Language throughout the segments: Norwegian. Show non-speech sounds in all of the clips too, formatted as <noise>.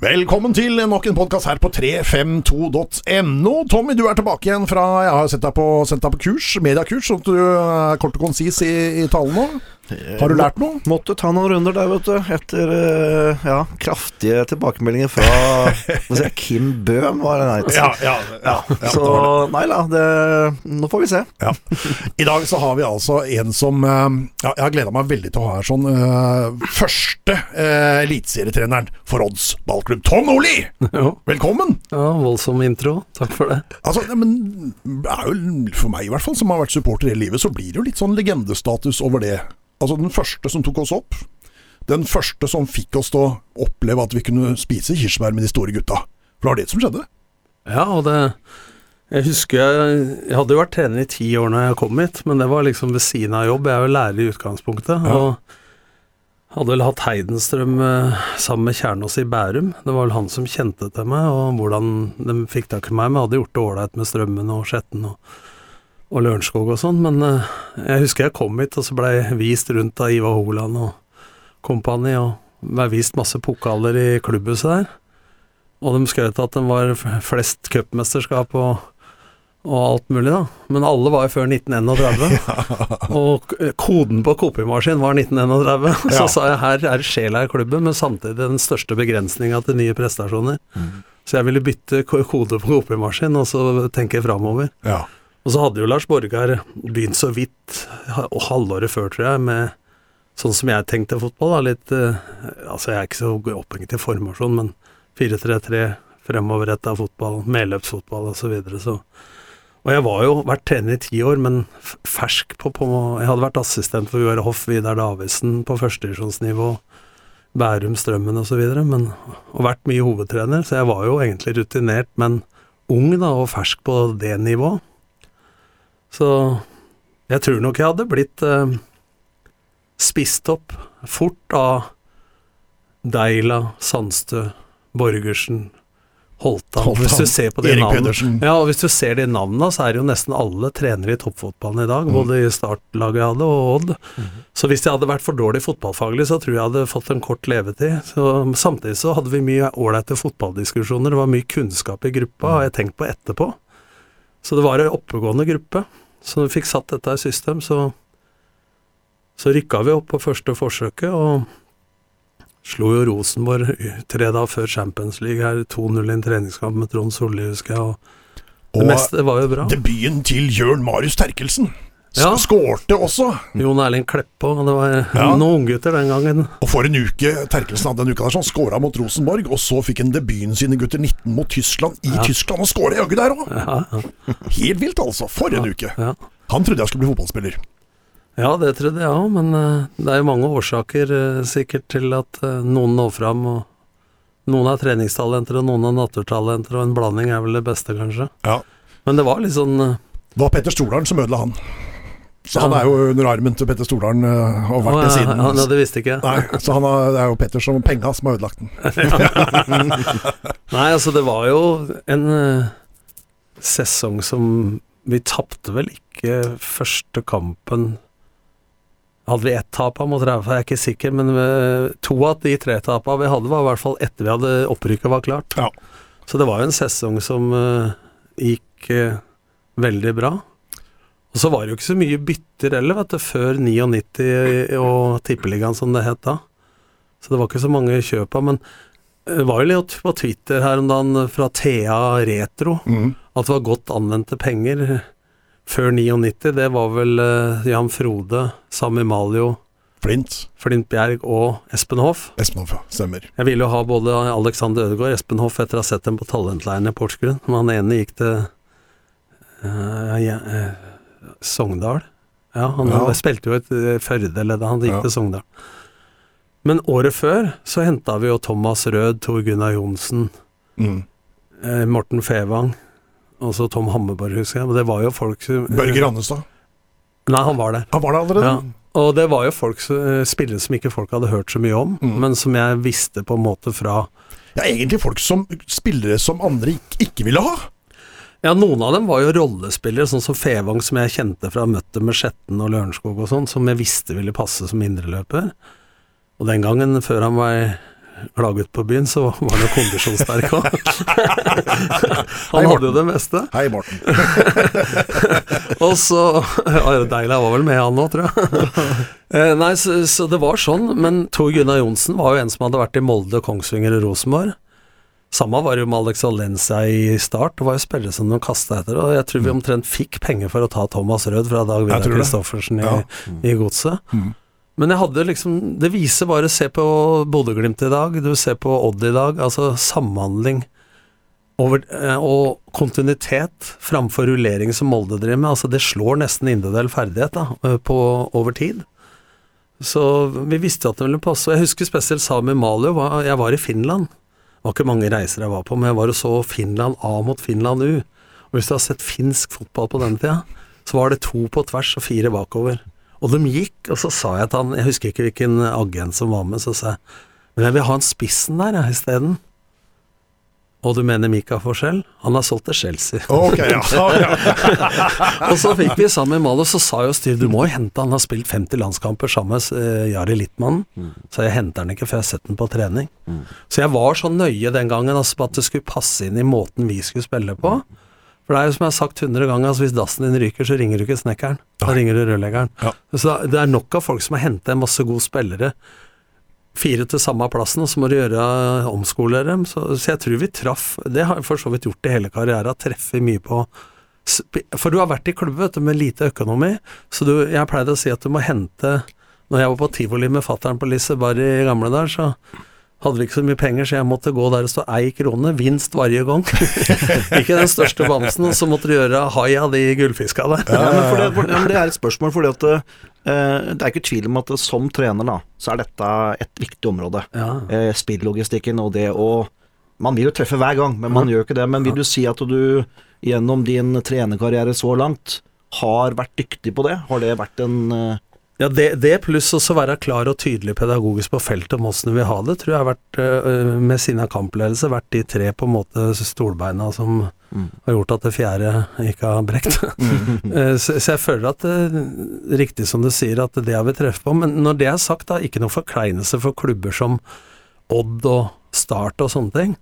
Velkommen til nok en podkast her på 352.no. Tommy, du er tilbake igjen fra Jeg har sett deg på, sendt deg på kurs, mediakurs, sånn at du er kort og konsis i, i talen nå. Har du lært noe? Måtte ta noen runder der, vet du. Etter eh, ja, kraftige tilbakemeldinger fra si, Kim Bøhm, var det nei. Ja, ja, ja, ja, Så nei da, det, nå får vi se. Ja. I dag så har vi altså en som eh, ja, Jeg har gleda meg veldig til å ha her sånn uh, første uh, eliteserietreneren for Odds ballklubb, Tom Oli! Velkommen! Ja, voldsom intro. Takk for det. Altså, men det er jo For meg i hvert fall, som har vært supporter hele livet, så blir det jo litt sånn legendestatus over det. Altså Den første som tok oss opp. Den første som fikk oss til å oppleve at vi kunne spise kirsebær med de store gutta. For det var det som skjedde. Ja, og det Jeg husker jeg, jeg hadde jo vært trener i ti år når jeg kom hit, men det var liksom ved siden av jobb. Jeg er jo lærer i utgangspunktet. Ja. Og hadde vel hatt Heidenstrøm eh, sammen med Kjernås i Bærum. Det var vel han som kjente til meg, og hvordan de fikk tak i meg. Men hadde gjort det ålreit med Strømmen og Skjetten og, og Lørenskog og sånn. Men eh, jeg husker jeg kom hit, og så blei vist rundt av Ivar Holand og kompani, og blei vist masse pokaler i klubbhuset der. Og de skrøt at de var flest cupmesterskap og, og alt mulig, da. Men alle var jo før 1931. <laughs> og koden på kopimaskin var 1931. Ja. Så sa jeg her er sjela i klubben, men samtidig den største begrensninga til nye prestasjoner. Så jeg ville bytte ko- kode på kopimaskin, og så tenke framover. Ja. Og så hadde jo Lars Borgar begynt så vidt, og halvåret før, tror jeg, med sånn som jeg tenkte fotball. Da, litt eh, Altså, jeg er ikke så opphengt i formasjon, men 4-3-3, fremoverretta fotball, medløpsfotball osv. Så, videre, så Og jeg var jo vært trener i ti år, men fersk på, på Jeg hadde vært assistent for Joar Hoff, Vidar Davidsen på førstedivisjonsnivå, Bærum, Strømmen osv., men og vært mye hovedtrener, så jeg var jo egentlig rutinert, men ung da, og fersk på det nivået. Så jeg tror nok jeg hadde blitt eh, spist opp fort av Deila, Sandstø, Borgersen, Holtan. Holtan, Hvis du ser på de Erik Pedersen. Ja, og hvis du ser de navnene, så er det jo nesten alle trenere i toppfotballen i dag. Mm. Både i startlaget jeg hadde, og Odd. Så hvis jeg hadde vært for dårlig fotballfaglig, så tror jeg jeg hadde fått en kort levetid. Så, samtidig så hadde vi mye ålreite fotballdiskusjoner. Det var mye kunnskap i gruppa, har jeg tenkt på etterpå. Så det var ei oppegående gruppe. Så når vi fikk satt dette i system, så, så rykka vi opp på første forsøket, og slo jo Rosenborg tre dager før Champions League her, 2-0 i en treningskamp med Trond Solli, husker jeg. Og det Og meste var jo bra. debuten til Jørn Marius Terkelsen. Ja. Skårte også. Jon Erling Kleppe, og det var Ja. noen unggutter den gangen. Og for en uke Terkelsen hadde den uka der, sånn skåra mot Rosenborg, og så fikk han debuten sine gutter 19 mot Tyskland i Ja. Tyskland, og skåra jaggu der òg! Ja, ja. Helt vilt, altså. For en uke. Ja. Han trodde jeg skulle bli fotballspiller. ja, det trodde jeg òg, men eh, det er jo mange årsaker eh, sikkert til at eh, noen når fram, og noen er treningstalenter, og noen er naturtalenter, og en blanding er vel det beste, kanskje. Ja. Men det var litt sånn Det var Petter Stordalen som ødela han. Så han er jo under armen til Petter Stordalen øh, og har vært det siden. Han, ja, det visste ikke. Nei, så han har, det er jo Petter som penga som har ødelagt den. <laughs> Nei, altså det var jo en eh, sesong som Vi tapte vel ikke første kampen Hadde vi ett tap mot Raufa, jeg er ikke sikker, men eh, to av de tre tapene vi hadde, var i hvert fall etter vi hadde opprykket var klart. Ja. Så det var jo en sesong som eh, gikk eh, veldig bra. Og så var det jo ikke så mye bytter heller, vet du, før 99 og Tippeligaen som det het da. Så det var ikke så mange kjøp av, men det var jo litt på Twitter her om dagen fra Thea Retro Mm. at det var godt anvendte penger før 99. Det var vel uh, Jan Frode, Sami Malio, Flint. Flint Bjerg og Espen Hoff. Espen Hoff, ja. Stemmer. Jeg ville jo ha både Alexander Ødegaard og Espen Hoff etter å ha sett dem på talentleiren i Porsgrunn, men han ene gikk til uh, ja, eh, Sogndal. Ja, han Ja. spilte jo et uh, Førde, eller han gikk Ja. til Sogndal. Men året før så henta vi jo Thomas Rød, Tor Gunnar Johnsen, Mm. eh, Morten Fevang, og så Tom Hammerborg, husker jeg. Men det var jo folk som Børge Rannestad. Nei, han var der. Han var det allerede? Ja. Og det var jo folk, eh, spillere som ikke folk hadde hørt så mye om, Mm. men som jeg visste på en måte fra Ja, egentlig folk som spillere som andre ikke, ikke ville ha. Ja, noen av dem var jo rollespillere, sånn som Fevang, som jeg kjente fra møtet med Skjetten og Lørenskog og sånn, som jeg visste ville passe som indreløper. Og den gangen, før han var klaget på byen, så var han jo kondisjonssterk òg. <laughs> Han hadde jo det meste. Hei, Morten. <laughs> Og så ja, Deila var vel med, han òg, tror jeg. <laughs> Eh, Nei, så, så det var sånn. Men Tor Gunnar Johnsen var jo en som hadde vært i Molde, Kongsvinger og Rosenborg. Samme var det jo med Alex Valencia i start. Det var jo spillere som de kasta etter. Og jeg tror vi omtrent fikk penger for å ta Thomas Rød fra Dag Vidar. Kristoffersen i, Ja. i Godset. Mm. Men jeg hadde liksom Det viser bare Se på Bodø-Glimt i dag, du ser på Odd i dag. Altså samhandling over, eh, og kontinuitet framfor rullering som Molde driver med. Altså det slår nesten individuell ferdighet da, eh, på, over tid. Så vi visste at det ville passe. Og Jeg husker spesielt Sami Malio. Jeg var i Finland. Det var ikke mange reiser jeg var på, men jeg var og så Finland A mot Finland U. Og hvis du har sett finsk fotball på den tida, så var det to på tvers og fire bakover. Og de gikk, og så sa jeg til han, jeg husker ikke hvilken agent som var med, så sa jeg men jeg vil ha en spissen der jeg, isteden. Og du mener Mika Forskjell? Han har solgt til Chelsea. Okay, ja. <laughs> ja. og så fikk vi sammen med Malo, så sa jo Styr du må jo hente han, har spilt 50 landskamper sammen med uh, Jari Littmann. Så jeg henter han ikke, for jeg har sett den på trening. Så jeg var så nøye den gangen altså, på at det skulle passe inn i måten vi skulle spille på. For det er jo som jeg har sagt 100 ganger, altså hvis dassen din ryker, så ringer du ikke snekkeren. Da ringer du rørleggeren. Ja. Så det er nok av folk som har hentet en masse gode spillere. Fire til samme plassen, og så må du gjøre omskolere dem. Så, så jeg tror vi traff Det har for så vidt gjort i hele karrieren, treffer mye på For du har vært i klubb vet du, med lite økonomi, så du, jeg pleide å si at du må hente Når jeg var på tivoli med fattern på Liseberg i gamle dager, så hadde vi ikke så mye penger, så jeg måtte gå der og stå ei krone, vinst varje gang. <laughs> ikke den største bamsen, og så måtte du gjøre hai av de gullfiska der. Ja, men, for det, for, ja, men det er et spørsmål, fordi at eh, det er ikke tvil om at som trener, da, så er dette et viktig område. Ja. Uh, spilllogistikken og det å Man vil jo treffe hver gang, men man gjør ikke det. Men vil du si at du gjennom din trenerkarriere så langt har vært dyktig på det? Har det vært en eh, Ja, det, det pluss også være klar og tydelig pedagogisk på feltet om åssen du vil ha det, tror jeg har vært, øh, med sin kampledelse, vært de tre på en måte stolbeina som har gjort at det fjerde ikke har brekt. <laughs> Eh, så, så jeg føler at det riktig som du sier, at det har vi treffet på. Men når det er sagt, da, ikke noe forkleinelse for klubber som Odd og Start og sånne ting.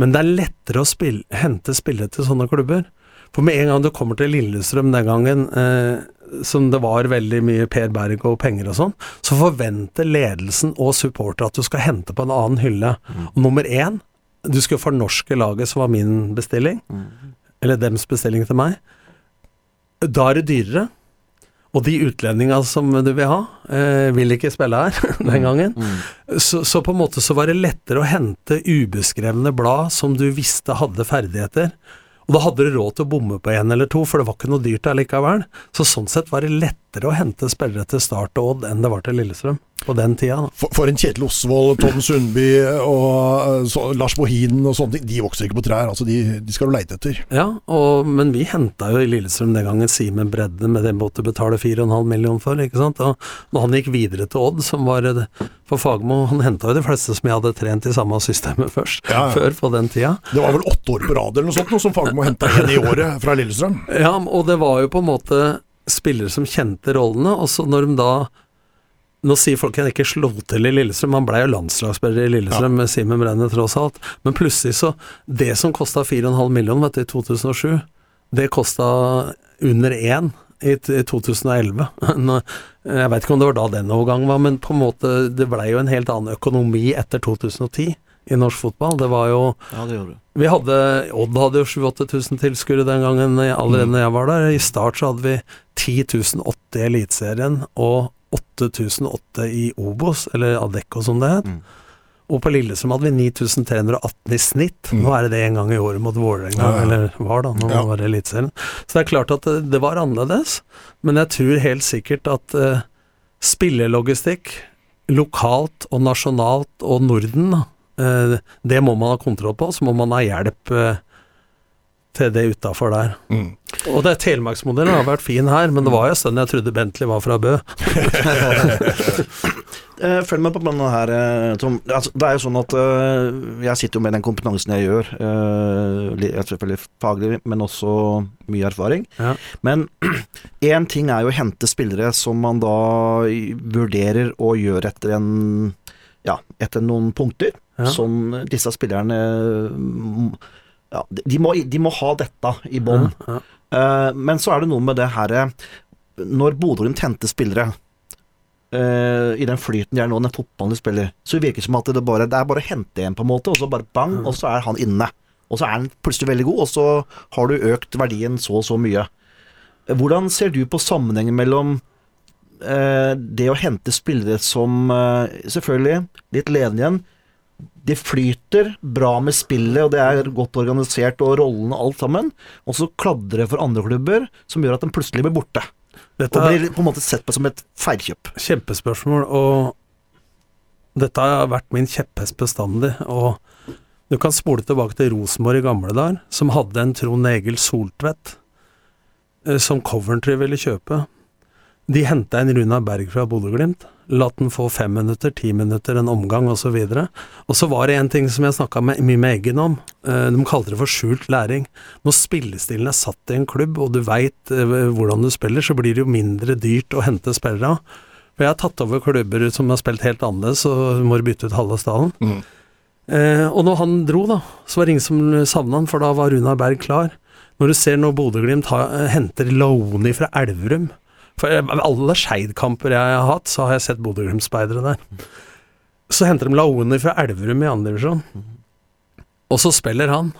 Men det er lettere å spille, hente spillere til sånne klubber. For med en gang du kommer til Lillestrøm den gangen, eh, som det var veldig mye Per Berg og penger og sånn, så forventer ledelsen og supporter at du skal hente på en annen hylle. Og nummer én, du skal fornorske laget, som var min bestilling, eller dems bestilling til meg. Da er det dyrere. Og de utlendinga som du vil ha, eh, vil ikke spille her <laughs> den gangen. Så, så på en måte så var det lettere å hente ubeskrevne blad som du visste hadde ferdigheter. Og da hadde du råd til å bomme på en eller to, for det var ikke noe dyrt allikevel. Så sånn sett var det lettere å hente spillere til Start og Odd enn det var til Lillestrøm på den tida. Da. For, for en Kjetil Osvold, Tom Sundby og eh, så, Lars Bohinen og sånne ting, de vokser ikke på trær. Altså, de, de skal du leite etter. Ja, og, men vi henta jo i Lillestrøm den gangen Simen Bredde med det måtte betale 4,5 million for, ikke sant. Og når han gikk videre til Odd, som var for Fagmo, han henta jo de fleste som jeg hadde trent i samme systemet først, Ja, ja. før på den tida. Det var vel åtte år på rad eller noe sånt, noe som Fagmo henta én i året fra Lillestrøm. Ja, og det var jo på en måte spillere som kjente rollene, og så når de da Nå sier folk han ikke slo til i Lillestrøm, han blei jo landslagsspiller i Lillestrøm med Simen Brenner tross alt, men plutselig så Det som kosta 4,5 millioner vet du, i 2007, det kosta under én i 2011. <laughs> Jeg veit ikke om det var da den overgangen var, men på en måte det blei jo en helt annen økonomi etter 2010 i norsk fotball. Det var jo Ja, det vi hadde, Odd hadde jo 7000-8000 tilskuere den gangen allerede allerede når jeg var der. I start så hadde vi 10.080 i Eliteserien og 8008 i Obos, eller Adecco som det het. Mm. Og på Lillesund hadde vi 9318 i snitt. Nå er det det en gang i året mot Vålerenga, Ja, ja. eller var da, nå Ja. var det Eliteserien. Så det er klart at det, det var annerledes, men jeg tror helt sikkert at uh, spillelogistikk lokalt og nasjonalt og Norden, eh, det må man ha kontroll på. Så må man ha hjelp eh, til det utafor der. Mm. Og det Telemarksmodellen har vært fin her, men det var jo en stund jeg trodde Bentley var fra Bø. <laughs> Eh, følg med på denne her, eh, Tom. Altså, det er jo sånn at eh, jeg sitter jo med den kompetansen jeg gjør. eh, li- selvfølgelig faglig, men også mye erfaring. Ja. Men <clears throat> én ting er jo å hente spillere som man da vurderer og gjør etter en ja, etter noen punkter Ja. som disse spillerne mm, ja, de, må, de må ha dette i bånn. Ja, uh, men så er det noe med det her eh, Når Bodø-Glimt henter spillere uh, i den flyten de er nå, den fotballen de spiller, så virker det som at det, bare, det er bare å hente en, på en måte, og så bare bang, og så er han inne. Og så er han plutselig veldig god, og så har du økt verdien så og så mye. Hvordan ser du på sammenhengen mellom eh, det å hente spillere som eh, Selvfølgelig, litt ledende igjen. Det flyter bra med spillet, og det er godt organisert, og rollene alt sammen. Og så kladrer det for andre klubber, som gjør at den plutselig blir borte. Dette Og blir på en måte sett på som et feilkjøp. kjempespørsmål, og dette har vært min kjepphest bestandig. Og du kan spole tilbake til Rosenborg i gamle dager, som hadde en Trond Egil Soltvedt eh, som Coventry ville kjøpe. De henta en Runar Berg fra Bodø-Glimt. Latt den få fem minutter, ti minutter, en omgang osv. Og så var det en ting som jeg snakka mye med Eggen om. Eh, De kalte det for skjult læring. Når spillestilen er satt i en klubb, og du veit hvordan du spiller, så blir det jo mindre dyrt å hente spillere. For jeg har tatt over klubber som har spilt helt annerledes, og må bytte ut halve stallen. Mm. Eh, og når han dro, da, så var det ingen som savna han, for da var Runar Berg klar. Når du ser når Bodø-Glimt eh, henter Laoni fra Elverum For eh, alle Skeid-kamper jeg har hatt, så har jeg sett Bodø-Glimt-speidere der. Så henter de Laoni fra Elverum i andre divisjon, og så spiller han.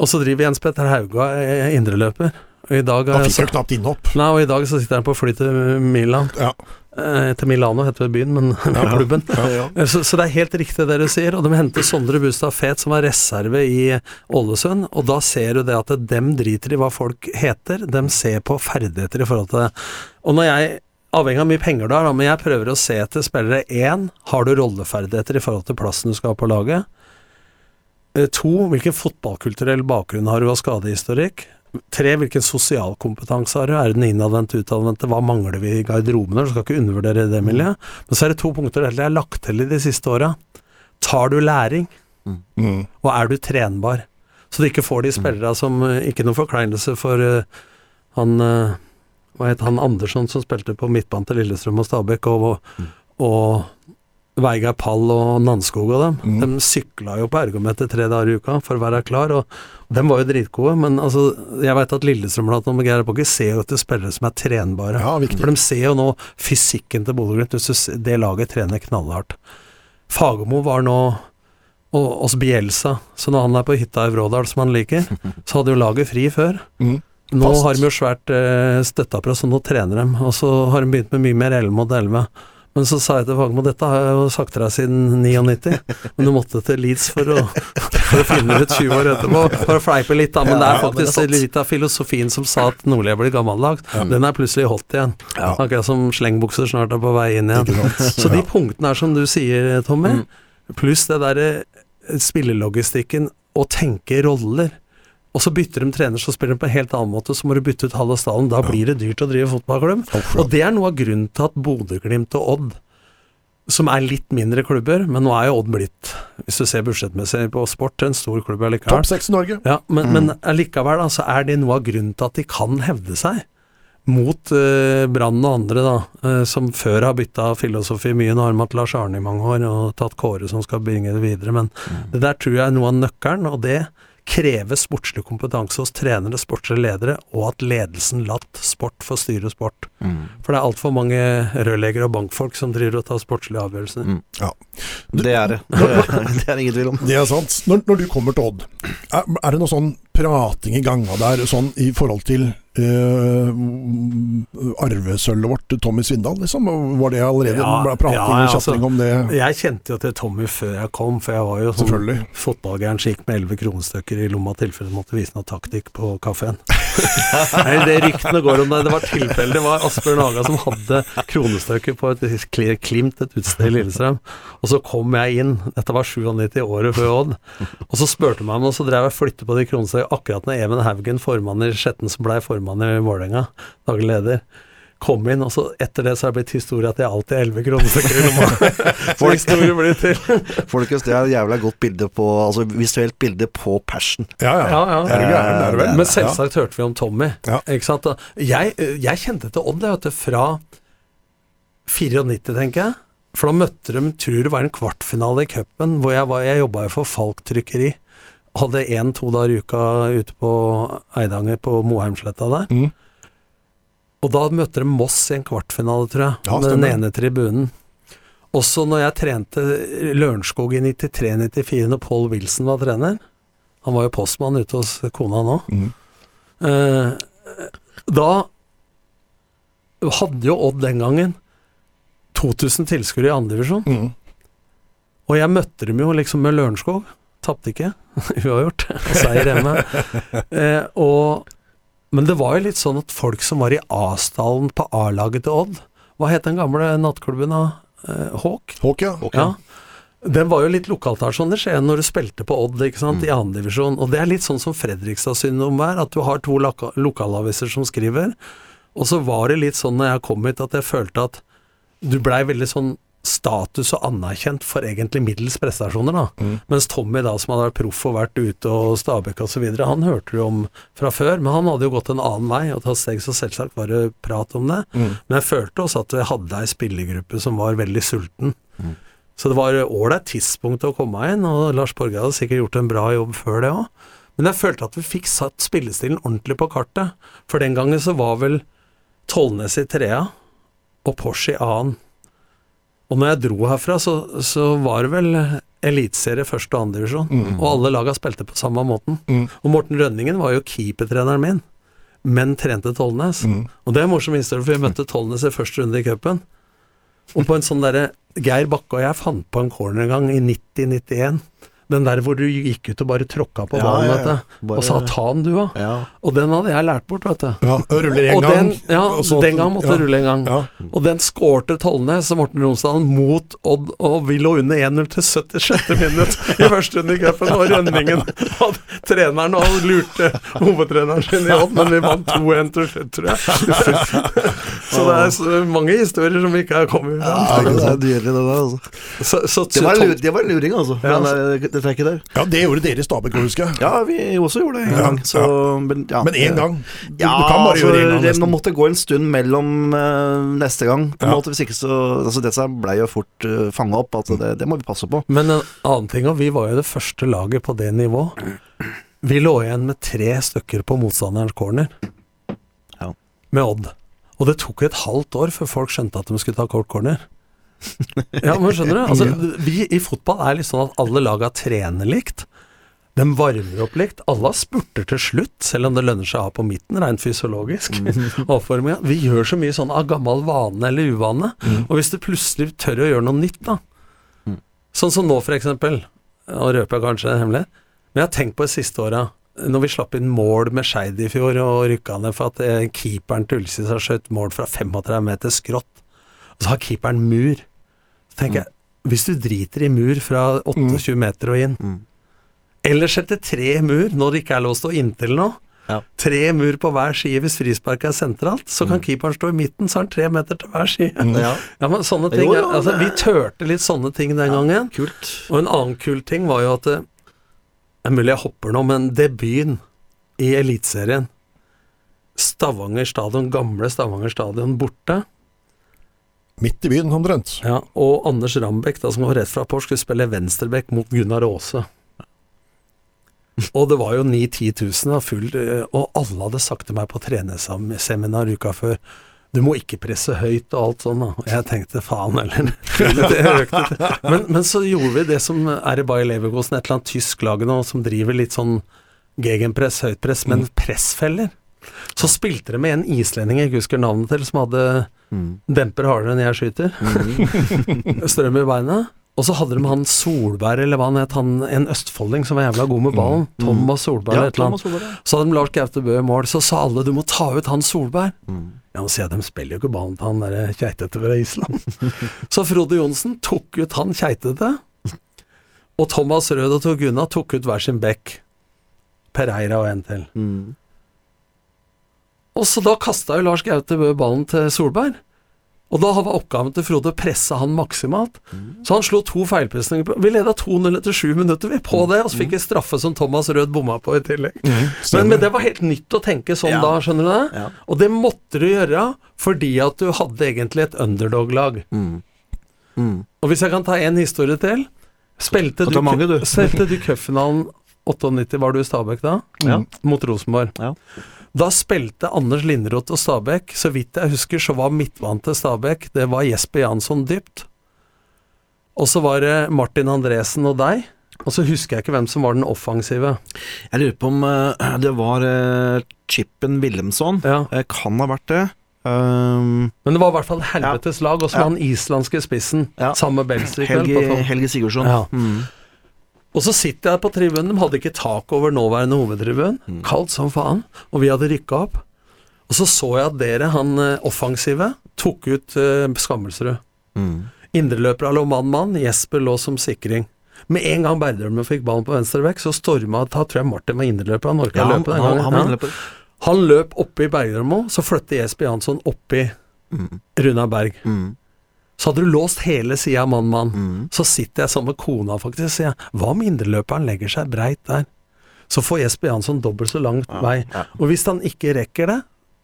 Og så driver Jens Petter Hauga eh, indreløper. Og i dag Da har jeg fikk jeg knapt innhopp. Nei, og i dag så sitter han på fly til Milan. Ja. Eh, til Milano heter det byen, men <laughs> ja, klubben. Eh, Så, så det er helt riktig det du sier. Og de henter Sondre Bustad Fet, som var reserve i Ålesund. Og da ser du det at dem driter i hva folk heter, dem ser på ferdigheter i forhold til det. Og når jeg Avhengig av mye penger du har, men jeg prøver å se etter spillere. Én, har du rolleferdigheter i forhold til plassen du skal ha på laget? Eh, To, hvilken fotballkulturell bakgrunn har du av skadehistorikk? Tre, hvilken sosialkompetanse har du? Er den innadvendte, utadvendte? Hva mangler vi i garderoben? Du skal ikke undervurdere det miljøet. Men så er det to punkter jeg har lagt til i de siste åra. Tar du læring, Mm. og er du trenbar? Så du ikke får de spillere som eh, Ikke noen forkleinelse for uh, han uh, Hva het han Andersson som spilte på midtbanen til Lillestrøm og Stabæk, og, og Veigeir Pall og Nanskog og dem. Mm. De sykla jo på ergometer tre dager i uka for å være klar, og dem var jo dritgode. Men altså, jeg veit at Lillestrøm blant annet, Geir Apoki ser jo etter spillere som er trenbare. Ja. For de ser jo nå fysikken til Bodø-Glimt. Det laget trener knallhardt. Fagermo var nå og hos Bielsa, så når han er på hytta i Vrådal, som han liker, <laughs> så hadde jo laget fri før. Mm. Nå har de jo svært eh, støtteapparat, så nå trener de. Og så har de begynt med mye mer 11 mot 11. Men så sa jeg til Fagermo dette har jeg jo sagt til deg siden 99, men du måtte til Leeds for å, for å finne ut 20 år etterpå. For å fleipe litt, da. Men det er er faktisk litt av filosofien som sa at Nordli blir gammeldags. Den er plutselig holdt igjen. Akkurat som slengbukser snart er på vei inn igjen. <laughs> Så de punktene her som du sier, Tommy, pluss det derre spillelogistikken og tenke roller. Og så bytter de trener, så spiller de på en helt annen måte, så må du bytte ut halve stallen. Da blir det dyrt å drive fotballklubb. Og det er noe av grunnen til at Bodø-Glimt og Odd, som er litt mindre klubber, men nå er jo Odd blitt, hvis du ser budsjettmessig på sport, en stor klubb allikevel. Topp seks i Norge. Ja, men, men allikevel da, så er det noe av grunnen til at de kan hevde seg mot uh, Brann og andre, da, uh, som før har bytta filosofi mye. Nå har de hatt Lars Arne i mange år og tatt Kåre som skal bringe det videre, men det der tror jeg er noe av nøkkelen, og det krever sportslig kompetanse hos trenere, sportslige ledere, og at ledelsen latt sport få styre sport. For det er altfor mange rørleggere og bankfolk som driver og tar sportslige avgjørelser. Mm. Ja. Det er det. <laughs> Det er det ingen tvil om. Det er sant. Når, når du kommer til Odd, er, er det noe sånn prating i ganga der sånn i forhold til eh, arvesølvet vårt, Tommy Svindal, liksom? Var det allerede Ja, prating ja, altså, om det? Jeg kjente jo til Tommy før jeg kom, for jeg var jo sånn fotballgæren som gikk med elleve kronestykker i lomma i tilfelle måtte vise noe taktikk på kafeen. <laughs> Nei, det ryktene går om det. Det var tilfelle. Det var Asbjørn Haga som hadde kronestykker på et kli- Klimt, et utested i Lillestrøm. Og så kom jeg inn, dette var 97 året før Odd, og så spurte man og så drev jeg og flyttet på de kronestykkene akkurat når Even Haugen, formann i Skjetten, som blei formann i Vålerenga, daglig leder. Kom inn, og så etter det så har det blitt historie at jeg alltid har elleve kronestykker i lomma. Så historie blir til. Folkens, det er et jævla godt bilde på Altså visuelt bilde på passion. Ja, ja. Ja, ja. Er du gæren, er det vel? Men selvsagt hørte vi om Tommy. Ja. Ikke sant? Jeg, jeg kjente til Odd vet du, fra 94, tenker jeg. For da møtte de, tror det var en kvartfinale i cupen, hvor jeg, var, jeg jobba jo for Falk trykkeri. Hadde én-to dager i uka ute på Eidanger, på Moheimsletta der. Mm. Og da møtte de Moss i en kvartfinale, tror jeg. Ja, med den ene tribunen. Også når jeg trente Lørenskog i 93-94, når Paul Wilson var trener. Han var jo postmann ute hos kona nå. Mm. Eh, da hadde jo Odd den gangen 2000 tilskuere i andredivisjon. Mm. Og jeg møtte dem jo liksom med Lørenskog. Tapte ikke. <laughs> Uavgjort. Seier hjemme. Eh, og, men det var jo litt sånn at folk som var i A-stallen på A-laget til Odd Hva het den gamle nattklubben da? Eh, Håk? Håk, ja. Ja. Den var jo litt lokaltasjon Det skjer når du spilte på Odd ikke sant, i andredivisjon. Og det er litt sånn som Fredrikstad-syndrom er, at du har to loka lokalaviser som skriver. Og så var det litt sånn når jeg kom hit at jeg følte at du blei veldig sånn status og anerkjent for egentlig middels prestasjoner, da. Mm. Mens Tommy, da, som hadde vært proff og vært ute og Stabæk osv., han hørte du om fra før, men han hadde jo gått en annen vei og tatt steg, så selvsagt var det prat om det. Mm. Men jeg følte også at vi hadde ei spillergruppe som var veldig sulten. Så det var ålreit tidspunkt å komme inn, og Lars Borge hadde sikkert gjort en bra jobb før det òg. Men jeg følte at vi fikk satt spillestilen ordentlig på kartet. For den gangen så var vel Tollnes i trea og Porsche i annen. Og når jeg dro herfra, så, så var det vel eliteserie første og andre divisjon. Og alle laga spilte på samme måten. Mm. Og Morten Rønningen var jo keepertreneren min, men trente Tollnes. Mm. Og det er morsom historie, for vi møtte Tollnes i første runde i cupen. Og på en sånn derre Geir Bakke og jeg fant på en corner en gang i 90-91. Den der hvor du gikk ut og bare tråkka på ballen, ja, ja. vet. Bare- Og sa 'ta den, du', da. Ja. Og den hadde jeg lært bort, vet du. Ja, ruller en og gang. den, ja, så- den gang måtte ja. rulle en gang. Ja. Og den skårte Tollnes og Morten Romsdalen mot Odd, og vi lå under 1-0 til 76. minutt i første runde i cupen. Og Rønningen og treneren og lurte hovedtreneren sin i Odd, men vi vant 2-1 til slutt, tror jeg. <laughs> Så det er så mange historier som ikke har kommet Ja, det er dyrelig, det der, altså. Så, så, Det var, det var luring, altså. Ja, Men, eh, det trekket der. ja, det gjorde dere i Stabæk, husker jeg. Ja, vi også gjorde det en Ja, gang. Så, men ja, Men en gang. Du, Ja, du kan bare altså, gjøre én gang, det, nå måtte det gå en stund mellom uh, neste gang. På en Ja. måte, hvis ikke så altså, Dette blei jo fort uh, fanga opp. Altså, det, det må vi passe på. Men en annen ting, òg, vi var jo det første laget på det nivå. Vi lå igjen med tre stykker på motstanderens corner. Ja. Med Odd. Og det tok et halvt år før folk skjønte at de skulle ta kort corner. <laughs> Ja, men skjønner du? Altså, vi i fotball er litt sånn at alle laga trener likt. De varmer opp likt. Alle spurter til slutt, selv om det lønner seg å ha på midten, rent fysiologisk. Mm. <laughs> Vi gjør så mye sånn av gammel vane eller uvane. Og hvis du plutselig tør å gjøre noe nytt, da, Sånn som nå, for eksempel. Nå røper jeg kanskje en hemmelighet. Men jeg har tenkt på det siste åra. Når vi slapp inn mål med Skeid i fjor og rykka ned for at eh, keeperen til Ulsis har skjøt mål fra 35 meter skrått, og så har keeperen mur. Tenker jeg, hvis du driter i mur fra 28 meter og inn, Mm. eller setter tre mur når det ikke er lov å stå inntil nå, Ja. tre mur på hver side hvis frisparket er sentralt, så kan keeperen stå i midten, så har han tre meter til hver side. Ja, Ja, men sånne ting Jo, altså, Vi tørte litt sånne ting den gangen. kult. Og en annen kul ting var jo at det er mulig jeg hopper nå, men debuten i Eliteserien Stavanger stadion, gamle Stavanger stadion borte. Midt i byen, omtrent. Ja, og Anders Rambekk, da, som var rett fra Pors, skulle spille venstrebekk mot Gunnar Aase. Og det var jo 9000-10 000 da, full, eh, og alle hadde sagt til meg på trenerseminar uka før du må ikke presse høyt og alt sånn, da. Og jeg tenkte faen heller. <laughs> Men, men så gjorde vi det som er i Bayer Leverkosen, et eller annet tysk lag nå, som driver litt sånn gegenpress, høytpress, men pressfeller. Så spilte de med en islending jeg ikke husker navnet til, som hadde demper hardere enn jeg skyter. <laughs> Strøm i beina. Og så hadde de han Solberg, eller hva han het, han, en østfolding som var jævla god med ballen. Thomas Solberg Ja, eller et eller annet. Solberg, ja. Så hadde de Lars Gaute Bø i mål, så sa alle du må ta ut han Solberg. Mm. Ja, men jeg, de spiller jo ikke ballen til han derre keitete fra Island. <laughs> så Frode Johnsen tok ut han keitete, og Thomas Rød og Tor Gunnar tok ut hver sin bekk. Pereira og en til. Mm. Og så da kasta jo Lars Gaute ballen til Solberg. Og da var oppgaven til Frode å presse han maksimalt. Så han slo to feilpresninger på Vi leda 2-0 etter sju minutter, vi, på det, og så fikk vi straffe som Thomas Rød bomma på i tillegg. Men, men det var helt nytt å tenke sånn Ja. da, skjønner du det? Ja. Og det måtte du gjøre fordi at du hadde egentlig et underdog-lag. Mm. Mm. Og hvis jeg kan ta en historie til Spilte du, mange, du. spilte du cupfinalen 98, var du i Stabæk da? Ja. Mot Rosenborg. Ja. Da spilte Anders Linderoth og Stabæk. Så vidt jeg husker, så var midtbanen til Stabæk Det var Jesper Jansson dypt. Og så var det Martin Andresen og deg. Og så husker jeg ikke hvem som var den offensive. Jeg lurer på om uh, det var uh, Chippen Wilhelmsson. Ja. Uh, kan ha vært det. Um, Men det var i hvert fall helvetes lag, og så Ja. han islandske spissen. Ja. Sammen med Belsvik. Helge. Helge Sigurdsson. Ja. Mm. Og så sitter jeg på tribunen, de hadde ikke tak over nåværende hovedtribun, Mm. kaldt som faen, og vi hadde rykka opp. Og så så jeg at dere, han eh, offensive, tok ut uh, Skammelsrud. Mm. Indreløpere lå mann-mann, Jesper lå som sikring. Med en gang Berdølmen fikk ballen på venstre vekk, så storma Da tror jeg Martin var indreløper, han orka Ja, løpe den gangen. han, han, løper. Han løp oppi Bergermo, så flytter Jesper Jansson oppi Mm. Runa Berg. Mm. Så hadde du låst hele sida mann-mann. Mm. Så sitter jeg sammen med kona faktisk og sier hva om indreløperen legger seg breit der? Så får Jesper Jansson dobbelt så lang vei. ja. Og hvis han ikke rekker det,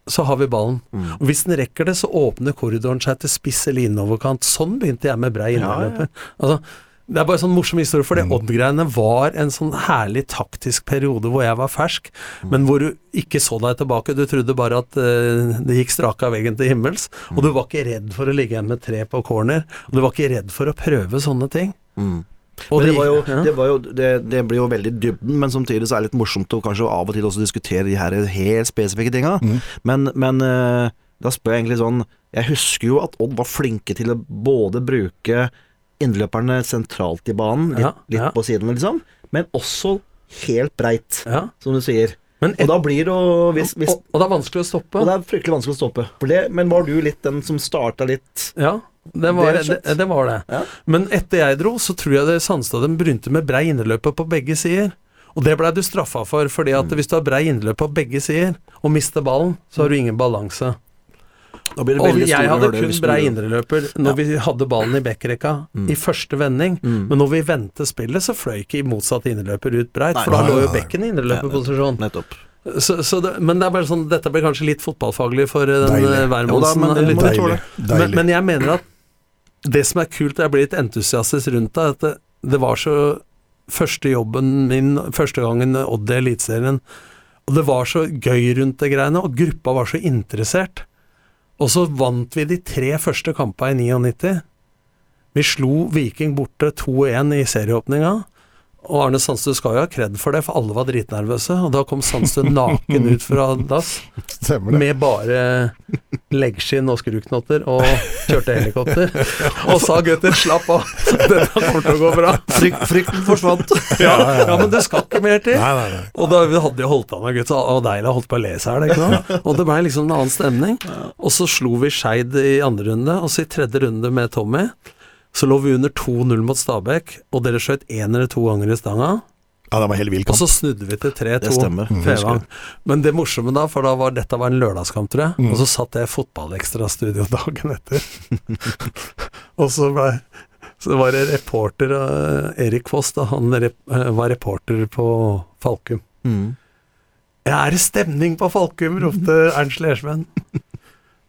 så har vi ballen. Mm. Og hvis den rekker det, så åpner korridoren seg til spiss eller innoverkant. Sånn begynte jeg med brei Ja, ja. Altså, det er bare en sånn morsom historie, for det Mm. Odd-greiene var en sånn herlig taktisk periode hvor jeg var fersk, men hvor du ikke så deg tilbake. Du trodde bare at uh, det gikk strake av veggen til himmels, og du var ikke redd for å ligge igjen med tre på corner. Og du var ikke redd for å prøve sånne ting. Mm. Og Men det, var jo, ja. det, var jo, det, det blir jo veldig dybden, men samtidig så er det litt morsomt å kanskje av og til også diskutere de her helt spesifikke tinga. Mm. Men, men uh, da spør jeg egentlig sånn Jeg husker jo at Odd var flinke til å både bruke innløperne sentralt i banen, litt, Ja, litt ja. på sidene, liksom, men også helt breit, ja. som du sier. Men Og da blir det jo hvis, hvis, og, og det er vanskelig å stoppe. Og det er fryktelig vanskelig å stoppe. Det, men var du litt den som starta litt Ja, det var Det det. det, var. Men etter jeg dro, så tror jeg det Sandstaden begynte med brei innløper på begge sider. Og det blei du straffa for, fordi at hvis du har brei innløp på begge sider, og mister ballen, så har du ingen balanse. Og jeg hadde kun brei indreløper når vi hadde ballen i backrekka Mm. i første vending. Mm. Men når vi vendte spillet, så fløy ikke motsatt indreløper ut breit, for da lå jo bekken i indreløperposisjon. Nettopp. Så, så det, men det er bare sånn, dette blir kanskje litt fotballfaglig for eh, den Deilig. eh, men. Men, men jeg mener at det som er kult, jeg blir litt entusiastisk rundt det, at det, det var så Første jobben min, første gangen Odd i Eliteserien, og det var så gøy rundt det greiene, og gruppa var så interessert. Og så vant vi de tre første kampene i 99. Vi slo Viking borte 2-1 i serieåpninga. Og Arne Sandstø skal jo ha kred for det, for alle var dritnervøse. Og da kom Sandstø naken ut fra dass med bare leggskinn og skruknotter og kjørte helikopter. <laughs> Og sa gutter, slapp av, dette kommer til å gå bra. Fryk, frykten forsvant. <laughs> Ja, ja, men det skal ikke mer til. Og da hadde jo holdt an av gutta, og deilig holdt på å lese her, ikke sant. Og det blei liksom en annen stemning. Og så slo vi Skeid i andre runde, og så i tredje runde med Tommy. Så lå vi under 2-0 mot Stabæk, og dere skjøt én eller to ganger i stanga. Ja, det var helt vill Og så snudde vi til 3-2. Det stemmer. Mm, Fevang. Men det morsomme da, for da var dette var en lørdagskamp, tror jeg, Mm. og så satt jeg i fotballekstrastudio <laughs> dagen etter. <laughs> og så ble så var det reporter eh, Erik Foss, da, han rep, eh, var reporter på Falkum. Mm. Ja, er det stemning på Falkum? ropte Ernst Lersven. <laughs>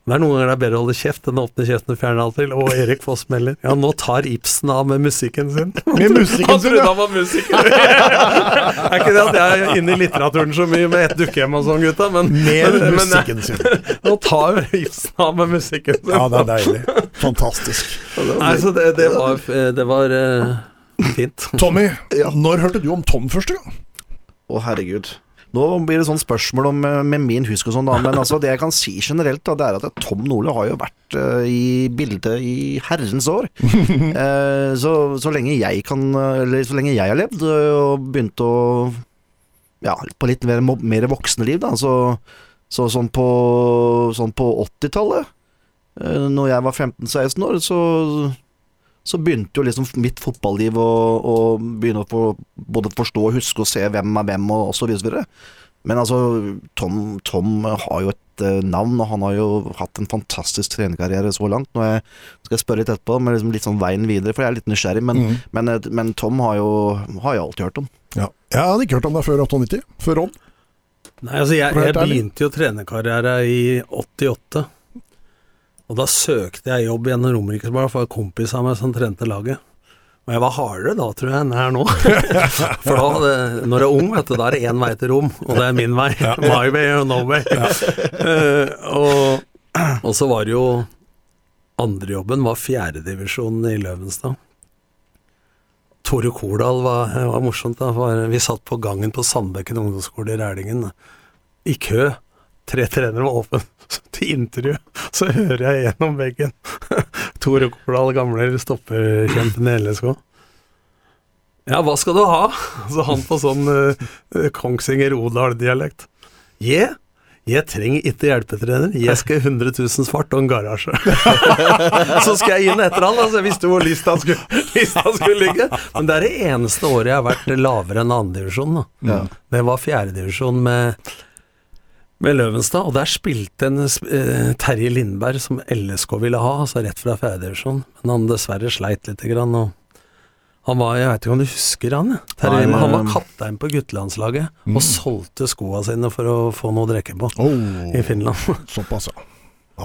Det er noen ganger det er bedre å holde kjeft enn å åpne kjeften og fjerne alt til. Og Erik Foss melder Ja, nå tar Ibsen av med musikken sin. <laughs> Med musikken Han sin, trodde ja. han var musiker. <laughs> er ikke det at jeg er inne i litteraturen så mye med ett dukkehjem og sånn, gutta, men, Med men, men musikken sin. <laughs> nå tar Ibsen av med musikken sin. Ja, det er deilig. Fantastisk. Nei, så det, det var, det var uh, fint. Tommy, Ja. når hørte du om Tom første gang? Å, herregud. Nå blir det sånn spørsmål om eh, med min husk og sånn, da. Men altså, det jeg kan si generelt, da, det er at Tom Nordli har jo vært uh, i bildet i herrens år. Uh, <laughs> så, så lenge jeg kan Eller så lenge jeg har levd eh, og begynt å Ja, på litt mer, mer voksne liv, da. Så, så sånn på, sånn på 80-tallet, uh, når jeg var 15-16 år, så så begynte jo liksom mitt fotballiv å, å begynne å få, både forstå, huske og se hvem er hvem, og så videre. Men altså, Tom, Tom har jo et eh, navn, og han har jo hatt en fantastisk trenerkarriere så langt. Nå skal jeg spørre litt etterpå, men liksom litt sånn veien videre, for jeg er litt nysgjerrig. Men, Mm. men, eh, men Tom har jo, har jeg alltid hørt om. Ja. Jeg hadde ikke hørt om deg før 98. Før Odd. Nei, altså jeg, For jeg begynte jo trenerkarriere i 88. Og da søkte jeg jobb gjennom Romerikes Blad, for en kompis av meg som trente laget. Og jeg var hardere da, tror jeg, enn jeg er nå. <laughs> For da, det, når du er ung, vet du, da er det én vei til Rom, og det er min vei. <laughs> My way or no way. <laughs> Eh, og, og så var det jo Andrejobben var fjerdedivisjonen i Løvenstad. Tore Kordal var, var morsomt. da Vi satt på gangen på Sandbekken ungdomsskole i Rælingen. I kø. Tre trenere var åpne <laughs> til intervju. Så hører jeg gjennom veggen <laughs> Tore Kordal, gamle stopperkjempen i LSK. Ja, hva skal du ha? <laughs> Så han på sånn uh, Kongsvinger-Odal-dialekt. Je, jeg trenger ikke hjelpetrener, jeg skal 100 000 svart og en garasje. så skal jeg inn etter han, altså. Jeg visste hvor lista skulle, lista skulle ligge. Men det er det eneste året jeg har vært lavere enn andredivisjon. Ja. Det var fjerdedivisjon med, med Løvenstad, og der spilte en eh, Terje Lindberg som LSK ville ha, altså rett fra fjerdedivisjon. Men han dessverre sleit lite grann. og han var, Jeg vet ikke om du husker han? Terje, Nei, han var kaptein på guttelandslaget og solgte skoa sine for å få noe å drikke på Oh, i Finland. såpass, ja.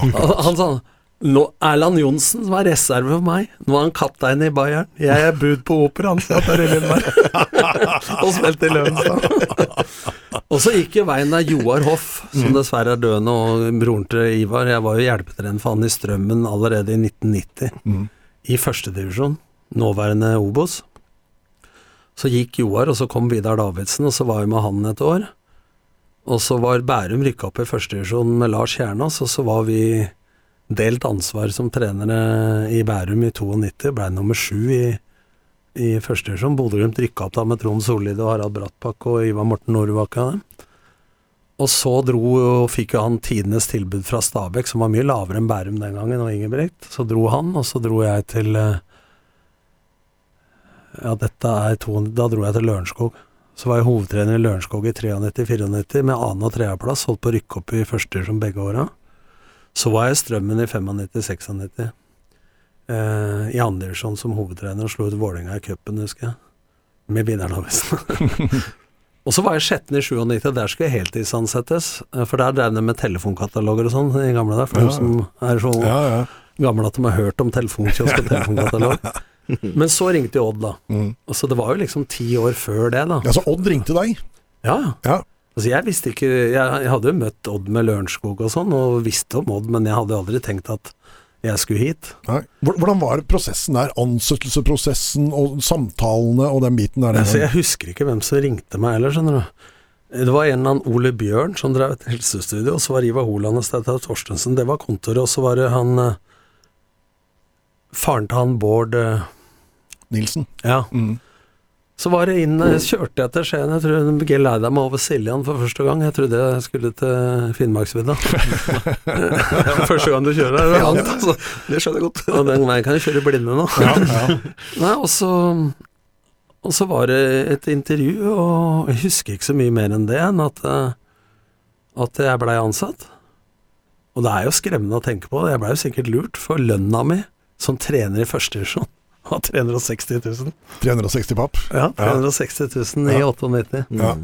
Han, han sa nå, Erland Johnsen, var er reserve for meg, nå er han kaptein i Bayern. Jeg er bud på operaen, sa Terje Lindberg. <laughs> og spilte i Løvenstad. og så gikk jo veien av Joar Hoff, som dessverre er døende, og broren til Ivar. Jeg var jo hjelpetrener for han i Strømmen allerede i 1990, Mm. i førstedivisjon, nåværende Obos. Så gikk Joar, og så kom Vidar Davidsen, og så var vi med han et år. Og så var Bærum rykka opp i førstedivisjon med Lars Kjernås, og så var vi delt ansvar som trenere i Bærum i 92. ble nummer sju i, i førstedivisjon. Bodø-Glimt rykka opp da med Trond Sollid og Harald Brattbakk og Ivar Morten Norvaka. Og så dro, og fikk jo han tidenes tilbud fra Stabæk, som var mye lavere enn Bærum den gangen, og Ingebrigt. Så dro han, og så dro jeg til eh, Ja, dette er to, Da dro jeg til Lørenskog. Så var jeg hovedtrener i Lørenskog i 93-94 med annen- og tredjeplass. Holdt på å rykke opp i første som begge åra. Så var jeg Strømmen i 95-96. Eh, I andredivisjon som hovedtrener og slo ut Vålerenga i cupen, husker jeg. Med Vidar Davidsen. <laughs> og så var jeg Skjetten i 97, der skulle jeg heltidsansettes. eh, For der drev de med telefonkataloger og sånn i gamle dager. For Ja. som er så Ja, ja. gamle at de har hørt om telefonkiosk og <laughs> telefonkatalog. Men så ringte jo Odd, da. Mm. Så altså, det var jo liksom ti år før det, da. ja, så Odd ringte deg? Ja, ja. Altså jeg visste ikke Jeg, jeg hadde jo møtt Odd med Lørenskog og sånn, og visste om Odd, men jeg hadde aldri tenkt at jeg skulle hit. Nei. Hvordan var prosessen der? Ansettelsesprosessen og samtalene og den biten der? Altså jeg husker ikke hvem som ringte meg heller, skjønner du. Det var en eller annen Ole Bjørn som drev et helsestudio, og så var Ivar Holand og Steinar Torstensen, det var kontoret, og så var det han eh, Faren til han Bård eh, Nilsen. Ja. Mm. Så var det inn, eh, kjørte jeg til Skien, jeg tror jeg leide meg over Siljan for første gang. Jeg trodde jeg skulle til Finnmarksvidda. <laughs> første gang du kjører der, det er langt, altså. Det skjønner jeg godt. Og den veien kan jeg kjøre blinde nå. Ja, ja. <laughs> Nei, og så Og så var det et intervju, og jeg husker ikke så mye mer enn det enn at, eh, at jeg blei ansatt. Og det er jo skremmende å tenke på. Jeg blei jo sikkert lurt, for lønna mi som trener i første var 360 000. 360 papp. Ja, 360 000 i Ja. 98. Ja.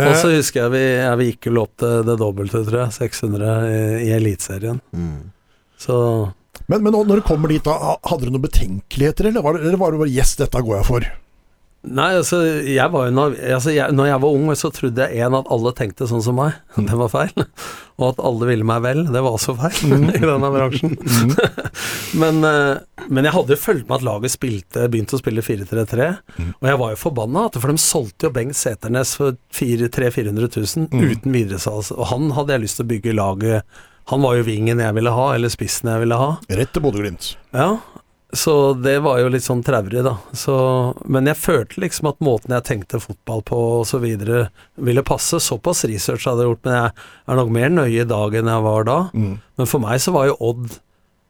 Og så Eh, husker jeg vi, ja, vi gikk vel opp til det dobbelte, tror jeg. 600 i, i Eliteserien. Mm. Så men, men når du kommer dit, da, hadde du noen betenkeligheter, eller var det, eller var det bare 'yes, dette går jeg for'? Nei, altså, jeg var jo altså jeg, når jeg var ung, så trodde jeg én at alle tenkte sånn som meg. <laughs> Det var feil. Og at alle ville meg vel. Det var også feil <laughs> i denne bransjen. <laughs> men, eh, men jeg hadde jo fulgt med at laget spilte, begynte å spille 4-3-3. Og jeg var jo forbanna, for de solgte jo Bengt Seternes for 300 000-400 000 uten videresalg. Og han hadde jeg lyst til å bygge laget Han var jo vingen jeg ville ha, eller spissen jeg ville ha. Rett til Bodø-Glimt. Ja, så det var jo litt sånn traurig, da. Så, men jeg følte liksom at måten jeg tenkte fotball på videre, ville passe. Såpass research hadde jeg gjort, men jeg er nok mer nøye i dag enn jeg var da. Mm. Men for meg så var jo Odd,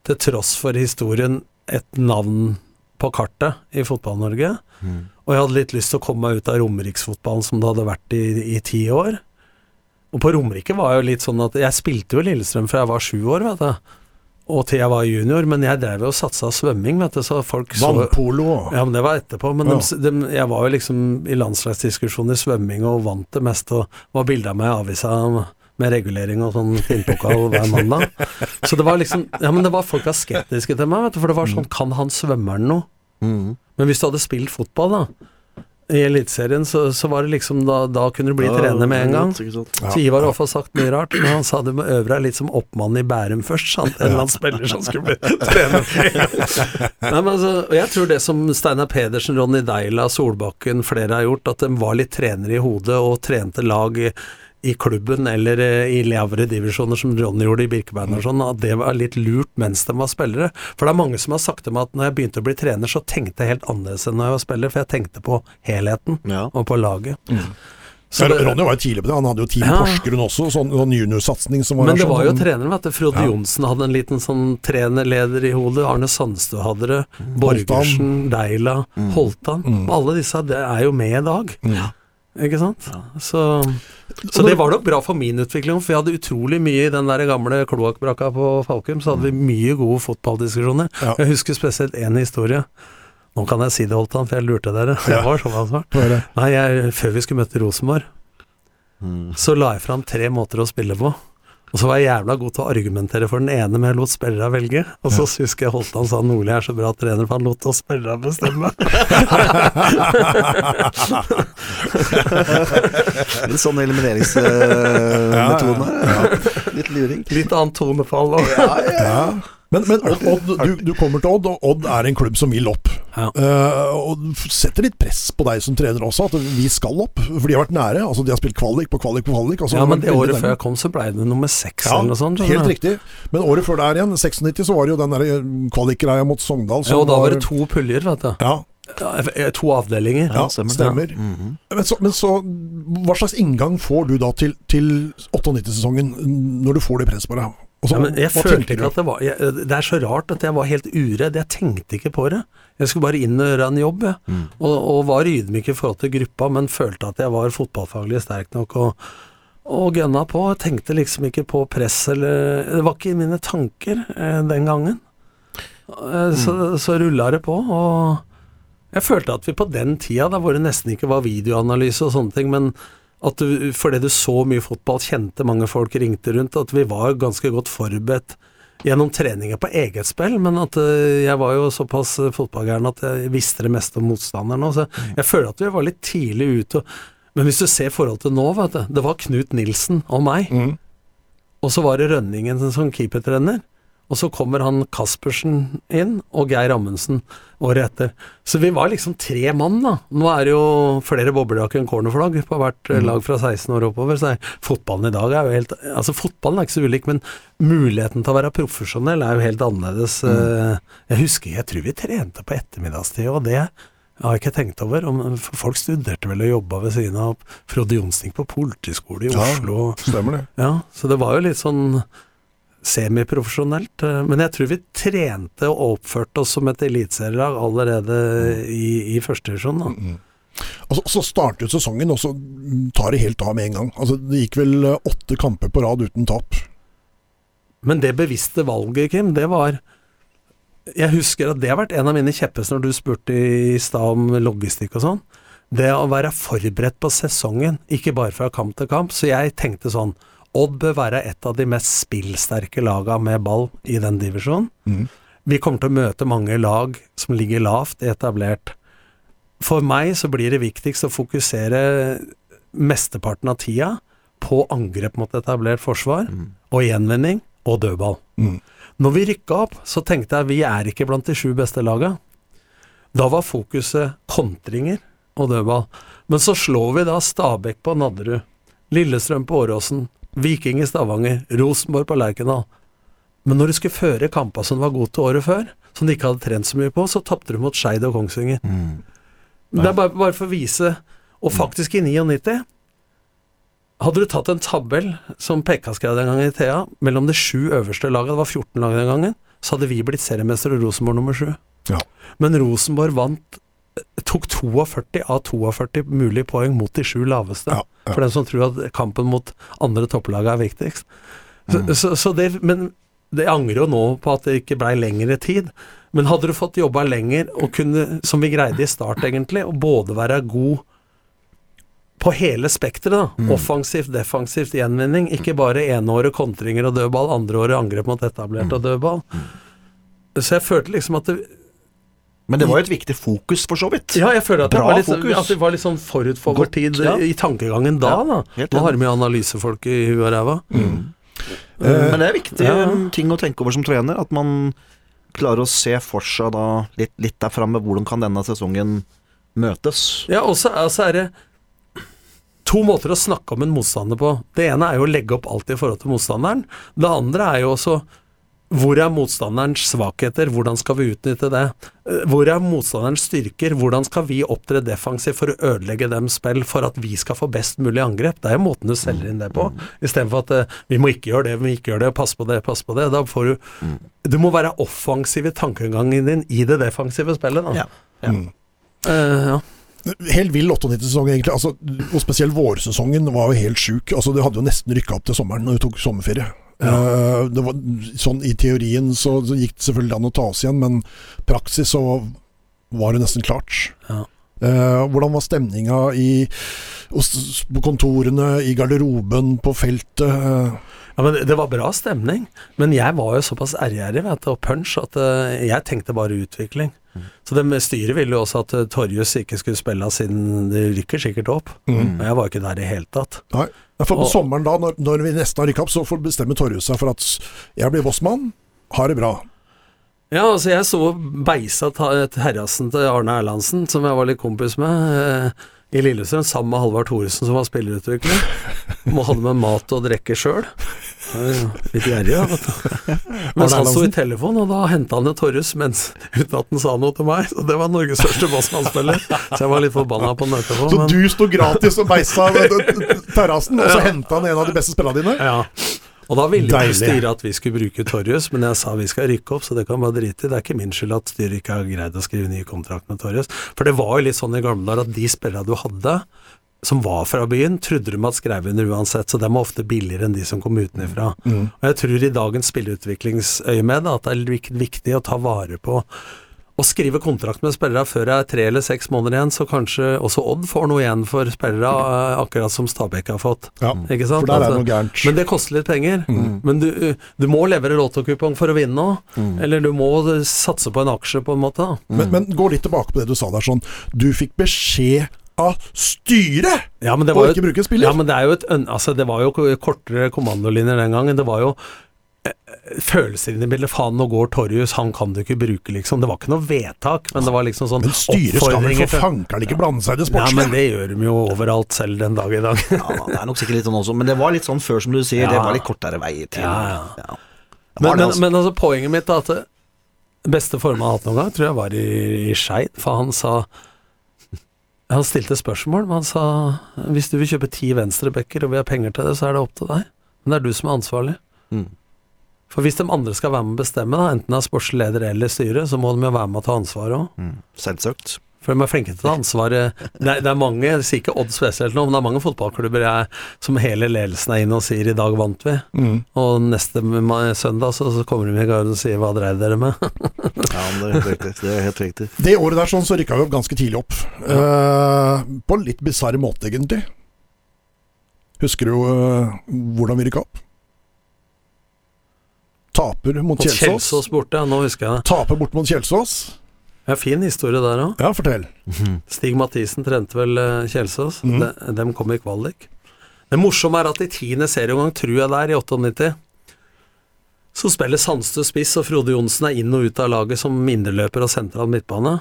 til tross for historien, et navn på kartet i Fotball-Norge. Og jeg hadde litt lyst til å komme meg ut av Romeriksfotballen som det hadde vært i, i ti år. Og på Romerike var jo litt sånn at jeg spilte jo Lillestrøm fra jeg var sju år, vet du. Og til jeg var junior, men jeg drev og satsa svømming, vet du, så folk så Vannpolo òg? Ja, men det var etterpå. Men Ja. de, de, jeg var jo liksom i landslagsdiskusjoner i svømming og vant det meste, og var bilde av meg i avisa med regulering og sånn finpokal hver mandag. <laughs> Så det var liksom Ja, men det var folk var skeptiske til meg, vet du, for det var sånn Kan han svømmeren noe? Mm. Men hvis du hadde spilt fotball, da, i Eliteserien, så, så var det liksom da, da kunne du bli trener med en gang. Ja. Så Ivar har i sagt mye rart, men han sa du må øve deg litt som oppmann i Bærum først, sant? En eller annen spiller som skulle bli trener. Nei, men altså, og jeg tror det som Steinar Pedersen, Ronny Deila, Solbakken, flere har gjort, at de var litt trenere i hodet og trente lag i, klubben eller eh, i lavere divisjoner, som Ronny gjorde i Birkebein og sånn, at det var litt lurt mens de var spillere. For det er mange som har sagt til meg at når jeg begynte å bli trener, så tenkte jeg helt annerledes enn når jeg var spiller, for jeg tenkte på helheten Ja. og på laget. Mm. Så det, Ronny var jo tidlig på det. Han hadde jo Team Ja. Porsgrunn også, sånn, sånn juniorsatsing som var Men det sånn- var jo sånn- treneren, vet du. Frode Ja. Johnsen hadde en liten sånn trenerleder i hodet. Arne Sandstø hadde det. Borgersen, Deila, Holtan. Alle disse det er jo med i dag. Ikke sant? Så, så det var nok bra for min utvikling, for jeg hadde utrolig mye i den der gamle kloakkbrakka på Falkum. Så hadde vi mye gode fotballdiskusjoner. Ja. Jeg husker spesielt én historie. Nå kan jeg si det, Holtan, for jeg lurte dere. Jeg var sånn altså. Nei, jeg, før vi skulle møte Rosenborg, Mm. så la jeg fram tre måter å spille på. Og så var jeg jævla god til å argumentere for den ene, men jeg lot spillerne velge. Og så husker jeg Holtan sa Nordli er så bra trener, for han lot oss spillerne bestemme. <laughs> Litt sånn elimineringsmetode. Ja. Litt luring. Litt annet tonefall ja, Ja. Men, men Odd, Odd du, du kommer til Odd, og Odd er en klubb som vil opp. Ja. Uh, og setter litt press på deg som trener også, at vi skal opp. For de har vært nære. Altså De har spilt kvalik på kvalik på kvalik. Ja, men det året før jeg kom, så ble det nummer seks ja, eller noe sånt. Helt riktig. Men året før der igjen, 96, så var det jo den eh, kvalikgreia mot Sogndal. Ja, og da var det to puljer, vet du. Ja, Ja, eh, To avdelinger. ja, stemmer. stemmer. Mhm. Men, så, men så, hva slags inngang får du da til, til 98-sesongen, når du får det presset på deg? Altså, Ja, men jeg følte ikke at det var jeg, Det er så rart at jeg var helt uredd. Jeg tenkte ikke på det. Jeg skulle bare inn og gjøre en jobb, jeg. Mm. Og, og var ydmyk i forhold til gruppa, men følte at jeg var fotballfaglig sterk nok og, og gønna på. Jeg tenkte liksom ikke på press eller Det var ikke i mine tanker eh, den gangen. Eh, så, så rulla det på, og jeg følte at vi på den tida, da hvor det nesten ikke var videoanalyse og sånne ting, men at fordi du så mye fotball, kjente mange folk, ringte rundt, at vi var ganske godt forberedt gjennom treninger på eget spill, men at eh, jeg var jo såpass eh, fotballgæren at jeg visste det meste om motstanderen òg, så jeg føler at vi var litt tidlig ute. Men hvis du ser forhold til nå, vet du, det var Knut Nilsen og meg, Mm. og så var det Rønningen som keepertrener. Og så kommer han Kaspersen inn, og Geir Amundsen året etter. Så vi var liksom tre mann, da. Nå er det jo flere boblejakker enn cornerflagg på hvert mm. lag fra 16 år oppover. Så er, fotballen i dag er jo helt Altså, fotballen er ikke så ulik, men muligheten til å være profesjonell er jo helt annerledes. Mm. Jeg husker, jeg tror vi trente på ettermiddagstid, og det har jeg ikke tenkt over. Om, folk studerte vel og jobba ved siden av. Frode Jonsting på politiskole i Oslo. Ja. Stemmer det. Ja, så det var jo litt sånn semiprofesjonelt. eh, Men jeg tror vi trente og oppførte oss som et eliteserielag allerede i, i førstedivisjon. da. -hmm. så, så startet sesongen, og så tar det helt av med en gang. Altså, det gikk vel eh, åtte kamper på rad uten tap. Men det bevisste valget, Kim, det var Jeg husker at det har vært en av mine kjepphester når du spurte i stad om logistikk og sånn. Det å være forberedt på sesongen, ikke bare fra kamp til kamp. Så jeg tenkte sånn Odd bør være et av de mest spillsterke laga med ball i den divisjonen. Mm. Vi kommer til å møte mange lag som ligger lavt etablert. For meg så blir det viktigst å fokusere mesteparten av tida på angrep mot etablert forsvar, og gjenvinning og dødball. Mm. Når vi rykka opp, så tenkte jeg vi er ikke blant de sju beste laga. Da var fokuset kontringer og dødball. Men så slår vi da Stabæk på Nadderud, Lillestrøm på Åråsen, Viking i Stavanger, Rosenborg på Lerkendal. Men når du skulle føre kamper som de var god til året før, som du ikke hadde trent så mye på, så tapte du mot Skeid og Kongsvinger. Mm. Det er bare, bare for å vise Og faktisk i 99 Hadde du tatt en tabell som Pekka skrev den gangen i Thea, mellom de sju øverste lagene, det var 14 lag den gangen, så hadde vi blitt seriemester og Rosenborg nummer sju. Ja. Men Rosenborg vant tok 42 av 42 mulige poeng mot de sju laveste. Ja, ja. For den som tror at kampen mot andre topplag er viktigst. Så, så, så det, men det angrer jo nå på at det ikke blei lengre tid. Men hadde du fått jobba lenger, og kunne, som vi greide i start egentlig, å både være god på hele spekteret. Mm. Offensivt, defensivt, gjenvinning. Ikke bare eneåret kontringer og dødball, andreåret angrep mot etablert Mm. og dødball. Så jeg følte liksom at det, Men det var jo et viktig fokus, for så vidt. Ja, jeg føler at, det var litt, at det var litt sånn forut for vår tid ja. i tankegangen da. Ja, da. Nå har vi analysefolk i huet og ræva. Men det er viktig Ja. um, ting å tenke over som trener. At man klarer å se for seg da litt, litt der framme hvordan kan denne sesongen møtes. Ja, og så altså er det to måter å snakke om en motstander på. Det ene er jo å legge opp alt i forhold til motstanderen. Det andre er jo også hvor er motstanderens svakheter, hvordan skal vi utnytte det? Eh, Hvor er motstanderens styrker, hvordan skal vi opptre defensivt for å ødelegge dem spill for at vi skal få best mulig angrep? Det er jo måten du selger inn det på, istedenfor at eh, vi må ikke gjøre det, vi må ikke gjøre det, pass på det, pass på det. Da får du Du må være offensiv i tankegangen din i det defensive spillet, da. Ja. Ja. Uh, ja. Helt vill 98-sesong, egentlig. Altså, og spesielt vårsesongen var jo helt sjuk. Altså, du hadde jo nesten rykka opp til sommeren når du tok sommerferie. Eh, det var, sånn I teorien så, så gikk det selvfølgelig an å ta oss igjen, men praksis så var det nesten klart. Ja. Eh, hvordan var stemninga i, på kontorene, i garderoben, på feltet? Eh, Ja, men det- var bra stemning, men jeg var jo såpass ærgjerrig og punch at jeg tenkte bare utvikling. Så det styret ville jo også at uh, Torjus ikke skulle spille siden det rykker sikkert opp. Og jeg var ikke der i hele tatt. Nei. For på Og- sommeren da, når, når vi nesten har rykka opp, så får bestemme Torjus seg for at jeg blir bossmann, har det bra. Ja, altså jeg så beisa terrassen til Arne Erlandsen, som jeg var litt kompis med, eh, i Lillestrøm, sammen med Halvard Thoresen, som var spillerutvikler. Må hadde med mat og drikke sjøl. Litt gjerrig, da. Mens <laughs> han sto i telefon, og da henta han jo Torjus mens, uten at han sa noe til meg. Så det var Norges største bossmannsspiller. Så jeg var litt forbanna på han etterpå. Så men- du sto gratis og beisa <laughs> terrassen, og så henta han en av de beste spillerne dine? Ja. Og da ville jo ikke styret at vi skulle bruke Torjus, men jeg sa vi skal rykke opp, så det kan bare drite i. Det er ikke min skyld at styret ikke har greid å skrive ny kontrakt med Torjus. For det var jo litt sånn i gamle dager at de spillerne du hadde, som var fra byen, trodde de at skrev under uansett, så de var ofte billigere enn de som kom utenfra. Og jeg tror i dagens spilleutviklingsøyemed at det er viktig å ta vare på å skrive kontrakt med spillere før det er tre eller seks måneder igjen, så kanskje også Odd får noe igjen for spillere, eh, akkurat som Stabæk har fått. Ja, Ikke sant? for der er Altså, det noe gærent. Men det koster litt penger. Men du, du må levere lottokupong for å vinne òg. Eller du må satse på en aksje, på en måte. Mm. Men, men gå litt tilbake på det du sa der sånn. Du fikk beskjed av styret Ja, men det på å ikke bruke spiller. Ja, men det er jo et Altså, det var jo kortere kommandolinjer den gangen. Det var jo følelser inn i bildet. Faen, nå går Torjus, han kan du ikke bruke, liksom. Det var ikke noe vedtak, men det var liksom sånn Men styret skal vel for fankeren ikke blande seg i det Ja, men det gjør de jo overalt selv den dag i dag. Ja, det er nok sikkert litt sånn også, men det var litt sånn før, som du sier. Det var litt kortere vei til. Ja, ja. Men, men, altså. men altså, poenget mitt er at det beste formen jeg har hatt noen gang, tror jeg var i, i Skeid. For han sa Han stilte spørsmål, men han sa hvis du vil kjøpe ti venstrebacker og vi har penger til det, så er det opp til deg. Men det er du som er ansvarlig. Mm. For hvis de andre skal være med å bestemme, da, enten det er sportslig leder eller styre, så må de jo være med å ta ansvaret òg. Mm. Selvsagt. For de er flinke til å ta ansvaret. Det er, det er mange, jeg sier ikke Odd spesielt nå, men det er mange fotballklubber jeg, som hele ledelsen er inne og sier i dag vant vi. Mm. Og neste søndag så, så kommer de i garden og sier hva dreiv dere med? <laughs> Ja, men det er riktig. Det er helt riktig. Det året der sånn, så rykka vi opp ganske tidlig opp. Eh, på en litt bisarr måte, egentlig. Husker du uh, hvordan vi rykka opp? Taper mot Mot Kjelsås. Kjelsås borte, ja, nå husker jeg det. Taper bort mot Kjelsås. Ja, fin historie der òg. Ja, fortell. Stig Mathisen trente vel eh, Kjelsås. Mm. De, dem kom i kvalik. Det morsomme er at i tiende serieomgang, tror jeg det er, i 98, så spiller Sandstø spiss, og Frode Johnsen er inn og ut av laget som mindreløper og sentral midtbane.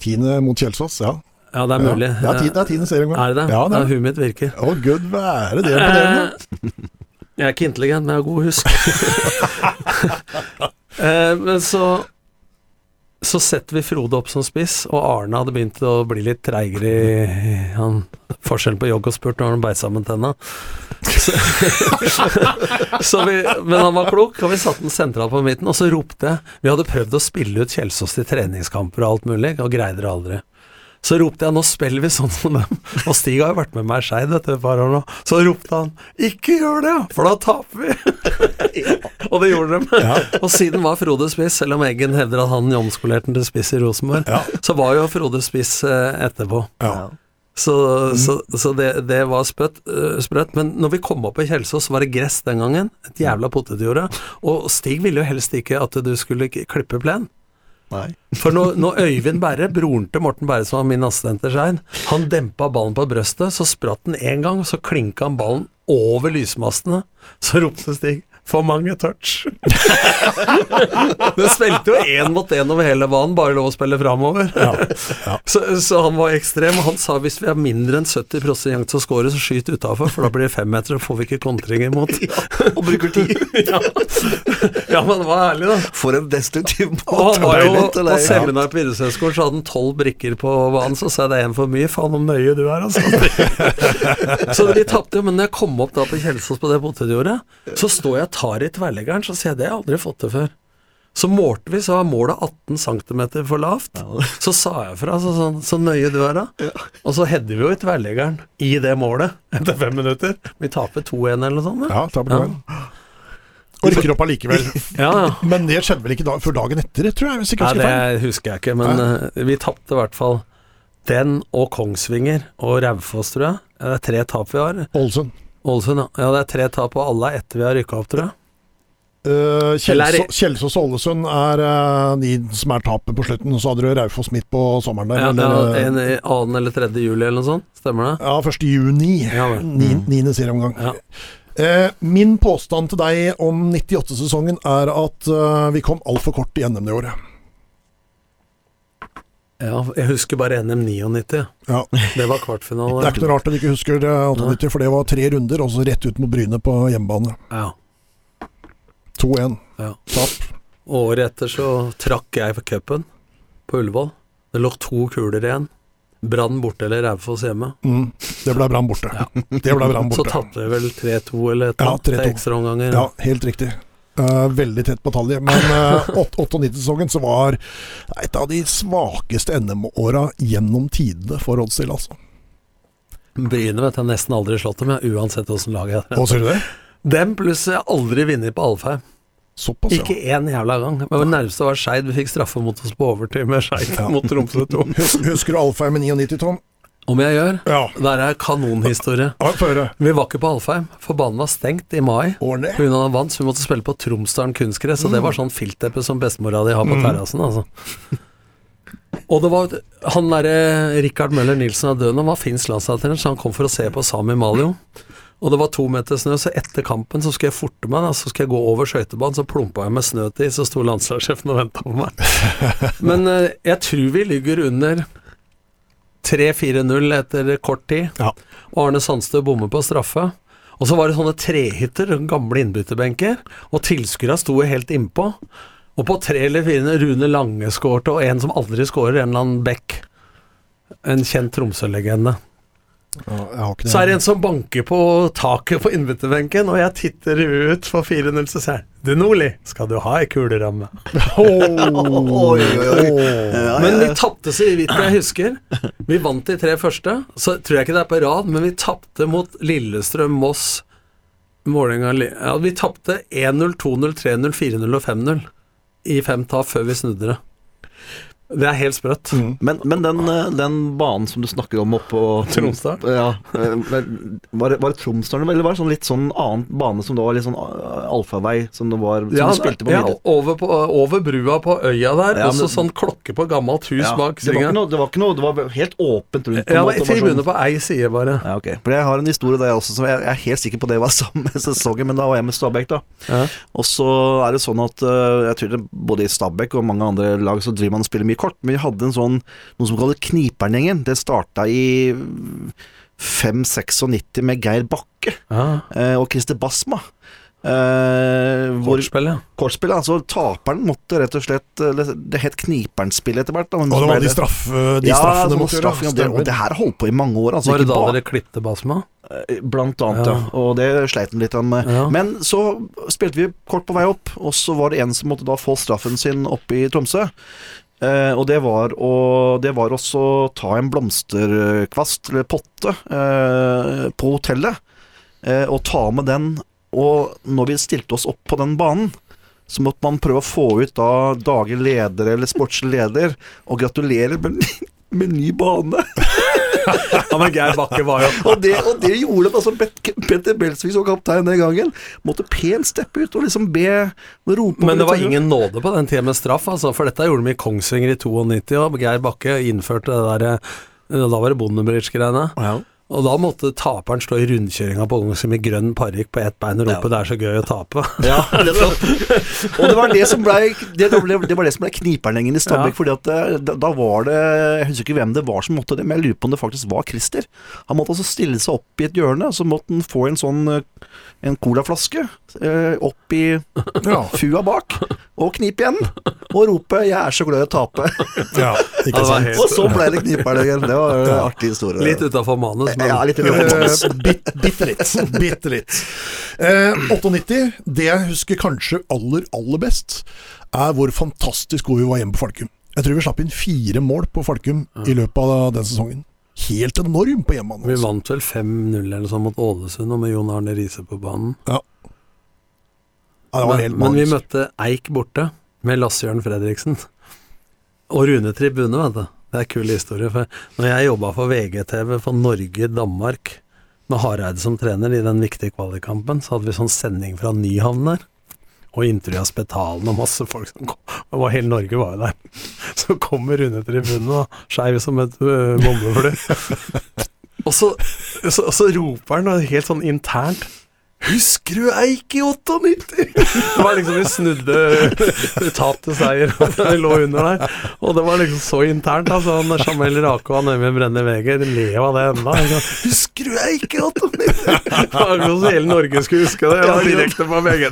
Tiende mot Kjelsås, ja. Ja, det er mulig. Ja, det er ti- det er tiende serieomgang. Er det det? Ja, det Ja, er. huet mitt virker. Å, gud være det imponerende. <laughs> Jeg er ikke intelligent, men jeg har god husk. <laughs> Eh, men så så setter vi Frode opp som spiss, og Arne hadde begynt å bli litt treigere i han, Forskjellen på jogg og spurt når han beit sammen tenna. <laughs> Så vi, men han var klok, og vi satte den sentralt på midten, og så ropte jeg Vi hadde prøvd å spille ut Kjelsås til treningskamper og alt mulig, og greide det aldri. Så ropte jeg 'nå spiller vi sånn som dem'. Og Stig har jo vært med meg i Skeid et par år nå. Så ropte han 'ikke gjør det, for da taper vi'. <laughs> og det gjorde de. Og siden var Frode spiss, selv om Eggen hevder at han omskolerte den til spiss i Rosenborg, Ja. så var jo Frode spiss eh, etterpå. Ja. Så, så, så det, det var spøtt, uh, sprøtt. Men når vi kom opp i Kjelsås, var det gress den gangen. Et jævla potetjorde. Og Stig ville jo helst ikke at du skulle klippe plen. Nei. For når, når Øyvind Berre, broren til Morten Berre som var min assistent til Skein, han dempa ballen på brøstet, så spratt den én gang, så klinka han ballen over lysmastene. Så ropte Stig 'for mange touch'. <laughs> det spilte jo én mot én over hele banen, bare lov å spille framover. <laughs> Så, så han var ekstrem. Og han sa hvis vi har mindre enn 70 prosent til å score, så skyt utafor, for da blir det femmeter, og får vi ikke kontring imot. <laughs> Og bruker tid. ja. ja, men det var ærlig, da. For en destruktiv Og han måte var jo på seminar på idrettshøyskolen, så hadde han tolv brikker på banen, så sa jeg det er en for mye. Faen, om nøye du er, altså. så de tapte jo, men når jeg kom opp da på Kjelsås på det potetjordet, så står jeg tar i tverrleggeren, så sier jeg det har jeg aldri fått til før. Så målte vi, så var målet 18 cm for lavt. Så sa jeg fra, så, sånn, så nøye du er da. Og så header vi jo i tverrleggeren i det målet <laughs> etter fem minutter. Vi taper 2-1 eller noe sånt. Ja, taper du vel. Og rykker opp allikevel. <laughs> Ja, ja. Men det skjedde vel ikke da, før dagen etter, tror jeg, hvis ikke Nei, det husker jeg ikke, men uh, vi tapte i hvert fall den og Kongsvinger og Raufoss, tror jeg. Det er tre tap vi har. Ålesund. Ålesund, ja. Det er tre tap, og alle er etter vi har rykka opp, tror jeg. Uh, Kjelsås og Ålesund er eh, de som er tapet på slutten. Så hadde du Raufoss midt på sommeren der. Ja, eller, ja, en i annen eller tredje juli eller noe sånt. Stemmer det? ja, 1. juni. Ja. Ni, niende serieomgang. Ja. Eh, min påstand til deg om 98-sesongen er at vi kom altfor kort i NM det året. Ja, jeg husker bare NM 99. Ja. Det var Det er ikke noe rart at du ikke husker det, 98, for det var tre runder, og så rett ut mot Bryne på hjemmebane. Ja, 2-1. ja. Tap. Året etter så trakk jeg for cupen på Ullevål. Det lå to kuler igjen. Brann borte eller Raufoss hjemme. Mm. Det ble Brann borte. Det ble Brann Så borte. tapte vi vel 3-2 eller et Ja, eller annet til 3-2. ekstraomganger. Ja, helt riktig. Eh, veldig tett batalje. Men uh, 98-sesongen så var et av de svakeste NM-åra gjennom tidene for Oddstil, altså. Bryne vet jeg nesten aldri slått dem, jeg, uansett åssen lag jeg du det? Dem pluss jeg har aldri vunnet på Alfheim. Såpass, ja. Ikke én jævla gang. Men det nærmeste var Skeid. Vi fikk straffe mot oss på overtid med Skeid Ja. mot Tromsø 2. Husker du Alfheim med 99 tonn? Om jeg gjør? Ja. Der er kanonhistorie. Vi var ikke på Alfheim, for banen var stengt i mai. Pga. han vant, så vi måtte spille på Tromsdalen kunstgress. Og det var sånn filtteppe som bestemora di har på terrassen, altså. Og det var han derre Rikard Møller Nilsen er død nå, var finsk landslagstrener, så han kom for å se på Sami Malio. Og det var to meter snø, så etter kampen så skulle jeg forte meg, da, så skulle jeg gå over skøytebanen, så plumpa jeg med snø til, så sto landslagssjefen og venta på meg. <laughs> Men eh, jeg tror vi ligger under 3-4-0 etter kort tid. Ja. Og Arne Sandstø bommer på straffe. Og så var det sånne trehytter, gamle innbytterbenker, og tilskuerne sto helt innpå. Og på tre eller fire Rune Lange skårte, og en som aldri skårer, en eller annen Beck. En kjent Tromsø-legende. Så er det en som banker på taket på innbytterbenken, og jeg titter ut for 4-0, så sier jeg Du Nordli, skal du ha ei kuleramme? <laughs> Oi, oi, oi. Ja, Men ja, vi tapte så vidt jeg husker. Vi vant de tre første, så tror jeg ikke det er på rad, men vi tapte mot Lillestrøm, Moss, Målinga Ja, vi tapte 1-0, 2-0, 3-0, 4-0 og 5-0 i fem tap før vi snudde det. Det er helt sprøtt. Mm. Men, men den, eh, den banen som du snakker om oppå Tromsdalen? Ja, eh, var det, var det Tromsdalen, eller var det sånn litt sånn annen bane som det var litt sånn eh, allfarvei, som det var Som Ja, du spilte på ja midten? over, på, over brua på øya der, Ja, og så men- sånn klokke på gammelt hus Ja, bak det, var ikke noe, det var ikke noe Det var helt åpent rundt. Ja, måte, men det var tribune sånn- på ei side, bare. Ja, ok. For jeg har en historie der også, som jeg, jeg er helt sikker på det var <laughs> samme sesongen, men da var jeg med Stabæk, da. Ja. Og så er det sånn at jeg tror det, både i Stabæk og mange andre lag så driver man og spiller mye kort, men vi hadde en sånn noe som kalles Kniperngjengen. Det starta i 596 med Geir Bakke Ja. eh, og Christer Basma. Eh, hvor Kortspill, ja. kortspillet, altså taperen måtte rett og slett Det het Kniperen-spill etter hvert. Da, Og det var de, straff, de ja, straffene måtte straff, ja, det, og det her holdt på i mange år. Altså, Var det ikke da bare- dere klippte Basma? Eh, Blant annet, ja. Ja. Og det sleit han litt med. Ja. Men så spilte vi kort på vei opp, og så var det en som måtte da få straffen sin oppe i Tromsø. Eh, og det var å Det var også ta en blomsterkvast, eller potte, eh, på hotellet, eh, og ta med den. Og når vi stilte oss opp på den banen, så måtte man prøve å få ut da daglig leder eller sportslig leder, og gratulere med, med ny bane. <laughs> <laughs> Ja, men Geir Bakke var jo Og det, og det gjorde at altså Petter Belsvik som kaptein den gangen måtte pent steppe ut og liksom be rope Men det var ingen nåde på den tida med straff, altså, for dette gjorde de i Kongsvinger i 92, og Geir Bakke innførte det derre Da var det Bondebridge-greiene. ja. Og da måtte taperen stå i rundkjøringa på Kongsvinger med grønn parykk på ett bein og rope 'det er så gøy å tape'. Ja, <laughs> nettopp. og det var det som ble Det, ble, det, var det som ble kniperlengen i Stabæk. Ja. Fordi at det, da, var det Jeg husker ikke hvem det var som måtte det, men jeg lurer på om det faktisk var Christer. Han måtte altså stille seg opp i et hjørne, så måtte han få en sånn eh, En colaflaske eh, opp i Ja. fua bak, og knipe igjen. Og rope 'jeg er så glad i å tape'. ja, <laughs> Ja, ikke sant. helt- Og så ble det kniperlengen. Det var en artig historie. Litt utafor manus, men Ja, litt. Eh, bit, bitte litt. Bitte litt. Uh, 98, det jeg husker kanskje aller, aller best, er hvor fantastisk gode vi var hjemme på Falkum. Jeg tror vi slapp inn fire mål på Falkum i løpet av den sesongen. Helt enorm på hjemmebane. vi altså. vant vel 5-0 eller sånn mot Ålesund, og med Jon Arne Riise på banen. Ja, det var Men, helt men vi møtte Eik borte, med Lasse-Jørn Fredriksen. Og Rune Tribune, vet du. Det er en kul historie. For når jeg jobba for VGTV for Norge-Danmark, med Hareide som trener i den viktige kvalikkampen, så hadde vi sånn sending fra Nyhavn der. Og intervjua Spetalen og masse folk som kom. Det var Hele Norge var jo der. <laughs> Så kommer Rune tribunen og skeiv som et øh, bombefly. <laughs> Og så, så, så roper han helt sånn internt Husker du Eik i 98? Det var liksom vi snudde tap til seier, og vi lå under der. Og det var liksom så internt. Altså, han Jamel Rake og han Øyvind Brenne Weger ler av det ennå. Husker du Eik i 98? Det var akkurat som hele Norge skulle huske det. jeg var direkte på VG.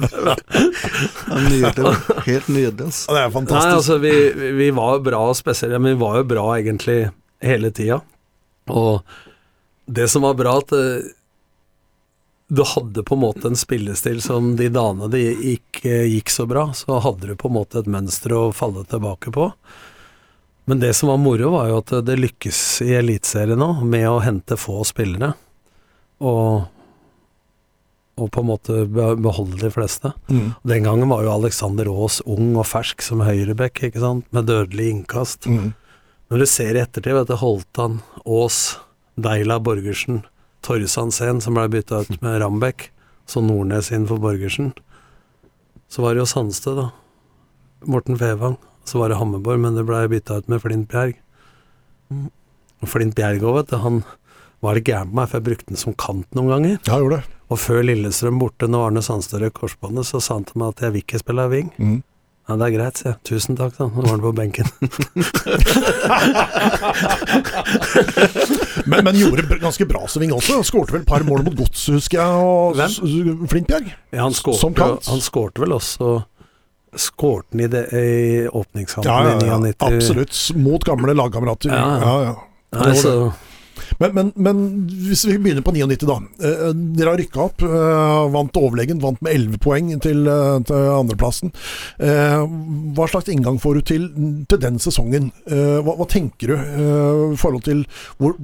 Nydelig. Helt nydelig. Altså. Det er fantastisk. Nei, altså, vi, vi var jo bra, spesielt, men vi var jo bra egentlig hele tida. Og det som var bra, at eh, du hadde på en måte en spillestil som de dagene det gikk, gikk så bra, så hadde du på en måte et mønster å falle tilbake på. Men det som var moro, var jo at det lykkes i Eliteserien nå med å hente få spillere. Og, og på en måte beholde de fleste. Mm. Den gangen var jo Alexander Aas ung og fersk som høyrebekk, ikke sant, med dødelig innkast. Mm. Når du ser i ettertid, vet du, Holtan, Aas, Deila Borgersen, Torsan Sen, som ble bytta ut med Rambekk, så Nordnes inn for Borgersen. Så var det jo Sandsted, da. Morten Fevang. Så var det Hammerborg, men det ble bytta ut med Flint Bjerg. Flint Bjerg òg, vet du, han var det gæren med meg, for jeg brukte den som kant noen ganger. Ja, gjorde det. Og før Lillestrøm borte, når Arne Sandstø røk korsbåndet, så sa han til meg at jeg vil ikke spille wing. Mm. Ja, det er greit, sier jeg. Tusen takk, da. Nå var han på benken. <laughs> Men, men gjorde ganske bra sving også. Skårte vel et par mål mot Gods, husker jeg. Og? Flintbjerg. Ja, han skårte, han skårte vel også Skårte han i, det, i åpningskampen Ja, ja, i ja, 99? absolutt. Mot gamle lagkamerater. Ja, Ja, ja. ja. Nei, så, Men, men, men hvis vi begynner på 99, da. Eh, dere har rykka opp. Eh, vant overlegen. Vant med 11 poeng til, eh, til andreplassen. Eh, hva slags inngang får du til, til den sesongen? Eh, hva, hva tenker du eh, i forhold til hvor,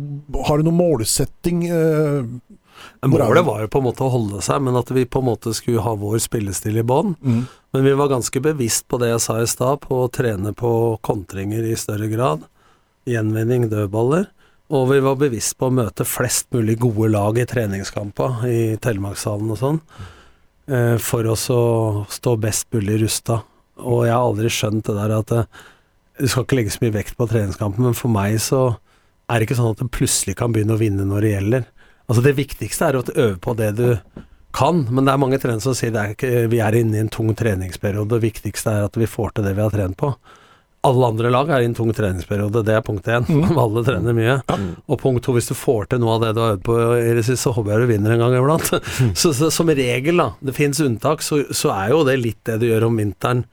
Har du noen målsetting? Målet var jo på en måte å holde seg, men at vi på en måte skulle ha vår spillestil i bånn. mm, Men vi var ganske bevisst på det jeg sa i stad, på å trene på kontringer i større grad. Gjenvinning, dødballer. Og vi var bevisst på å møte flest mulig gode lag i treningskamper i Telemarkshallen og sånn. eh, For å stå best mulig rusta. Og jeg har aldri skjønt det der at eh, du skal ikke legge så mye vekt på treningskampen, men for meg så er det ikke sånn at du plutselig kan begynne å vinne når det gjelder. Altså Det viktigste er å øve på det du kan, men det er mange trenere som sier er vi er inne i en tung treningsperiode. Det viktigste er at vi får til det vi har trent på. Alle andre lag er i en tung treningsperiode, det er punkt én. <laughs> Alle trener mye. Og punkt to, hvis du får til noe av det du har øvd på i det siste, så håper jeg du vinner en gang iblant. <laughs> så, så som regel, da, det fins unntak, så, så er jo det litt det du gjør om vinteren.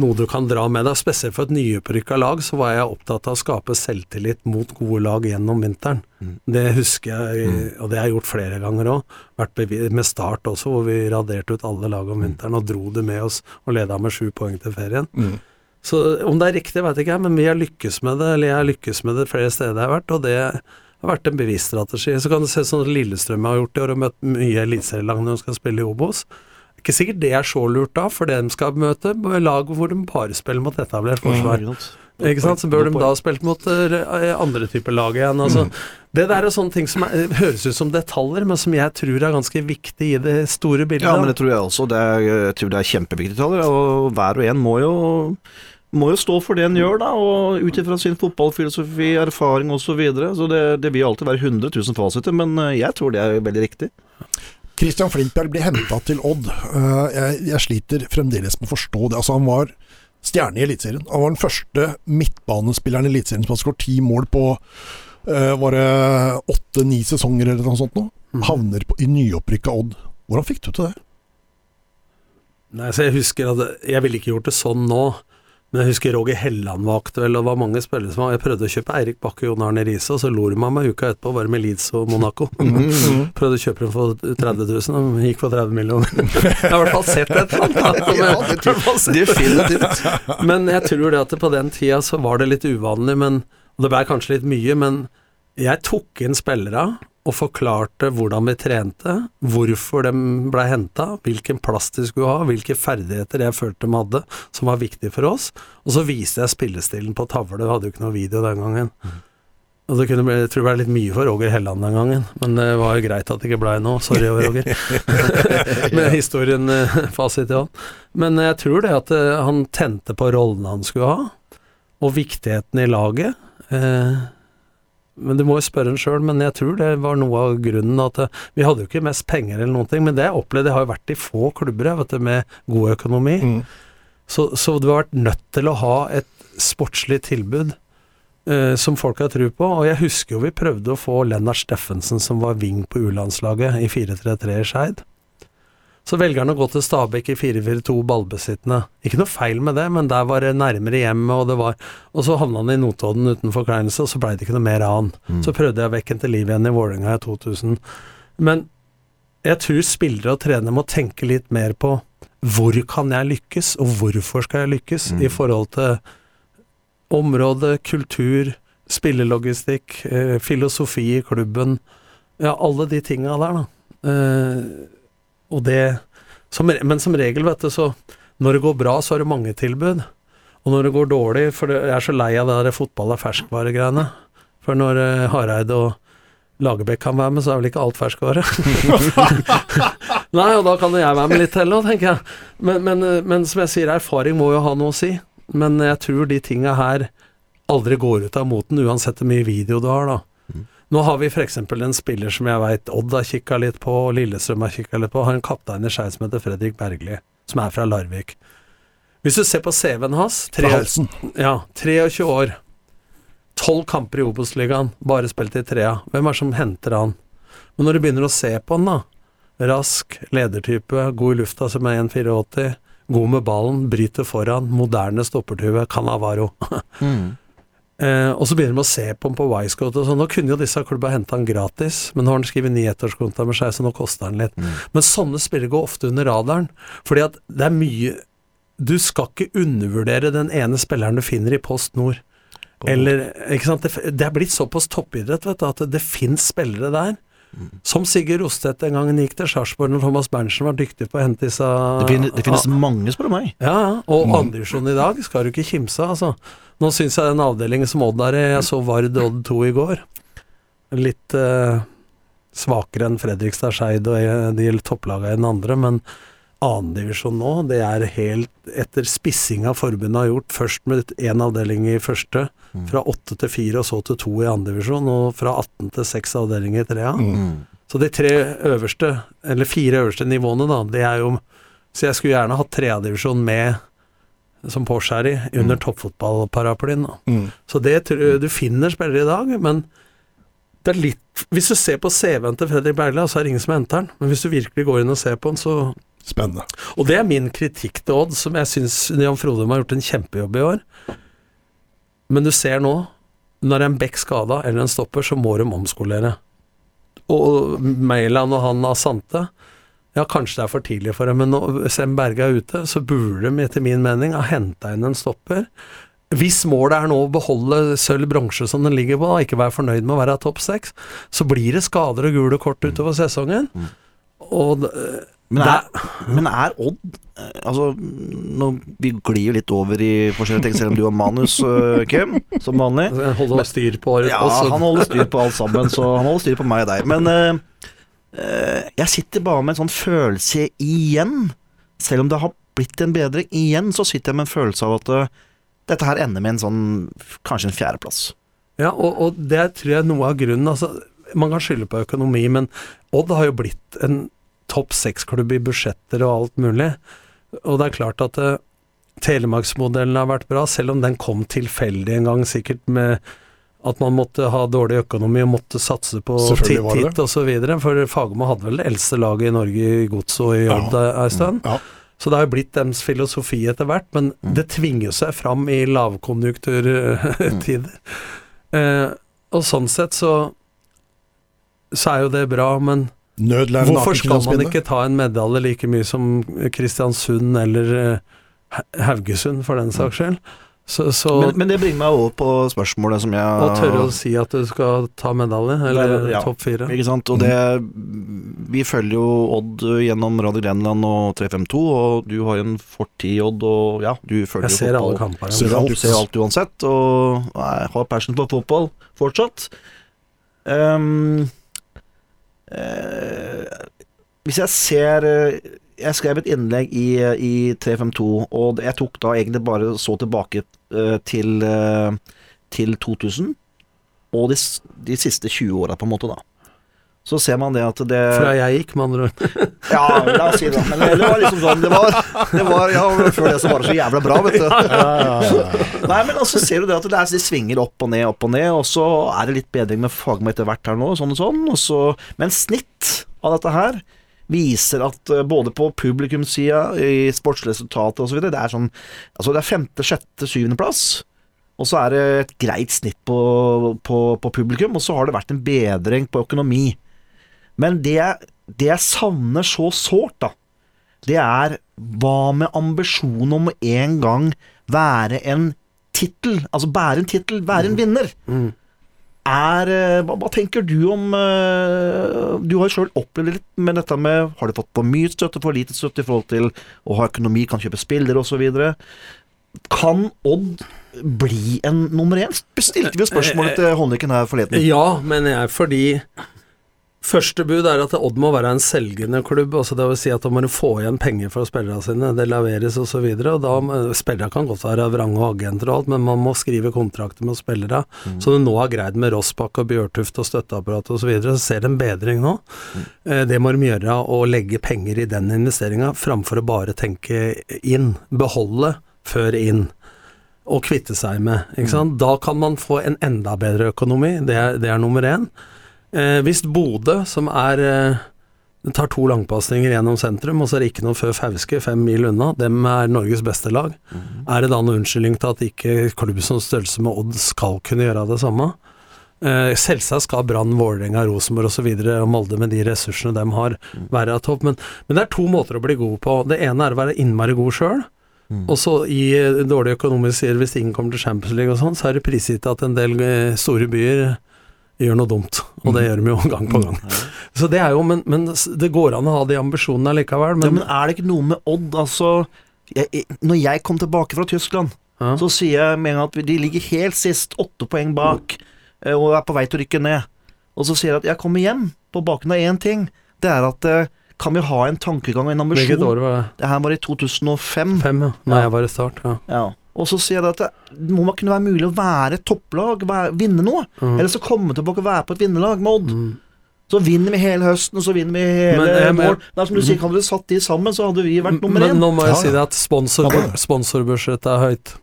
Noe du kan dra med deg. Spesielt for et nyopprykka lag, så var jeg opptatt av å skape selvtillit mot gode lag gjennom vinteren. Det husker jeg, og det har jeg gjort flere ganger òg. Vært med Start også, hvor vi raderte ut alle lag om vinteren og dro det med oss og leda med sju poeng til ferien. Mm. Så om det er riktig, vet ikke jeg, men vi har lykkes med det, eller jeg har lykkes med det flere steder jeg har vært, og det har vært en bevisst strategi. Så kan du se sånn Lillestrøm har gjort det, og møtt mye eliteserielag når de skal spille i Obos. Ikke sikkert det er så lurt da, for de skal møte lag hvor de bare spiller mot etablert forsvar. ikke sant? Så bør de da ha spilt mot eh, andre typer lag igjen. Altså, Det der er sånne ting som er, høres ut som detaljer, men som jeg tror er ganske viktig i det store bildet. Ja, men det tror jeg også. Det er, jeg tror det er kjempeviktige detaljer, og hver og en må jo må jo stå for det en gjør, da, og ut ifra sin fotballfilosofi, erfaring osv. Så, videre. så det, det vil alltid være 100 000 fasiter, men eh, jeg tror det er veldig riktig. Christian Flintberg blir henta til Odd. Eh, jeg, jeg, sliter fremdeles med å forstå det. Altså, han var stjerne i Eliteserien. Han var den første midtbanespilleren i Eliteserien som har skåret ti mål på uh, Var det åtte-ni sesonger eller noe sånt nå? Mm. Havner på, i nyopprykka Odd. Hvordan fikk du til det? Nei, så Jeg husker at jeg ville ikke gjort det sånn nå. Men jeg husker Roger Helland var aktuell, og det var mange spillere som var Jeg prøvde å kjøpe Eirik Bakke og Jon Arne Riise, og så lo de meg uka etterpå, bare med Leeds og Monaco. <laughs> Mm. <laughs> prøvde å kjøpe dem for 30 000, og de gikk for 30 millioner. <laughs> jeg har i hvert fall sett et eller annet. Definitivt. men jeg tror det at på den tida så var det litt uvanlig, men, og det ble kanskje litt mye, men jeg tok inn spillere og forklarte hvordan vi trente, hvorfor de ble henta, hvilken plass de skulle ha, hvilke ferdigheter jeg følte de hadde som var viktige for oss. Og så viste jeg spillestilen på tavle, vi hadde jo ikke noe video den gangen. Og det kunne bli, jeg tror det ble litt mye for Roger Helland den gangen, men det var jo greit at det ikke blei noe. Sorry, <laughs> Roger. Med historien eh, fasit i hånd. Men jeg tror det at eh, han tente på rollene han skulle ha, og viktigheten i laget. Eh, men du må jo spørre en sjøl, men jeg tror det var noe av grunnen at eh, Vi hadde jo ikke mest penger eller noen ting, men det jeg opplevde Jeg har jo vært i få klubber jeg, vet du, med god økonomi. Mm. Så, så, du har vært nødt til å ha et sportslig tilbud eh, som folk har tro på. Og jeg husker jo vi prøvde å få Lennart Steffensen, som var wing på U-landslaget, i 4-3-3 i Skeid. Så velger han å gå til Stabæk i 4-4-2 ballbesittende. Ikke noe feil med det, men der var det nærmere hjemmet, og det var Og så havna han i Notodden uten forkleinelse, og så blei det ikke noe mer av han. Mm. Så prøvde jeg å vekke en til liv igjen i Vålerenga i 2000. Men jeg tror spillere og trenere må tenke litt mer på hvor kan jeg lykkes, og hvorfor skal jeg lykkes, mm. i forhold til område, kultur, spillelogistikk, eh, filosofi i klubben. Ja, alle de tinga der, da. Eh, og det som, Men som regel, vet du, så Når det går bra, så har det mange tilbud. Og når det går dårlig For jeg er så lei av det der fotball er ferskvare-greiene. For når uh, Hareide og Lagerbäck kan være med, så er vel ikke alt ferskvare. <laughs> Nei, og da kan jo jeg være med litt heller, tenker jeg. Men, men, eh, men, som jeg sier, erfaring må jo ha noe å si. Men jeg tror de tinga her aldri går ut av moten, uansett hvor mye video du har, da. Nå har vi f.eks. en spiller som jeg veit Odd har kikka litt på, og Lillestrøm har kikka litt på. Har en kaptein i Skei som heter Fredrik Bergli, som er fra Larvik. Hvis du ser på CV-en hans tre, ja, 23 år. 12 kamper i Obos-ligaen, bare spilt i trea. Hvem er det som henter han? Men når du begynner å se på han, da. Rask, ledertype, god i lufta som er 1,84. God med ballen, bryter foran, moderne stoppertue, Canavaro. <laughs> mm. Eh, og så begynner de å se på ham på Wisecoat og sånn. Nå kunne jo disse klubba henta han gratis, men nå har han skrevet ni ettårskonta med seg, så nå koster han litt. Mm. Men sånne spillere går ofte under radaren, fordi at det er mye Du skal ikke undervurdere den ene spilleren du finner i Post Nord. Eller, ikke sant? Det, det er blitt såpass toppidrett vet du, at det, det fins spillere der. Som Sigurd Rostedt den gangen gikk til Sarpsborg når Thomas Berntsen var dyktig på å hente disse Det finnes, det finnes mange, spør du meg. Ja, og andredivisjon i dag skal du ikke kimse av, altså. Nå syns jeg den avdelingen som Odd er i Jeg så Vard Odd 2 i går. Litt eh, svakere enn Fredrikstad Skeid og de topplagene enn andre, men annendivisjon nå, det er helt etter spissinga forbundet har gjort, først med én avdeling i første, mm. fra åtte til fire, og så til to i andredivisjon, og fra 18 til seks avdelinger i trea. Mm. Så de tre øverste, eller fire øverste nivåene, da, det er jo Så jeg skulle gjerne hatt treadivisjon med som er i, under mm. toppfotballparaplyen. Mm. Så det du finner spillere i dag, men det er litt Hvis du ser på CV-en til Fredrik Bergland, så er det ingen som henter den. Men hvis du virkelig går inn og ser på den, så Spennende. Og det er min kritikk til Odd, som jeg syns Jan Frode har gjort en kjempejobb i år. Men du ser nå, når en bekk skada eller en stopper, så må de omskolere. Og Mæland og han Asante ja, kanskje det er for tidlig for dem, men når Sem Berge er ute, så burde de etter min mening ha henta inn en stopper. Hvis målet er nå å beholde sølv bronse som den ligger på, og ikke være fornøyd med å være topp seks, så blir det skader og gule kort utover sesongen. Mm. Og men er, men er Odd eh, Altså, nå, vi glir jo litt over i forskjellige ting, selv om du har manus, uh, Kim, som vanlig. Han holder holder styr på alt, Ja, han holder styr på alt sammen, så han holder styr på meg og deg. Men uh, uh, jeg sitter bare med en sånn følelse igjen, selv om det har blitt en bedring. Igjen så sitter jeg med en følelse av at dette her ender med en sånn kanskje en fjerdeplass. Ja, og, og det tror jeg er noe av grunnen. Altså, man kan skylde på økonomi, men Odd har jo blitt en topp seks-klubb i budsjetter og alt mulig. Og det er klart at uh, Telemarksmodellen har vært bra, selv om den kom tilfeldig en gang, sikkert med at man måtte ha dårlig økonomi og måtte satse på titt-titt osv. For Fagermo hadde vel det eldste laget i Norge i gods og i Odd Ja. ei stund. Ja. Så det har jo blitt deres filosofi etter hvert, men Mm. det tvinger seg fram i lavkonjunkturtider. <laughs> Eh, og sånn sett så så er jo det bra, men Nødlære hvorfor skal man ikke ta en medalje like mye som Kristiansund eller eh, Haugesund, for den saks skyld? Så, så Men, men det bringer meg over på spørsmålet som jeg Å tørre å si at du skal ta medalje, eller Ja. topp fire. Ikke sant, og det Vi følger jo Odd gjennom Radio Grenland og 352, og du har en fortid Odd, og ja, du følger Jeg ser alle kampene. Ser alt. Du ser alt uansett, og jeg har passion på fotball fortsatt. Ehm, eh, hvis jeg ser eh, Jeg skrev et innlegg i, i 352, og jeg tok da egentlig bare så tilbake eh, til, eh, til 2000, og de, de siste 20 åra, på en måte, da. Så ser man det at det Fra jeg gikk, med andre ord. Ja, la oss si det. Men det var liksom sånn Det var, det var ja, Før det så var det så jævla bra, vet du. Nei, men altså ser du det at det, er, det svinger opp og ned, opp og ned, og så er det litt bedring med Fagmo etter hvert her nå, sånn og sånn. Og så, men snitt av dette her viser at eh, både på publikumssida, i sportsresultatet osv., det er sånn Altså det er femte, sjette, syvende plass. Og så er det et greit snitt på, på, på publikum, og så har det vært en bedring på økonomi. Men det, jeg- det jeg savner så sårt, da, det er hva med ambisjonen om å en gang være en tittel? Altså bære en tittel, være en vinner. Mm. Er, eh, hva, hva tenker du om uh, Du har jo sjøl opplevd litt med dette med Har du fått for mye støtte, for lite støtte i forhold til å ha økonomi, kan kjøpe spillere osv.? Kan Odd bli en nummer én? Bestilte vi spørsmålet til Håndlykken her forleden. Ja, men jeg, fordi Første bud er at Odd må være en selgende klubb. altså det vil si at Da må du få igjen penger for spillerne sine. Det leveres osv. Spillere kan godt være vrange og agenter og alt, men man må skrive kontrakter med spillere. Så det nå har greid med Rossbakk og Bjørtuft og støtteapparatet osv. Så, videre, så ser det en bedring nå. Mm. Det må de gjøre, å legge penger i den investeringa, framfor å bare tenke inn. Beholde før inn og kvitte seg med. Ikke sant? Da kan man få en enda bedre økonomi, det er, det er nummer én. Eh, hvis Bodø, som er eh, det tar to langpasninger gjennom sentrum, og så er det ikke noe før Fauske, fem mil unna, dem er Norges beste lag. Er det da noen unnskyldning til at ikke klubb som størrelse med Odd skal kunne gjøre det samme? Eh, selvsagt skal Brann, Vålerenga, Rosenborg osv. og, og Molde med de ressursene de har, være av topp, men, men det er to måter å bli god på. Det ene er å være innmari god sjøl. Og så i eh, dårlig økonomisk sider, hvis ingen kommer til Champions League og sånn, så er det prisgitt at en del eh, store byer gjør noe dumt. Og det gjør de jo gang på gang. Så det er jo, men, men det går an å ha de ambisjonene likevel. Ja, Men, men er det ikke noe med Odd, altså jeg, Når jeg kom tilbake fra Tyskland, Ja. så sier jeg med en gang at de ligger helt sist, åtte poeng bak, eh, og er på vei til å rykke ned. Og så sier jeg at jeg kommer hjem på bakgrunn av én ting. Det er at eh, kan vi ha en tankegang og en ambisjon? hvilket år var det? Det her var i 2005. Fem, ja. Når jeg var i start. Ja. Ja. Og så sier jeg at det må man kunne være mulig å være et topplag, være, vinne noe. Mm. Eller så komme tilbake og være på et vinnerlag med Odd. Mm. Så vinner vi hele høsten, og så vinner vi hele Men, eh, vår. Det er som du sier, Hadde vi satt de sammen, så hadde vi vært nummer Men nå må jeg Ja, si det at sponsor, sponsorbudsjettet er høyt.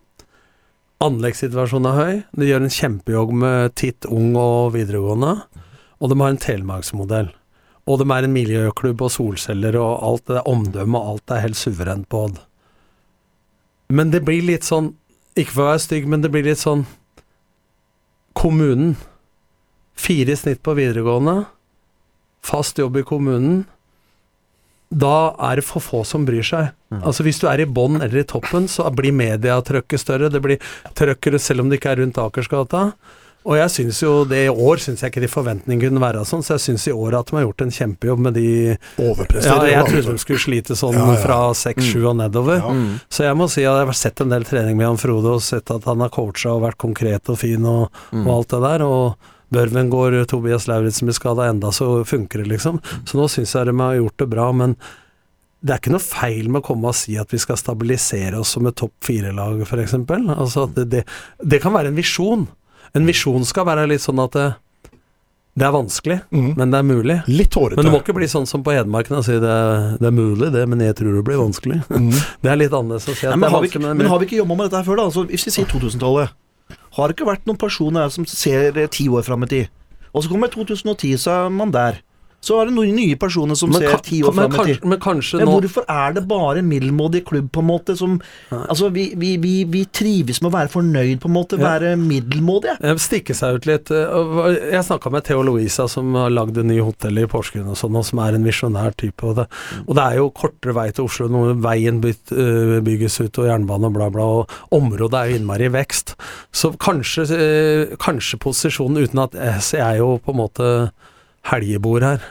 Anleggssituasjonen er høy. De gjør en kjempejobb med Titt ung og videregående. Og de har en telemarksmodell. Og de er en miljøklubb og solceller og alt det der omdømmet og alt er helt suverent på Odd. Men det blir litt sånn Ikke for å være stygg, men det blir litt sånn Kommunen. Fire i snitt på videregående. Fast jobb i kommunen. Da er det for få som bryr seg. Altså Hvis du er i bånn eller i toppen, så blir mediatrykket større. Det blir trøkkere selv om det ikke er rundt Akersgata. Og jeg syns jo det i år syns jeg ikke de forventningene kunne være sånn, så jeg syns i år at de har gjort en kjempejobb med de Ja, jeg trodde de skulle slite sånn Ja, ja. fra seks, sju og nedover. Ja. Mm. Så jeg må si at jeg har sett en del trening med Jan Frode, og sett at han har coacha og vært konkret og fin og, Mm. og alt det der. Og Børven går, Tobias Lauritzen blir skada enda, så funker det, liksom. Så nå syns jeg de har gjort det bra, men det er ikke noe feil med å komme og si at vi skal stabilisere oss som et topp fire-lag, f.eks. Altså det, det, det kan være en visjon. En visjon skal være litt sånn at det, det er vanskelig, mm. men det er mulig. Litt hårete. Men det må ikke bli sånn som på Hedmarken og si det, det er mulig, det, men jeg tror det blir vanskelig. Mm. <laughs> Det er litt annerledes å si at Nei, men, det er har ikke, men, har vi ikke jobba med dette her før, da? Altså, hvis vi sier 2000-tallet, har det ikke vært noen personer som ser eh, ti år fram i tid? Og så kommer 2010, så er man der. Så er det noen nye personer som men, ser ti år fram i tid. men kanskje Men nå hvorfor er det bare middelmådig klubb, på en måte, som Altså, vi, vi, vi, vi trives med å være fornøyd, på en måte, Ja. være middelmådige. eh, stikke seg ut litt eh, Jeg snakka med Theo Louisa, som har lagd det nye hotellet i Porsgrunn, og sånn, og som er en visjonær type. Og det, og det er jo kortere vei til Oslo, når veien eh, bygges ut, og jernbane og bla, bla, og området er jo innmari i vekst. Så kanskje, kanskje posisjonen, uten at jeg er jo på en måte helgebord her,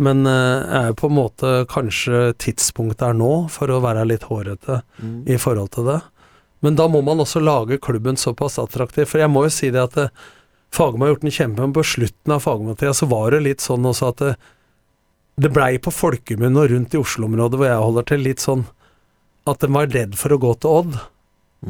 men eh, er på en måte kanskje tidspunktet er nå, for å være litt hårete i forhold til det. Men da må man også lage klubben såpass attraktiv. For jeg må jo si det at eh, Fagermo har gjort en kjempe, men på slutten av Fagermo-tida så var det litt sånn også at det, det blei på folkemunne og rundt i Oslo-området hvor jeg holder til, litt sånn at de var redd for å gå til Odd.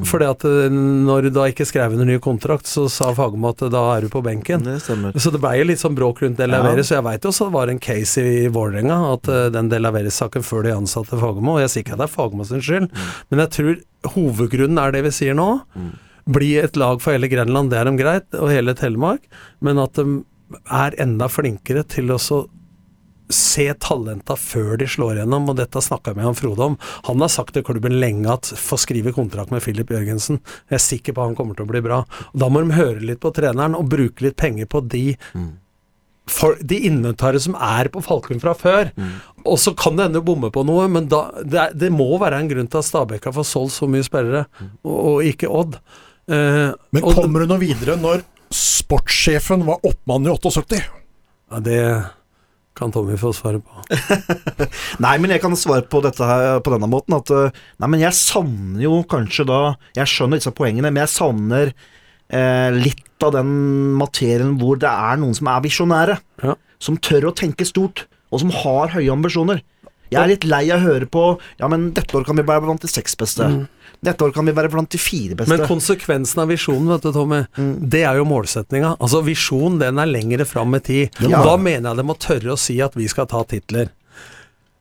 Fordi at eh, når du da ikke skrev under ny kontrakt, så sa Fagermo at da er du på benken. Det. Så det blei jo litt sånn bråk rundt det Ja. Og så jeg veit også det var en case i Vålerenga, at eh, den det leveres-saken før de ansatte Fagermo, og jeg sier ikke at det er Fagermo sin skyld, men jeg tror hovedgrunnen er det vi sier nå. Bli et lag for hele Grenland, det er dem greit, og hele Telemark, men at de er enda flinkere til å så se talenta før de slår gjennom, og dette snakka jeg med han Frode om. Han har sagt til klubben lenge at få skrive kontrakt med Filip Jørgensen. Jeg er sikker på at han kommer til å bli bra. Og da må de høre litt på treneren og bruke litt penger på de for de inventaret som er på Falkund fra før. Og så kan det hende du bommer på noe, men da, det, er, det må være en grunn til at Stabæk har fått solgt så mye spillere, og, og ikke Odd. Eh, Men kommer du noe videre når sportssjefen var oppmann i 78? ja, Det kan Tommy få svare på. <laughs> Nei, men jeg kan svare på dette her på denne måten at eh, Nei, men jeg savner jo kanskje da Jeg skjønner disse poengene, men jeg savner eh, litt av den materien hvor det er noen som er visjonære. Ja. Som tør å tenke stort, og som har høye ambisjoner. Jeg er litt lei av å høre på Ja, men dette år kan vi være blant de seks beste. Dette år kan vi være blant de fire beste. Mm. Men konsekvensen av visjonen, vet du, Tommy, det er jo målsetninga. Altså, visjonen, den er lengre fram i tid. Ja. Da mener jeg det må tørre å si at vi skal ta titler.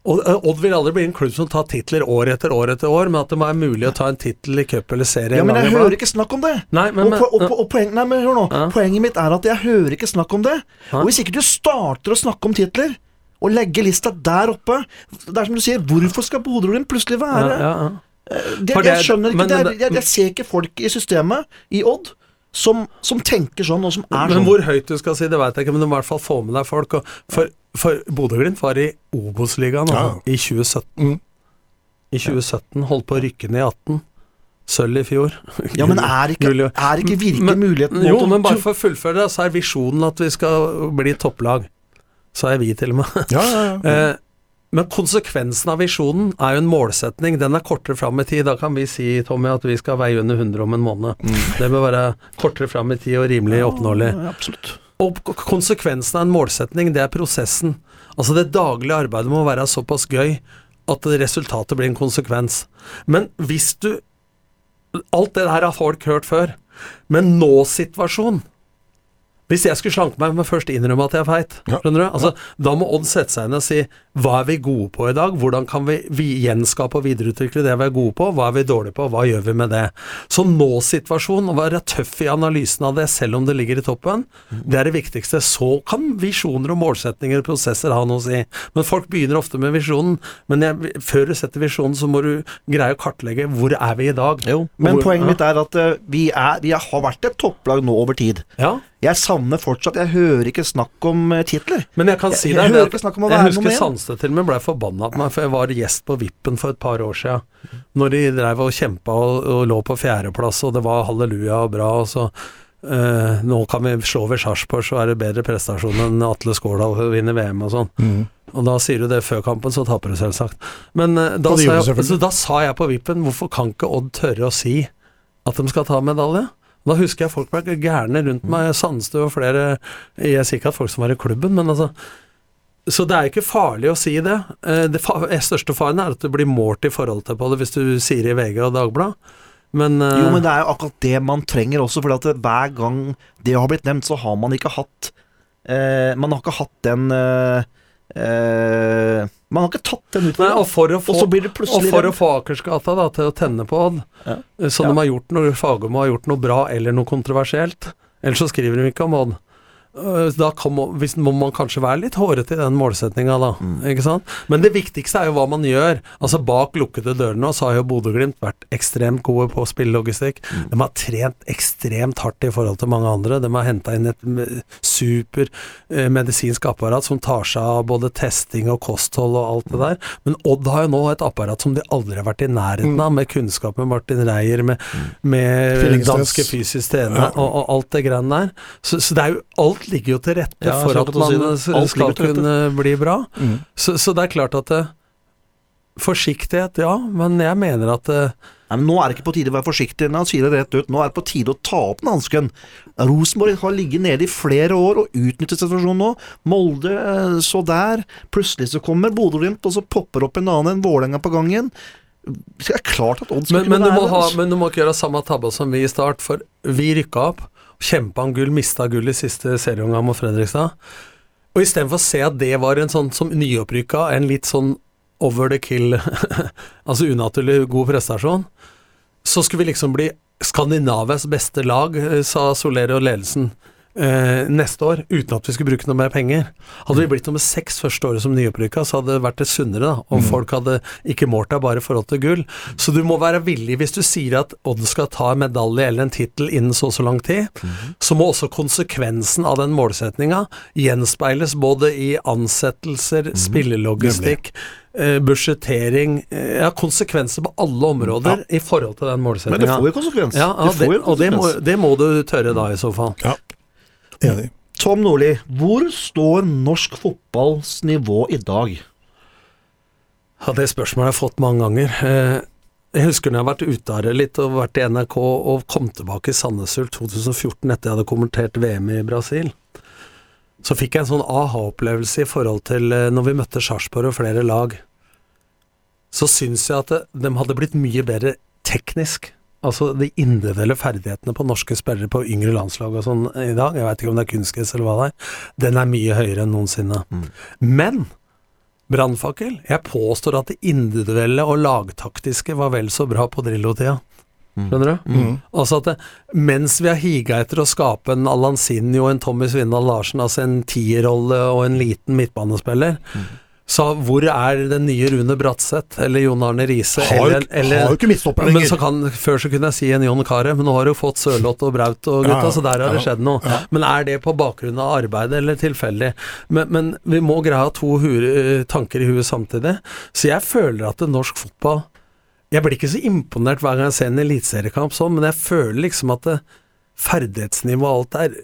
Og eh, Odd vil aldri bli en klubb som tar titler år etter år etter år, men at det må være mulig å ta en tittel i cup eller serie ja, men jeg hører ikke snakk om det. Nei, men, og, og, og, og poen, nei, men hør nå. Ja. Poenget mitt er at jeg hører ikke snakk om det. Ja. Og hvis ikke du starter å snakke om titler, og legge lista der oppe Det er som du sier, hvorfor skal Bodø-Glimt plutselig ja, være ja, ja. Det, det- Jeg skjønner ikke men- det. er- Jeg, jeg ser ikke folk i systemet, i Odd, som, som tenker sånn, og som er Men sånn. hvor høyt du skal si, det veit jeg ikke, men du må i hvert fall få med deg folk. Og for for Bodø-Glimt var i Obos-ligaen Ja. altså, i 2017. Mm. I 2017 holdt på å rykke ned i 18. Sølv i fjor. <laughs> Ja, men er ikke, er ikke virke Men- muligheten Jo, men bare for å fullføre det, så er visjonen at vi skal bli topplag. Så er vi til og med. Ja, ja, ja. <laughs> Men konsekvensen av visjonen er jo en målsetning. Den er kortere fram i tid. Da kan vi si, Tommy, at vi skal veie under 100 om en måned. Det bør være kortere fram i tid og rimelig oppnåelig. Absolutt. Og konsekvensen av en målsetning, det er prosessen. Altså det daglige arbeidet må være såpass gøy at resultatet blir en konsekvens. Men hvis du Alt det her har folk hørt før. Men nå-situasjon Hvis jeg skulle slanke meg, men først innrømme at jeg er feit. Ja. Skjønner du? Altså, Da må Odd sette seg inn og si hva er vi gode på i dag? Hvordan kan vi, vi gjenskape og videreutvikle det vi er gode på? Hva er vi dårlige på? Hva gjør vi med det? Så nå-situasjonen, å være tøff i analysen av det, selv om det ligger i toppen, det er det viktigste. Så kan visjoner og målsetninger og prosesser ha noe å si. Men folk begynner ofte med visjonen. Men jeg, før du setter visjonen, så må du greie å kartlegge hvor er vi i dag. Jo, men Hvor- poenget ja. mitt er at eh, vi, er, vi har vært et topplag nå over tid. Ja, Jeg savner fortsatt Jeg hører ikke snakk om eh, titler. Men jeg kan si jeg deg hører det ikke snakk om å at være jeg husker. Sandstø til og med ble forbanna på meg, for jeg var gjest på Vippen for et par år siden. Når de drev og kjempa og, og lå på fjerdeplass, og det var halleluja og bra, og så uh, nå kan vi slå ved Sarpsborg, så er det bedre prestasjon enn Atle Skårdal vinner VM og sånn. Mm. Og da sier du det før kampen, så taper du selvsagt. Men uh, da, sa jeg, da sa jeg på vippen, hvorfor kan ikke Odd tørre å si at de skal ta medalje? Da husker jeg folk ble gærne rundt meg, Sandstø og flere Jeg sier ikke at folk som var i klubben, men altså Så det er ikke farlig å si det. Eh, Det fa største faren er at du blir målt i forhold til på det hvis du sier det i VG og Dagbladet. Men, eh, Jo, men det er jo akkurat det man trenger også, for hver gang det har blitt nevnt, så har man ikke hatt eh, Man har ikke hatt den eh, eh, Man har ikke tatt den Nei, og for å få, Og så blir det og plutselig for å få Akersgata da, til å tenne på Odd, Ja. som så Ja. de har gjort noe Fagermo har gjort noe bra eller noe kontroversielt, ellers så skriver de ikke om Odd. Eh, Da kan må, man kanskje være litt hårete i den målsettinga, da. Mm. Ikke sant? Men det viktigste er jo hva man gjør. Altså Bak lukkede dører nå så har jo Bodø-Glimt vært ekstremt gode på spillelogistikk. Mm. De har trent ekstremt hardt i forhold til mange andre. De har henta inn et super eh, medisinsk apparat som tar seg av både testing og kosthold og alt det der. Men Odd har jo nå et apparat som de aldri har vært i nærheten av, med kunnskap med Martin Reier, med, med danske fysisk trener Ja. og, og alt det greiene der. Så, så det er jo alt ligger jo til rette Ja, for at man si skal kunne bli bra. Mm. Så, så det er klart at det, Forsiktighet, ja, men jeg mener at det, Nei, men Nå er det ikke på tide å være forsiktig. Han sier det rett ut. Nå er det på tide å ta opp den hansken. Rosenborg har ligget nede i flere år og utnyttet situasjonen nå. Molde eh, så der. Plutselig så kommer Bodø-Glimt, og så popper opp en annen enn Vålerenga på gangen. Det er klart at odds men, men, du må ha, altså. men du må ikke gjøre samme tabbe som vi i start, for vi rykka opp. Kjempa om gull, mista gull i siste serieomgang mot Fredrikstad. Og istedenfor å se at det var en sånn som nyopprykka, en litt sånn over the kill, <laughs> altså unaturlig god prestasjon, så skulle vi liksom bli Skandinavias beste lag, eh, sa Soler og ledelsen. Eh, neste år, uten at vi skulle bruke noe mer penger. Hadde vi blitt nummer seks første året som nyopprykka, så hadde det vært det sunnere, da. Og folk hadde ikke målt deg bare i forhold til gull. Så du må være villig, hvis du sier at Odd skal ta en medalje eller en tittel innen så og så lang tid, så må også konsekvensen av den målsetninga gjenspeiles både i ansettelser, spillelogistikk, eh, budsjettering eh, Ja, konsekvenser på alle områder i forhold til den Men det får jo konsekvens. Ja, ja, det får jo konsekvens. og det må, det må du tørre da, i så fall. Ja, enig. Tom Nordli, hvor står norsk fotballs nivå i dag? Ja, Det spørsmålet har jeg fått mange ganger. Eh, Jeg husker når jeg har vært ute det litt og vært i NRK og kom tilbake i Sandnes Ulf 2014 etter jeg hadde kommentert VM i Brasil. Så fikk jeg en sånn aha-opplevelse i forhold til eh, når vi møtte Sarpsborg og flere lag. Så syns jeg at de hadde blitt mye bedre teknisk. Altså de individuelle ferdighetene på norske spillere på yngre landslag og sånn i dag, jeg veit ikke om det er kunstgress eller hva det er, den er mye høyere enn noensinne. Men brannfakkel, jeg påstår at det individuelle og lagtaktiske var vel så bra på Drillo-tida. Skjønner du? Mm. Altså at det, mens vi har higa etter å skape en Allan Sinjo og en Tommy Svindal Larsen, altså en tierrolle og en liten midtbanespiller, så hvor er den nye Rune Bratseth eller Jon Arne Riise? Har, eller, jo ikke midtstopper men lenger. så kan, Før så kunne jeg si en Jon Carew, men nå har du fått Sørloth og Braut og gutta, Ja, ja. så der har det skjedd noe. ja. Men er det på bakgrunn av arbeidet eller tilfeldig? Men, men vi må greie å ha to hu tanker i huet samtidig. Så jeg føler at det norsk fotball Jeg blir ikke så imponert hver gang jeg ser en eliteseriekamp sånn, men jeg føler liksom at det, ferdighetsnivået og alt er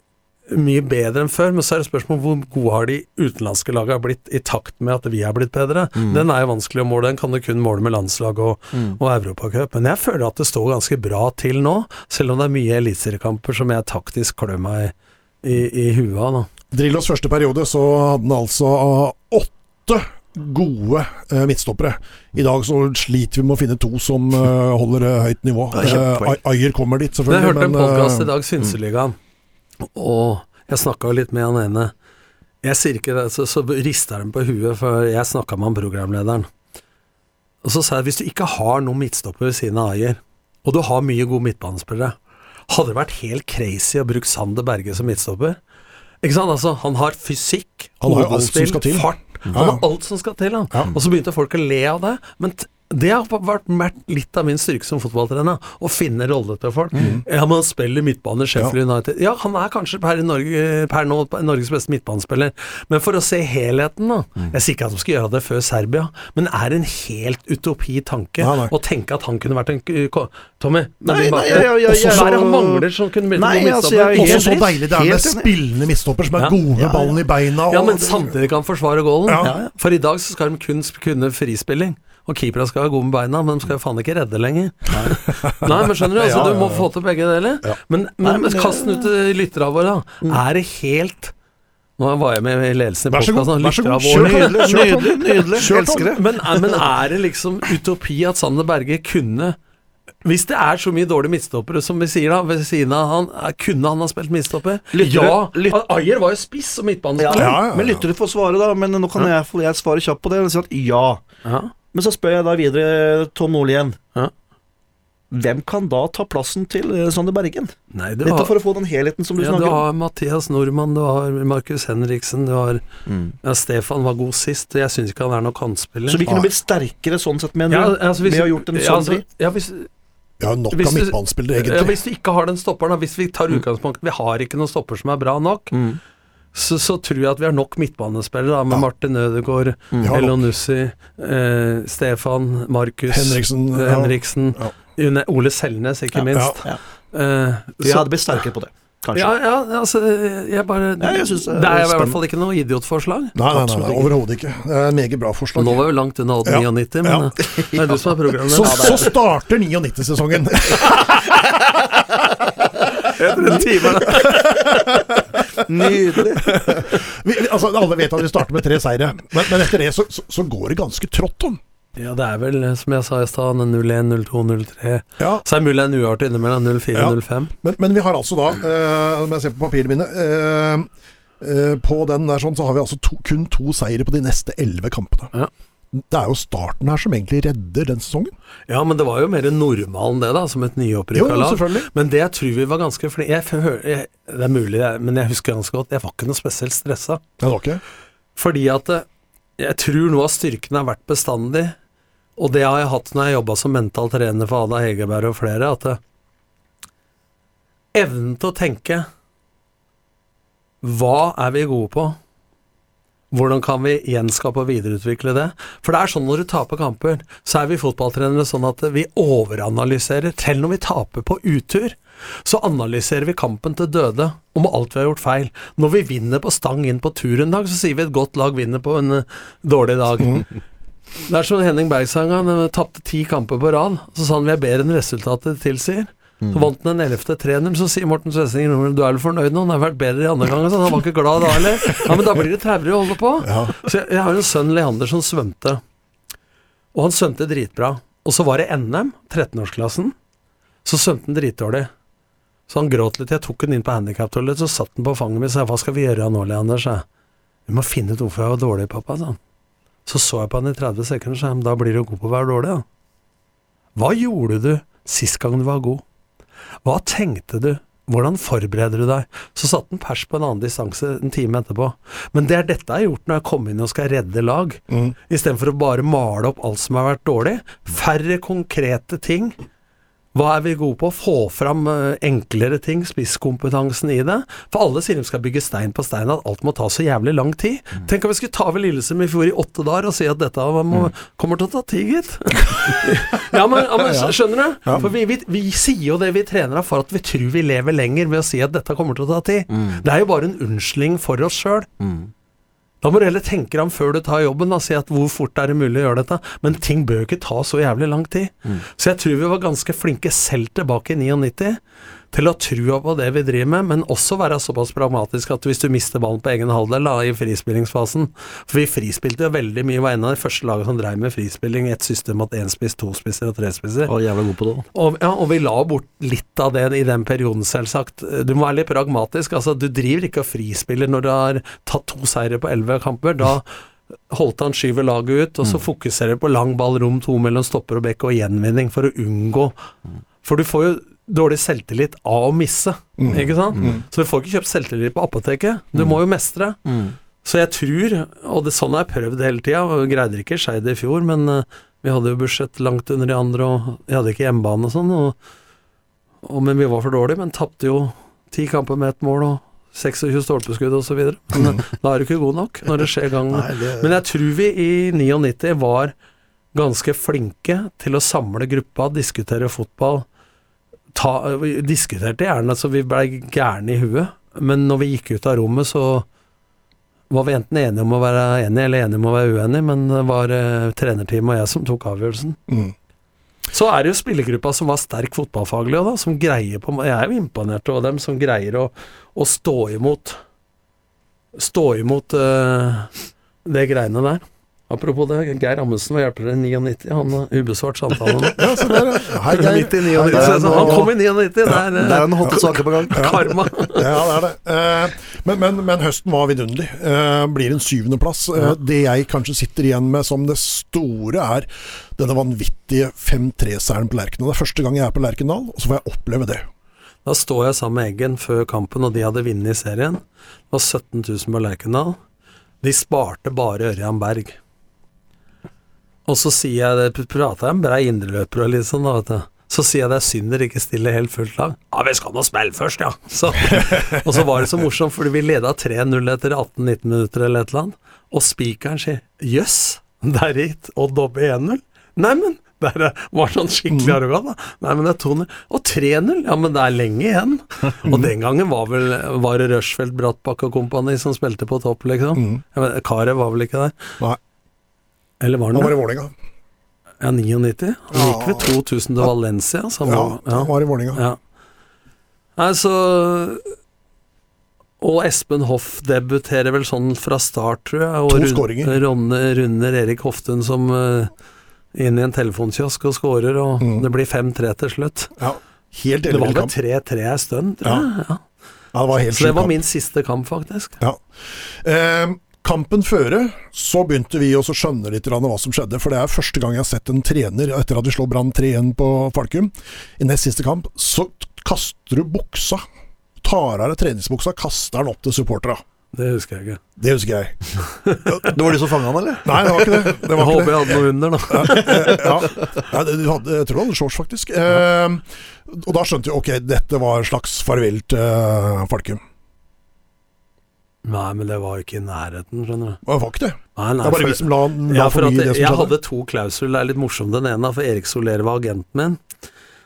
mye bedre enn før. Men så er det spørsmål hvor gode har de utenlandske lagene blitt i takt med at vi er blitt bedre. Den er jo vanskelig å måle, den kan du kun måle med landslag og, og Europacup. Men jeg føler at det står ganske bra til nå, selv om det er mye eliteseriekamper som jeg taktisk klør meg i, i huet av. Drillos første periode så hadde han altså åtte gode eh, midtstoppere. I dag så sliter vi med å finne to som eh, holder eh, høyt nivå. Eh, Ayer kommer dit, Men selvfølgelig. jeg hørte en men, en podkast i dag, Synseligaen, og jeg snakka litt med han ene. Jeg sier ikke det, så, så rister de på huet, for jeg snakka med han programlederen. Og så sa jeg hvis du ikke har noen midtstopper ved siden av Ayer, og du har mye gode midtbanespillere, hadde det vært helt crazy å bruke Sander Berge som midtstopper? Ikke sant? Altså, han har fysikk, Han har alt som skal til. fart. Han ja. har alt som skal til, han. Ja. Og så begynte folk å le av det. Men Det har vært litt av min styrke som fotballtrener, å finne rolle til folk. Ja, men han spiller midtbane i Sheffield United. Ja, han er kanskje per, Norge, per nå Norges beste midtbanespiller, men for å se helheten, da Jeg sier ikke at de skal gjøre det før Serbia, men det er en helt utopi tanke Nei, nei. å tenke at han kunne vært en Tommy, Nei, nei, jeg- jeg- jeg- Også det han mangler som kunne blitt Nei, en altså, Også så deilig det er med spillende midtstopper som er Ja. gode med ballen i beina. Og, Ja, men samtidig kan forsvare goalen. Ja. Ja, ja. For i dag så skal de kun kunne frispilling. Og keeperne skal være gode med beina, men de skal jo faen ikke redde lenger. Nei, men skjønner du, altså Ja, du ja, må få til begge deler. Ja. Men, men, men kast den ut til lytterne våre, da. Er det helt Nå var jeg med i ledelsen i podkasten. vær så god, kjør på. Nydelig, Kjør på. nydelig, nydelig. Elsker det. men, er- men er det liksom utopi at Sander Berge kunne Hvis det er så mye dårlige midtstoppere som vi sier da, ved siden av han, er- kunne han ha spilt midtstopper? Lytter- ja! Ayer var jo spiss og midtbanespiller. Ja, ja, ja. Men lyttere får svare, da. Men nå kan jeg, jeg svare kjapt på det. Og si at ja. Men så spør jeg da videre Tom Nordli igjen. Ja. Hvem kan da ta plassen til eh, Sander Bergen? Nei, det Nettopp var, for å få den helheten som du ja, du snakker om. har Mathias Nordmann, du har Markus Henriksen, du har Mm. ja, Stefan var god sist. Jeg syns ikke han er noen kantspiller. Så vi kunne blitt sterkere sånn sett, mener ja, altså, hvis, med å ha gjort en ja, sånn altså, ja, hvis, Vi har nok Hvis av midtbanespillere, egentlig. ja, hvis du ikke har den stopperen, da, hvis vi tar utgangspunkt Vi har ikke noen stopper som er bra nok, Mm. Så, så tror jeg at vi har nok midtbanespillere, da, med Ja. Martin Ødegaard. Elonussi, eh, Stefan, Markus Henriksen. eh, ja. Henriksen, Ja. Ole Selnes, ikke Ja, minst. Ja. Eh, Vi så- hadde blitt sterkere på det, kanskje. ja, ja, altså Jeg bare Ja, jeg synes det Det er i hvert fall ikke noe idiotforslag. Nei, nei, nei, nei ikke. overhodet ikke. Det er et meget bra forslag. Nå var vi langt unna Odd Ja. 99, men Ja. eh, det er du som er programmet. Så, så starter 99-sesongen. <laughs> Etter en time. <laughs> Nydelig. <laughs> Vi, altså, alle vet at vi starter med tre seire, men, men etter det så, så, så går det ganske trått om. Ja, det er vel, som jeg sa i stad, 01, 02, 03. Ja, Så er det mulig det er en uart innimellom, 04, Ja. 05. men, men vi har altså da, eh, om jeg ser på papirene mine eh, eh, På den der sånn, så har vi altså to, kun to seire på de neste elleve kampene. Ja. Det er jo starten her som egentlig redder den sesongen. Ja, men det var jo mer normalen det, da, som et nyopprykka lag. Men det jeg tror vi var ganske jeg, Det er mulig, men jeg husker ganske godt Jeg var ikke noe spesielt stressa. Var ikke Fordi at eh, jeg tror noe av styrken har vært bestandig, og det har jeg hatt når jeg jobba som mental trener for Ada Hegerberg og flere, at eh, evnen til å tenke Hva er vi gode på? Hvordan kan vi gjenskape og videreutvikle det? For det er sånn når du taper kamper, så er vi fotballtrenere sånn at vi overanalyserer. Selv når vi taper på utur, så analyserer vi kampen til døde om alt vi har gjort feil. Når vi vinner på stang inn på tur en dag, så sier vi et godt lag vinner på en eh, dårlig dag. Det er som Henning Berg sang, han eh, tapte ti kamper på rad. Så sa han vi er bedre enn resultatet tilsier. Så vant han den ellevte treneren, så sier Morten Svesing du er vel fornøyd nå, han har vært bedre i andre gang. Så han var ikke glad da heller. Ja, men da blir det traurig å holde på. Ja. Så jeg, jeg har en sønn, Leander, som svømte. Og han svømte dritbra. Og så var det NM, 13-årsklassen. Så svømte han dritdårlig. Så han gråt litt. Jeg tok han inn på handikaptoalettet, så satt han på fanget mitt og sa hva skal vi gjøre nå, Leander? sa jeg. Vi må finne ut hvorfor jeg var dårlig, pappa, sa han. Så så jeg på han i 30 sekunder sa jeg, men da blir du god på å være dårlig, da. Hva gjorde du sist gang du var god? Hva tenkte du? Hvordan forbereder du deg? Så satte han pers på en annen distanse en time etterpå. Men det er dette jeg har gjort når jeg kommer inn og skal redde lag. Mm. Istedenfor å bare male opp alt som har vært dårlig. Færre konkrete ting. Hva er vi gode på? Få fram eh, enklere ting, spisskompetansen i det. For alle sier de skal bygge stein på stein, at alt må ta så jævlig lang tid. Tenk om vi skulle ta over Lillesund i fjor i åtte dager og si at dette må, kommer til å ta tid, gitt. <laughs> ja, men, ja, men skjønner du? For vi, vi, vi sier jo det vi trener av for at vi tror vi lever lenger ved å si at dette kommer til å ta tid. Det er jo bare en unnskyldning for oss sjøl. Da må du heller tenke deg om før du tar jobben og si at hvor fort er det mulig å gjøre dette. Men ting bør jo ikke ta så jævlig lang tid. Så jeg tror vi var ganske flinke selv tilbake i 99 til å trua på det vi driver med, men også være såpass pragmatisk at hvis du mister ballen på egen halvdel da, i frispillingsfasen For vi frispilte jo veldig mye, var en av de første lagene som dreiv med frispilling. Et system at én spiss, to spisser og tre spisser. Og jævla god på det. Og, ja, og vi la bort litt av det i den perioden, selvsagt. Du må være litt pragmatisk. Altså, du driver ikke og frispiller når du har tatt to seire på elleve kamper. Da holdt han skyver laget ut, og så fokuserer du på lang ball, rom to mellom stopper og bekk og gjenvinning for å unngå For du får jo dårlig selvtillit av å misse, ikke sant? Så du får ikke kjøpt selvtillit på apoteket. Du må jo mestre. Så jeg tror, og det sånn har jeg prøvd hele tida, og greide ikke Skeid i fjor, men eh, Vi hadde jo budsjett langt under de andre, og vi hadde ikke hjemmebane og sånn. Og, og, men vi var for dårlige, men tapte jo ti kamper med ett mål og 26 stolpeskudd osv. <laughs> Men da er du ikke god nok når det skjer gang. <laughs> Men jeg tror vi i 99 var ganske flinke til å samle gruppa, diskutere fotball. Ta, diskuterte gjerne så vi blei gærne i huet, men når vi gikk ut av rommet, så var vi enten enige om å være enige eller enige om å være uenige, men det var eh, trenerteamet og jeg som tok avgjørelsen. mm. Så er det jo spillergruppa som var sterk fotballfaglig da. Som greier på Jeg er jo imponert over dem som greier å, å stå imot Stå imot eh, det greiene der. Apropos det, Geir Amundsen var hjelper i 99. Han har ubesvart samtalen. <laughs> Ja, så der, ja. Hei, Geir. Midt i Hei, 99. Geir. Så han kom i 99, det er Det eh, er en hotte saker på gang. <laughs> karma. Ja, det er det. Eh, Men, men, men høsten var vidunderlig. Eh, Blir en syvendeplass. Eh, Det jeg kanskje sitter igjen med som det store, er denne vanvittige 5-3-seieren på Lerkendal. Det er første gang jeg er på Lerkendal, og så får jeg oppleve det. Da står jeg sammen med Eggen før kampen, og de hadde vunnet i serien. Det var 17 000 på Lerkendal. De sparte bare Ørjan Berg. Og så sier jeg det, prater jeg med brei indreløper og litt sånn, da, vet du. Så sier jeg det er synd dere ikke stiller helt fullt lag. Ja, vi skal nå spille først, ja. Så, <laughs> og så var det så morsomt, fordi vi leda 3-0 etter 18-19 minutter eller et eller annet. Og spikeren sier jøss, der gikk Odd opp i 1-0. Neimen, der er- var sånn skikkelig arrogant, da. Nei, men det er 2-0. Og 3-0, ja, men det er lenge igjen. <laughs> Og den gangen var vel var det Rushfeldt, Brattbakk og kompani som spilte på topp, liksom. Mm. Jeg vet, Karev var vel ikke der? Nei, Eller var han var i Vålerenga. Ja, 99. Han gikk ved 2000 til Valencia. Så han Ja, var, ja. han var i Vålerenga. Ja. Nei, så Og Espen Hoff debuterer vel sånn fra start, tror jeg. Og To skåringer. Ronne, runder Erik Hoftun som uh, inn i en telefonkiosk og skårer, og Mm. det blir 5-3 til slutt. Ja, helt Det var vel 3-3 en stund, tror jeg. Ja. Ja, det var helt Så det var min siste kamp, faktisk. Ja. Eh, kampen føre, så begynte vi også å skjønne litt hva som skjedde. For det er første gang jeg har sett en trener etter at vi slår Brann 3-1 på Falkum. I nest siste kamp så kaster du buksa. Tar av deg treningsbuksa, kaster den opp til supportera. Det husker jeg ikke. Det husker jeg. <laughs> Det var de som fanga han, eller? Nei, det var ikke det. det, Jeg var ikke håper det. jeg hadde noe under, da. ja. ja, Nei, du hadde, jeg tror du hadde shorts, faktisk. Eh, og da skjønte vi ok, dette var en slags farvel til eh, Falkum. Nei, men det var jo ikke i nærheten, skjønner du. Det var ikke det. Nei, nei, Det er bare for- vi som la, la Ja, for mye i det som jeg hadde to klausuler, det er litt morsomt den ene, for Erik Soler var agenten min.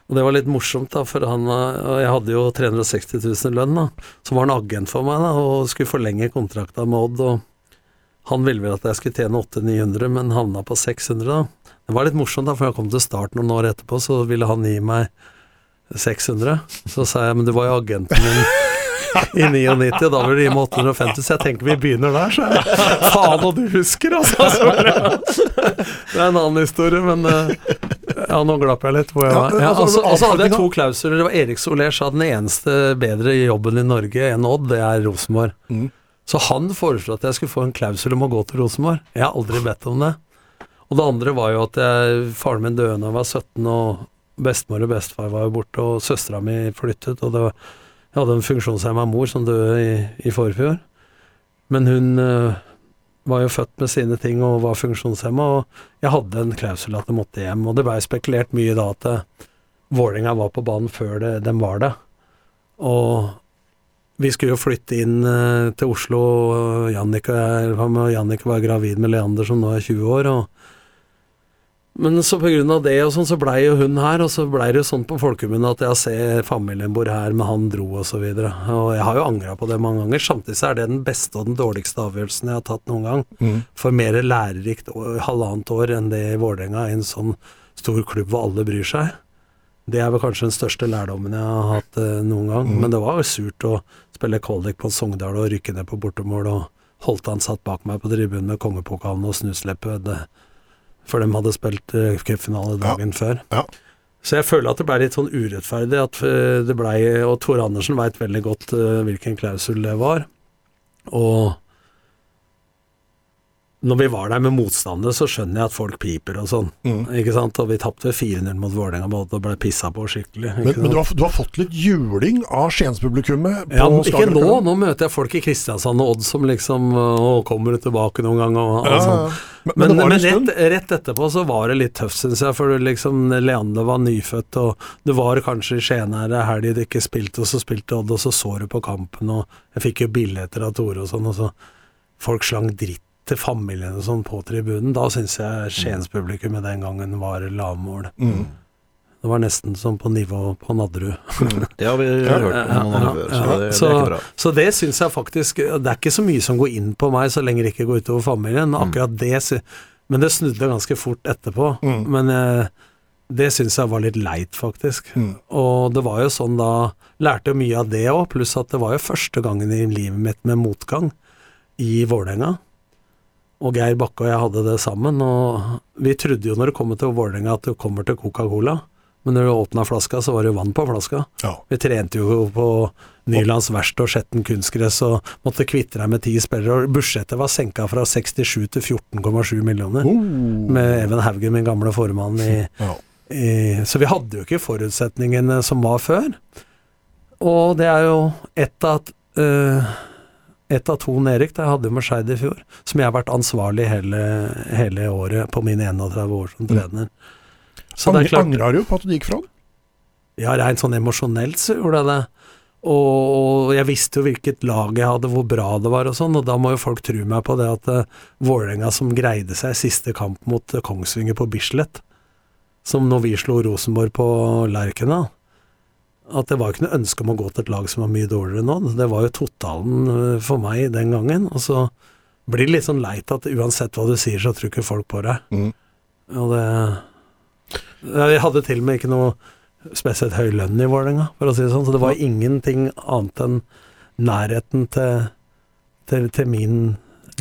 Og det var litt morsomt, da, for han og jeg hadde jo 360 000 i lønn, da. Så var han agent for meg, da, og skulle forlenge kontrakta med Odd. Og han ville vel at jeg skulle tjene 800-900, men havna på 600, da. Det var litt morsomt, da, for jeg kom til start noen år etterpå, så ville han gi meg 600. Så sa jeg, men du var jo agenten min <laughs> <laughs> i 99, og da vil det meg 850, så jeg tenker vi begynner der, så jeg. Faen, og du husker, altså! Så det er en annen historie, men eh, ja, nå glapp jeg litt. Hvor jeg var. Ja, altså, altså, og så hadde jeg to klausuler. Det var Erik Soler sa den eneste bedre jobben i Norge enn Odd, det er Rosenborg. Mm. Så han foreslo at jeg skulle få en klausul om å gå til Rosenborg. Jeg har aldri bedt om det. Og det andre var jo at jeg, faren min døde da jeg var 17, og bestemor og bestefar var jo borte, og søstera mi flyttet, og det var, jeg hadde en funksjonshemma mor som døde i, i forfjor. Men hun uh, var jo født med sine ting og var funksjonshemma, og jeg hadde en klausul at jeg måtte hjem. Og det blei spekulert mye da at uh, Vålerenga var på banen før det, dem var det. Og vi skulle jo flytte inn uh, til Oslo, og Jannicke, Jannicke var gravid med Leander som nå er 20 år. og men så av det og sånn, så blei jo hun her, og så blei det jo sånn på folkemunne at jeg ser familien bor her, men han dro og så videre. Og jeg har jo angra på det mange ganger. Samtidig så er det den beste og den dårligste avgjørelsen jeg har tatt noen gang. Mm. For mer lærerikt halvannet år enn det i Vålerenga, i en sånn stor klubb hvor alle bryr seg. Det er vel kanskje den største lærdommen jeg har hatt eh, noen gang. Mm. Men det var jo surt å spille kvalik på Sogndal og rykke ned på bortemål, og Holtan satt bak meg på tribunen med kongepokalen og snusleppe. Det, for de hadde spilt uh, cupfinale dagen før. Ja. Så jeg føler at det ble litt sånn urettferdig at eh, det blei Og Tore Andersen veit veldig godt uh, hvilken klausul det var. Og når vi var der med motstandere, så skjønner jeg at folk piper og sånn. Mm. Ikke sant? Og vi tapte 4-0 mot Vålerenga både og ble pissa på skikkelig. Men, men du, har, du har fått litt juling av Skiens-publikummet? ja, ikke nå. Nå møter jeg folk i Kristiansand og Odd som liksom Å, kommer du tilbake noen gang? Og, og Ja, sånn. Men, men, Men, rett, rett etterpå så var det litt tøft, syns jeg. For liksom, Leander var nyfødt, og du var kanskje i Skien her en helg du ikke spilte, og så spilte Odd, og så så du på kampen, og jeg fikk jo billetter av Tore og sånn, og så folk slang dritt til familien og sånn på tribunen. Da syns jeg Skienspublikummet den gangen var lavmål. Mm. Det var nesten som på nivå på Nadderud. Det har vi <laughs> hørt om noen ganger før, så det, det er ikke bra. Så det syns jeg faktisk Det er ikke så mye som går inn på meg så lenge det ikke går utover familien. Akkurat det Men det snudde ganske fort etterpå. Mm. Men eh, det syns jeg var litt leit, faktisk. Mm. Og det var jo sånn da Lærte jo mye av det òg, pluss at det var jo første gangen i livet mitt med motgang i Vålerenga. Og Geir Bakke og jeg hadde det sammen, og vi trodde jo når det kommer til Vålerenga at det kommer til Coca-Cola, men når du åpna flaska, så var det jo vann på flaska. Ja. Vi trente jo på Nylands verst og Skjetten kunstgress og måtte kvitte deg med ti spillere. og Budsjettet var senka fra 67 til 14,7 millioner. Oh. Med Even Haugen, min gamle formann i, Ja. i Så vi hadde jo ikke forutsetningene som var før. Og det er jo ett av uh, ett av to nedrykk det jeg hadde med Skeid i fjor, som jeg har vært ansvarlig hele, hele året på mine 31 år som trener. Så det er klart Angrer du på at du gikk fra den? ja, rent sånn emosjonelt så gjorde jeg det. Og, og jeg visste jo hvilket lag jeg hadde, hvor bra det var og sånn, og da må jo folk tro meg på det at uh, Vålerenga som greide seg siste kamp mot eh, Kongsvinger på Bislett, som når vi slo Rosenborg på Lerkendal At det var ikke noe ønske om å gå til et lag som var mye dårligere nå. Det var jo totalen eh, for meg den gangen. Og så blir det litt sånn leit at uansett hva du sier, så tror ikke folk på deg. Mm. Og det Jeg hadde til og med ikke noe spesielt høy lønn i Vålerenga, for å si det sånn. Så det var ingenting annet enn nærheten til, til, til min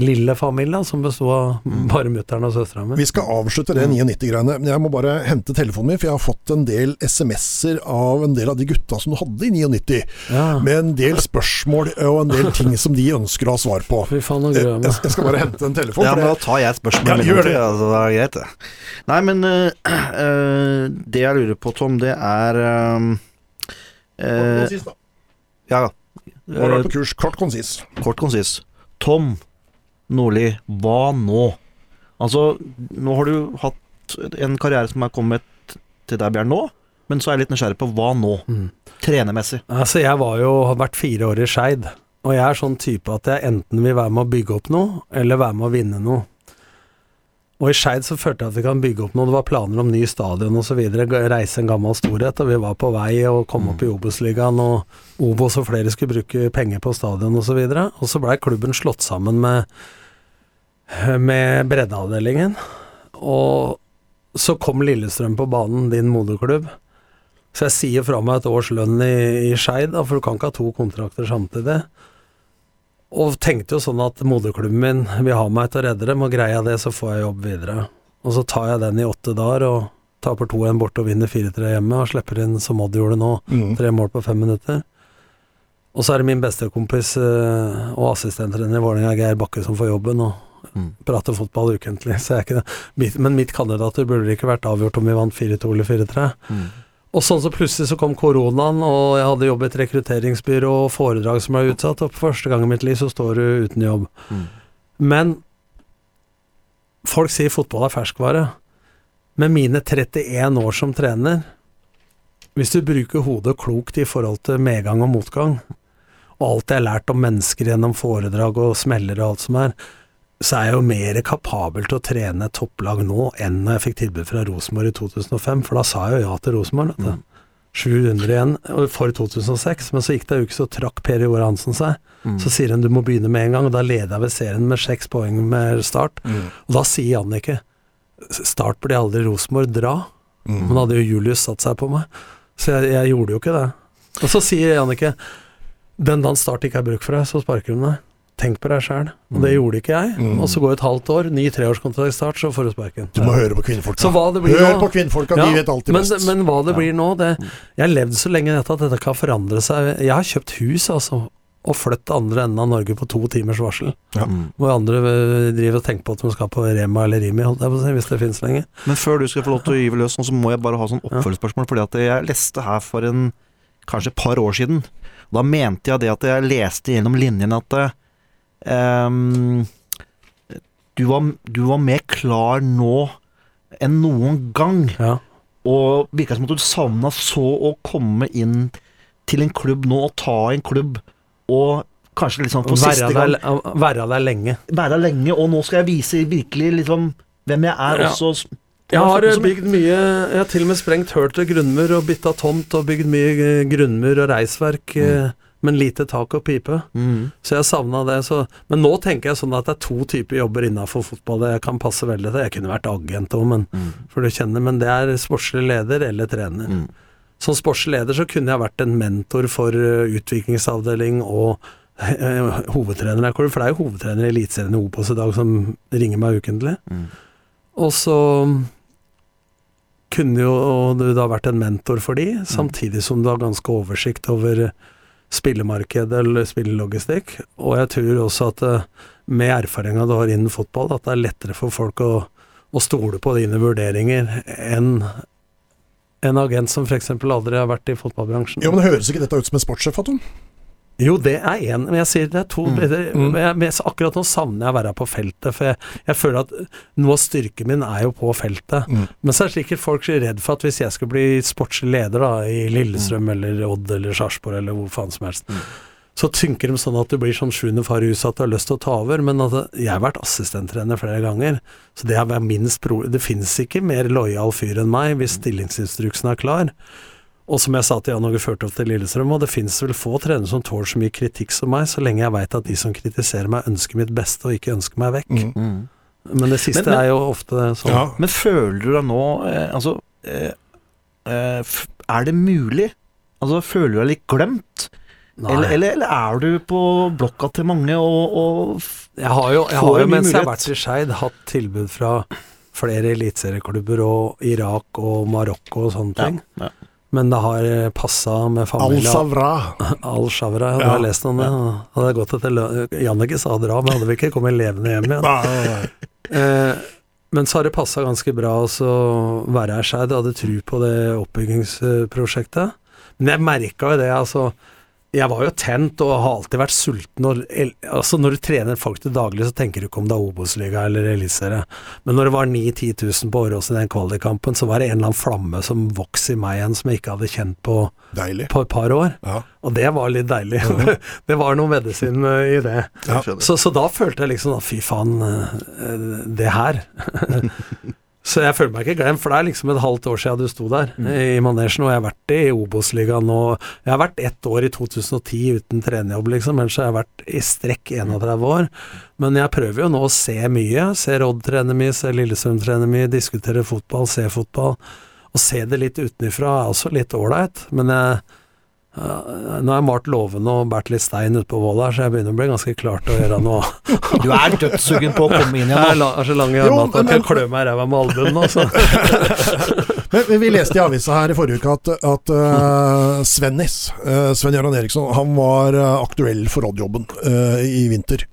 lille familie, som besto av bare mutter'n og søstera mi. Vi skal avslutte det 99-greiene, men jeg må bare hente telefonen min, for jeg har fått en del SMS-er av en del av de gutta som du hadde i 99, Ja. med en del spørsmål og en del ting som de ønsker å ha svar på. Fy faen, og Jeg, jeg jeg skal bare hente en telefon. Ja, men da tar jeg et spørsmål. Ja, gjør det. Altså, det er greit, det. Nei, men øh, øh, det jeg lurer på, Tom, det er øh, eh, Konsis, da. Ja, eh. Kort, konsis. kort konsis. Tom Nordli, hva nå? Altså, nå har du hatt en karriere som er kommet til der vi er nå, men så er jeg litt nysgjerrig på hva nå? Mm. Trenermessig. Altså, jeg var jo, har vært fire år i Skeid, og jeg er sånn type at jeg enten vil være med å bygge opp noe, eller være med å vinne noe. Og i Skeid så følte jeg at vi kan bygge opp noe, det var planer om ny stadion osv., reise en gammel storhet, og vi var på vei å komme opp i Obos-ligaen, og Obos og flere skulle bruke penger på stadion osv., og, så og så blei klubben slått sammen med, med breddeavdelingen, og så kom Lillestrøm på banen, din moderklubb. Så jeg sier fra meg et års lønn i, i Skeid, for du kan ikke ha to kontrakter samtidig. Og tenkte jo sånn at moderklubben min vil ha meg til å redde dem, og greier jeg det, så får jeg jobb videre. Og så tar jeg den i åtte dager, og taper 2-1 borte og vinner 4-3 hjemme, og slipper inn som Odd gjorde nå, Mm. tre mål på fem minutter. Og så er det min beste kompis og assistenttrener i Vålerenga, Geir Bakke, som får jobben, og Mm. prater fotball ukentlig. Så jeg er ikke det. Men mitt kandidatur burde ikke vært avgjort om vi vant 4-2 eller 4-3. Mm. Og sånn så plutselig så kom koronaen, og jeg hadde jobb i et rekrutteringsbyrå og foredrag som ble utsatt, og for første gang i mitt liv så står du uten jobb. Mm. Men folk sier fotball er ferskvare. Med mine 31 år som trener, hvis du bruker hodet klokt i forhold til medgang og motgang, og alt jeg har lært om mennesker gjennom foredrag og smeller og alt som er, så er jeg jo mer kapabel til å trene topplag nå enn når jeg fikk tilbud fra Rosenborg i 2005, for da sa jeg jo ja til Rosenborg. Mm. 700 igjen for 2006, men så gikk det ei uke, så trakk Per Ivar Hansen seg. Mm. Så sier han du må begynne med en gang, og da leder jeg ved serien med seks poeng med start. Mm. Og da sier Jannicke Start burde aldri Rosenborg dra. Mm. Men hadde jo Julius satt seg på meg, så jeg, jeg gjorde jo ikke det. Og så sier Jannicke den dagen Start ikke er bruk for deg, så sparker hun deg. Tenk på deg sjæl. Og det gjorde ikke jeg. Mm. Og så går et halvt år, ny treårskontrakt Start, så får du sparken. Du må høre på kvinnfolka. Så hva det Hør nå- på kvinnfolka, Ja, de vet alltid men, best. men hva det Ja. blir nå det, Jeg har levd så lenge i dette at dette kan forandre seg. Jeg har kjøpt hus, altså. og flytt andre enden av Norge på to timers varsel. Ja. Mm. Hvor andre eh, driver og tenker på at de skal på Rema eller Rimi, holdt jeg på å si, hvis det finnes lenger. Men før du skal få lov til å gyve løs, så må jeg bare ha sånn oppfølgingsspørsmål. Fordi at jeg leste her for en kanskje et par år siden. Da mente jeg det at jeg leste gjennom linjene at ehm, du, var, du var mer klar nå enn noen gang. Ja. Og virka som at du savna så å komme inn til en klubb nå, og ta en klubb, og kanskje liksom for Være siste gang der, være der lenge. være der lenge, og nå skal jeg vise virkelig liksom hvem jeg er Ja. også. Jeg har bygd mye Jeg har til og med sprengt hull til grunnmur og bytta tomt og bygd mye grunnmur og reisverk, eh, men lite tak og pipe. Mm. Så jeg savna det. Så. Men nå tenker jeg sånn at det er to typer jobber innafor fotball jeg kan passe veldig til. Jeg kunne vært agent òg, men, Mm. for du kjenner, men det er sportslig leder eller trener. Mm. Som sportslig leder så kunne jeg vært en mentor for eh, utviklingsavdeling og eh, hovedtrener for det er jo hovedtrener i Eliteserien i Obos i dag som ringer meg ukentlig. Mm. Og så kunne jo du da vært en mentor for de, Mm. samtidig som du har ganske oversikt over spillemarkedet eller spillelogistikk. Og jeg tror også at eh, med erfaringa du har innen fotball, at det er lettere for folk å, å stole på dine vurderinger enn en agent som f.eks. aldri har vært i fotballbransjen. Jo, men Høres ikke dette ut som en sportssjef, Tom? Jo, det er én, men jeg sier det er to. Mm. Mm. men jeg, men akkurat nå savner jeg å være på feltet, for jeg, jeg føler at noe av styrken min er jo på feltet. Mm. Men så er sikkert folk så redd for at hvis jeg skulle bli sportslig leder da, i Lillestrøm eller Odd eller Sarpsborg eller hvor faen som helst, Mm. så tenker de sånn at du blir som sjuende far i huset at du har lyst til å ta over. Men at jeg har vært assistenttrener flere ganger, så det er minst pro... Det finnes ikke mer lojal fyr enn meg hvis stillingsinstruksen er klar. Og som jeg sa til Jan Åge Førtoft til Lillestrøm, og det finnes vel få trenere som tåler så mye kritikk som meg, så lenge jeg veit at de som kritiserer meg, ønsker mitt beste og ikke ønsker meg vekk. Mm. Mm. Men det siste Men- men- er jo ofte sånn. Ja. Men føler du deg nå eh, Altså eh, eh, Er det mulig? Altså Føler du deg litt glemt? Eller, eller, eller er du på blokka til mange og, og Jeg har jo, jeg har jo mens mulighet. jeg har vært i Skeid, hatt tilbud fra flere eliteserieklubber og Irak og Marokko og sånne ting. Ja, ja. Men det har passa med familie. Al-Shavra. <laughs> Al-Shavra, jeg Ja. har lest om det. Hadde jeg gått etter Jannicke sa dra, men hadde vi ikke kommet levende hjem igjen. <laughs> Nei. Eh, men så har det passa ganske bra å være her seg. Du hadde tru på det oppbyggingsprosjektet. Men jeg merka jo det, altså. Jeg var jo tent og har alltid vært sulten. Og, altså når du trener folk til daglig, så tenker du ikke om det er Obos-liga eller Eliteserie. Men når det var 9000-10 000 på Åråsen i den kvalikkampen, så var det en eller annen flamme som vokste i meg igjen, som jeg ikke hadde kjent på, på et par år. Ja. Og det var litt deilig. <laughs> det var noe medisin eh, i det. Ja. Så, så da følte jeg liksom at fy faen, eh, det her. <laughs> så jeg føler meg ikke glemt, for det er liksom et halvt år siden du sto der i manesjen, og jeg har vært i Obos-ligaen nå. Jeg har vært ett år i 2010 uten trenerjobb, liksom, ellers har jeg vært i strekk 31 år. Men jeg prøver jo nå å se mye. Se Odd trene mye, se Lillestrøm trene mye, diskutere fotball, se fotball. Å se det litt utenfra er også litt ålreit, men jeg ja, nå har jeg malt låvene og båret litt stein ute på her, så jeg begynner å bli ganske klar til å gjøre noe. <laughs> Du er dødssugen på å komme inn Jeg igjen er nå. la- er så lang i armene at jeg kan klø meg i ræva med albuen nå, så <laughs> Men, men vi leste i avisa her i forrige uke at, at uh, Svennis, uh, Sven Jørgen Eriksson, han var eh, aktuell for Odd-jobben eh, i vinter.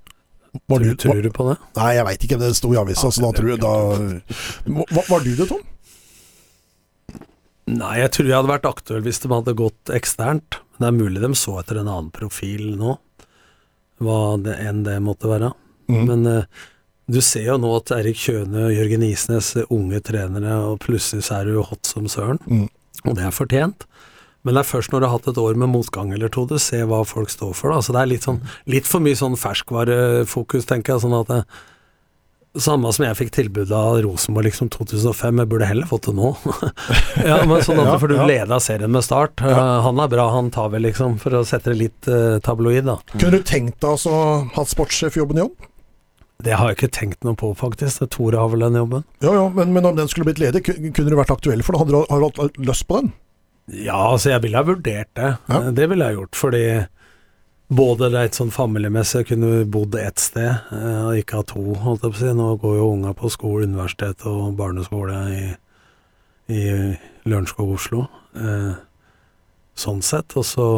Var du, Tror, tror du på det? Nei, jeg veit ikke, det sto i avisa, så da tror jeg da Var, var du det, Tom? Nei, jeg tror jeg hadde vært aktuell hvis de hadde gått eksternt. Men det er mulig de så etter en annen profil nå, hva det enn det måtte være. Mm. Men uh, du ser jo nå at Erik Kjøne og Jørgen Isnes er unge trenere, og plutselig så er du hot som søren. Mm. Og det er fortjent. Men det er først når du har hatt et år med motgang eller to, du ser hva folk står for. Da. Så det er litt, sånn, litt for mye sånn ferskvarefokus, tenker jeg. sånn at det, Samme som jeg fikk tilbud av Rosenborg liksom 2005, jeg burde heller fått det nå. <laughs> ja, men sånn at Ja, For du ja. leda serien med start. Ja. Uh, han er bra, han tar vel liksom, for å sette det litt uh, tabloid, da. Kunne du tenkt deg altså hatt sportssjefjobben i jobb? Det har jeg ikke tenkt noe på, faktisk. Tore har vel den jobben. Ja, ja, men, men om den skulle blitt ledig, kunne du vært aktuell for det? Hadde du, hatt lyst på den? Ja, altså jeg ville ha vurdert det. Ja. Det ville jeg gjort, fordi både reit sånn familiemessig, jeg kunne bodd ett sted, eh, og ikke ha to, holdt jeg på å si. Nå går jo unga på skole, universitet og barneskole i, i Lørenskog, Oslo. Eh, sånn sett. Og så,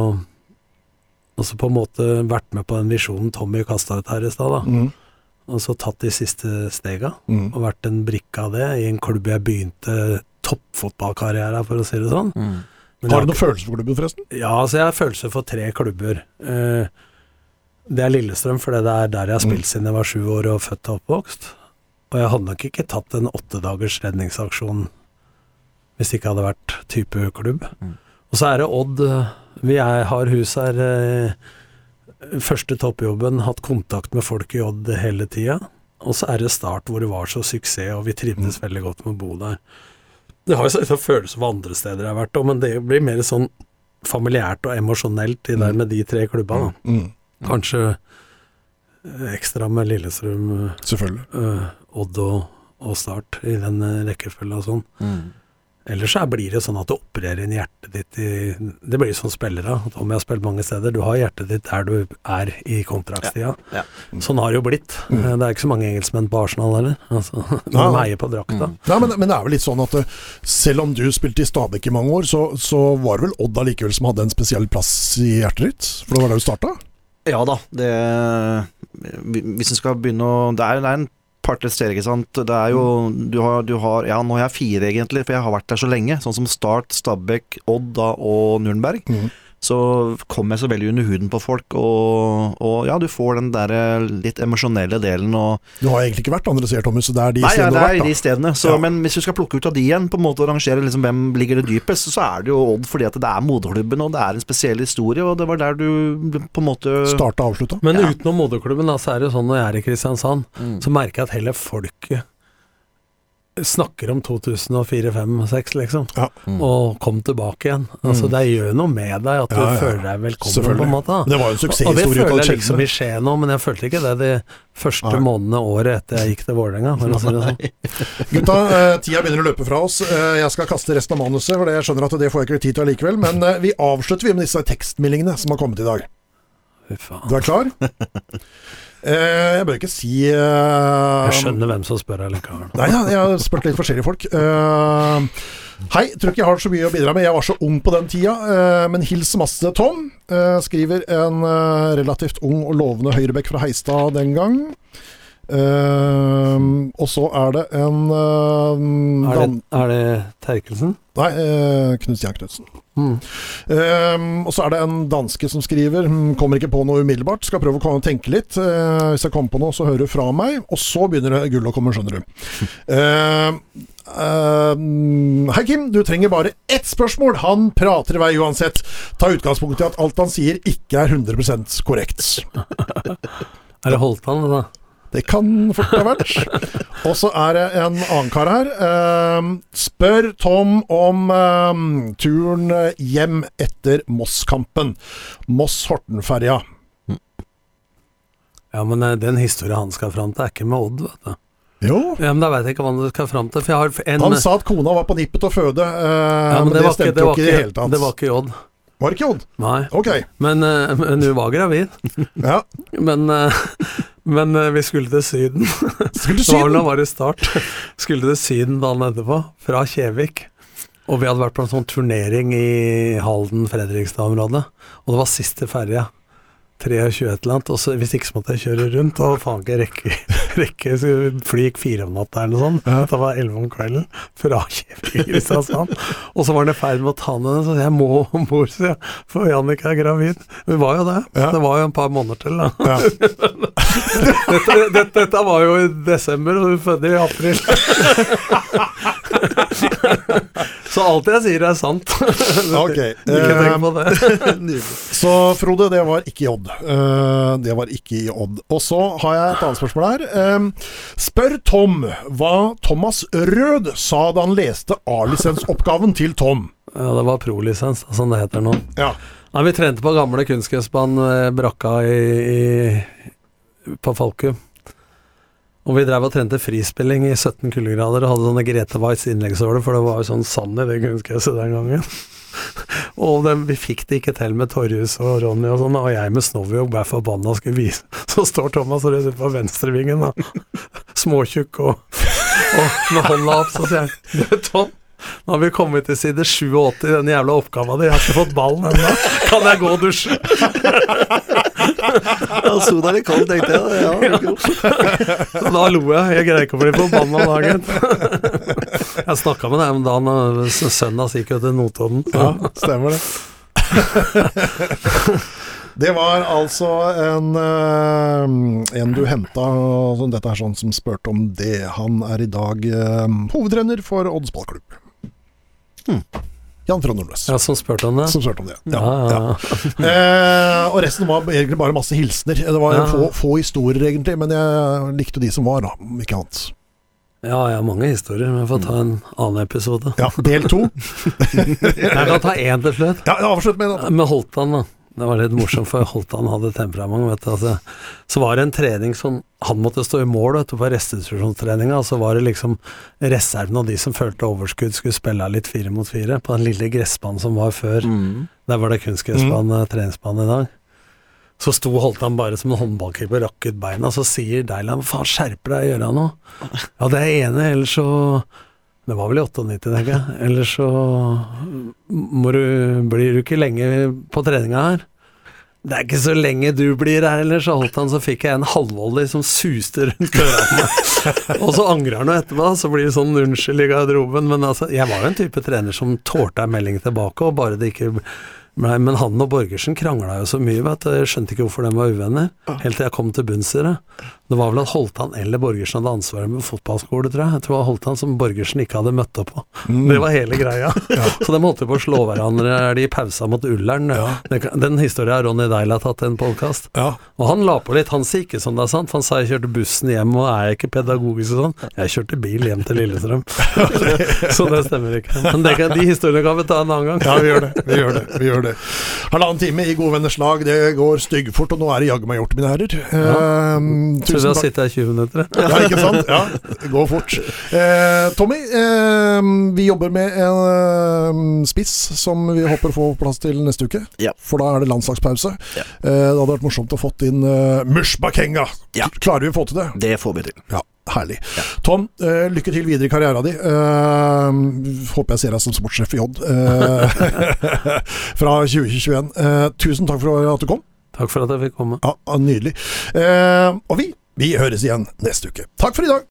Og så på en måte vært med på den visjonen Tommy kasta ut her i stad, da. Mm. Og så tatt de siste stega, Mm. og vært en brikke av det i en klubb jeg begynte toppfotballkarriere, for å si det sånn. Men Har du noen følelse for klubben, forresten? Ja, altså jeg har følelse for tre klubber. Eh, det er Lillestrøm, for det er der jeg har spilt siden jeg var sju år og født og oppvokst. Og jeg hadde nok ikke tatt en åttedagers redningsaksjon hvis det ikke hadde vært type klubb. Mm. Og så er det Odd. Vi er, har hus her. Eh, første toppjobben, hatt kontakt med folk i Odd hele tida. Og så er det Start hvor det var så suksess, og vi trivdes veldig godt med å bo der. Det har jo selvsagt følelser for andre steder jeg har vært òg, men det blir mer sånn familiært og emosjonelt i der med de tre klubba. da. Mm. Kanskje eh, ekstra med Lillestrøm, Selvfølgelig. eh, Odd og, og Start i den eh, rekkefølga og sånn. Mm. Ellers så blir det sånn at du opererer inn hjertet ditt i Det blir som spillere. at Om jeg har spilt mange steder, du har hjertet ditt der du er i kontraktstida. Ja, Sånn har det jo blitt. Mm. Eh, Det er ikke så mange engelskmenn på Arsenal heller. Altså, <laughs> de heier på drakta. Mm. Nei, men, men det er vel litt sånn at eh, selv om du spilte i Stabæk i mange år, så, så var det vel Odd allikevel som hadde en spesiell plass i hjertet ditt? For det var der du starta? Ja da, det Hvis en skal begynne å Det er, det er en par-tre steder, ikke sant. Det er jo du har, du har Ja, nå har jeg fire, egentlig, for jeg har vært der så lenge. Sånn som Start, Stabæk, Odd da, og Nürnberg. Mm. Så kommer jeg så veldig under huden på folk, og, og ja, du får den der eh, litt emosjonelle delen og Du har egentlig ikke vært andre steder, Thomas, så det er de Nei, ja, stedene det du har er vært, de stedene. Så, Ja. Men hvis du skal plukke ut av de igjen, på en måte og rangere liksom hvem ligger det dypest, så er det jo Odd fordi at det er moderklubben, og det er en spesiell historie, og det var der du på en måte Starta og avslutta. Men Ja. utenom moderklubben, da, så er det jo sånn når jeg er i Kristiansand, Mm. så merker jeg at hele folket snakker om 2004, 2005, 2006, liksom. Ja. Mm. Og kom tilbake igjen. Altså, Mm. Det gjør noe med deg at du Ja, ja. føler deg velkommen, på en måte. da. Det var jo en suksesshistorie. Og det føler jeg liksom i skje nå, men jeg følte ikke det de første Nei. månedene året etter jeg gikk til Vålerenga. si sånn. Gutta, eh, tida begynner å løpe fra oss. Eh, jeg skal kaste resten av manuset, for jeg skjønner at det får jeg ikke tid til allikevel. Men eh, vi avslutter vi med disse tekstmeldingene som har kommet i dag. Faen. Du er klar? <laughs> Eh, jeg bør ikke si eh, Jeg skjønner hvem som spør allikevel. Nei, jeg har spurt litt forskjellige folk. Eh, hei, tror ikke jeg har så mye å bidra med. Jeg var så ung på den tida, men hils masse Tom. skriver en relativt ung og lovende høyrebekk fra Heistad den gang. Eh, og så er det en uh, Er det, er det Terkelsen? Nei, uh, Knut Stian Knutsen. Mm. Uh, og så er det en danske som skriver hm, Kommer ikke på noe umiddelbart, skal prøve å tenke litt. Uh, hvis jeg kommer på noe, så hører du fra meg. Og så begynner det gull å komme, skjønner du. Uh, <laughs> hei, Kim. Du trenger bare ett spørsmål. Han prater i vei uansett. Ta utgangspunkt i at alt han sier, ikke er 100% korrekt. <laughs> Er det Holtan, det da? Det kan fort ha vært. Og så er det en annen kar her. Ehm, spør Tom om ehm, turen hjem etter Moss-kampen. Moss-Horten-ferja. Ja, men eh, den historien han skal fram til, er ikke med Odd, vet du. Jo. Ja, men Da veit jeg ikke hva han skal fram til. En Han sa at kona var på nippet til å føde, eh, ja, men, det, var stemte det jo ikke i det hele tatt. Det var ikke Odd. Var det ikke Odd? Nei. Okay. Men, eh, men hun var gravid. Ja. Men, eh, men eh, vi skulle til Syden. <laughs> Skulle til <laughs> Syden. det var i start. <laughs> Skulle til Syden dagen etterpå, fra Kjevik. Og vi hadde vært på en sånn turnering i Halden-Fredrikstad-området. Og det var siste ferja. 23 et eller annet. Og så, hvis ikke så måtte jeg kjøre rundt. Og faen ikke rekke, rekke Fly gikk fire om natta eller noe sånt. Ja. Det var elleve om kvelden. Fra Kristiansand. <laughs> Og så var han i ferd med å ta henne, så jeg må om bord, sier jeg. For Jannicke er gravid. Hun var jo det. Ja. Det var jo en par måneder til, da. Ja. <laughs> Dette, dette, dette var jo i desember, og hun fødte i april. <laughs> <laughs> Så alt jeg sier er sant. <laughs> Ok. Det. <laughs> Så Frode, det var ikke i Odd. Eh, det var ikke i Odd. Og så har jeg et annet spørsmål her. Eh, spør Tom hva Thomas Rød sa da han leste A-lisensoppgaven til Tom. Ja, det var prolisens, som det heter nå. Ja. Nei, vi trente på gamle kunstgressbanen brakka i, i, på Falku. Og vi drev og trente frispilling i 17 kuldegrader og hadde sånne Grete Waitz innleggsåler, for det var jo sånn sand i det kunstgresset den gangen. <laughs> og det, vi fikk det ikke til med Torjus og Ronny og sånn, og jeg med Snowy og ble forbanna skulle vise. <laughs> Så står Thomas og Rød på venstrevingen, da. <laughs> Småtjukk og, og med hånda opp, så sier jeg Du, Tom, Nå har vi kommet til side 87 i den jævla oppgava di. Jeg har ikke fått ballen ennå. Kan jeg gå og dusje? Ja, der litt kald, tenkte jeg. Ja, det. Så <laughs> da lo jeg. Jeg greier ikke å bli forbanna dagen. <laughs> Jeg snakka med deg om dagen, og sønnen hans gikk til Notodden. Ja, stemmer det. <laughs> Det var altså en, eh, en du henta Dette er sånn som spurte om det. Han er i dag eh, hovedtrener for Odds ballklubb. Jan Trond Nordnes. Ja, som spurte om det. Som spurte om det. Ja, ja, ja. Eh, og resten var egentlig bare masse hilsener. Det var få, få historier, egentlig, men jeg likte de som var, da, om ikke annet. Ja, jeg har mange historier, men jeg får ta en annen episode. Ja, Del to. <laughs> Jeg kan ta én til slutt. Ja, avslutt med det. Med Holtan, da. Det var litt morsomt, for Holtan hadde temperament. Vet du. Altså, så var det en trening som han måtte stå i mål vet du, på restitusjonstreninga. Så var det liksom reserven og de som følte overskudd, skulle spille litt fire mot fire på den lille gressbanen som var før. Mm. Der var det kunstgressbane, treningsbane i dag. Så sto Holtan bare som en håndballkeeper, rakk ut beina, så sier Deiland faen, skjerper deg, gjør han noe? Ja, det er ene, ellers så Det var vel i 98, tenker jeg. Ellers så du, blir du ikke lenge på treninga her. Det er ikke så lenge du blir her ellers, så holdt han, så fikk jeg en halvvolley som suste rundt ørene. <laughs> og så angrer han jo etterpå, så blir det sånn unnskyld i garderoben. Men altså, jeg var jo en type trener som tålte ei melding tilbake, og bare det ikke Nei, men han og Borgersen krangla jo så mye, vet du. Jeg skjønte ikke hvorfor de var uvenner. Helt til jeg kom til bunns i det. Det var vel at Holtan eller Borgersen hadde ansvaret med fotballskole, tror jeg. Jeg tror det var Holtan som Borgersen ikke hadde møtt opp på. Det var hele greia. <laughs> Så de holdt på å slå hverandre i pausa mot Ullern. Ja. Den historien har Ronny Deila tatt i en podkast. Ja. Og han la på litt. Han sier ikke som det er sant. Han sa jeg kjørte bussen hjem og er ikke pedagogisk og sånn. Jeg kjørte bil hjem til Lillestrøm. <laughs> så det stemmer ikke. Men det kan, de historiene kan vi ta en annen gang. Ja, vi gjør det. Vi gjør det. vi gjør det Halvannen time i gode venners lag, det går styggfort, og nå er det jaggu meg gjort, mine herrer. Ja. Uh, tusen har takk. sittet her 20 minutter. Ja, ikke sant? Ja, det går fort. Eh, Tommy, eh, vi jobber med en eh, spiss som vi håper å få plass til neste uke. Ja. For da er det landslagspause. Ja. Eh, det hadde vært morsomt å fått inn eh, Mushbakenga. Ja. Klarer vi å få til det? Det får vi til. Ja, herlig. Tom, uh, lykke til videre i karrieren din. Uh, håper jeg ser deg som sportssjef i Odd uh, <laughs> fra 2021. Eh, tusen takk for at du kom. Takk for at jeg fikk komme. Ja, Nydelig. Eh, og vi, vi høres igjen neste uke. Takk for i dag.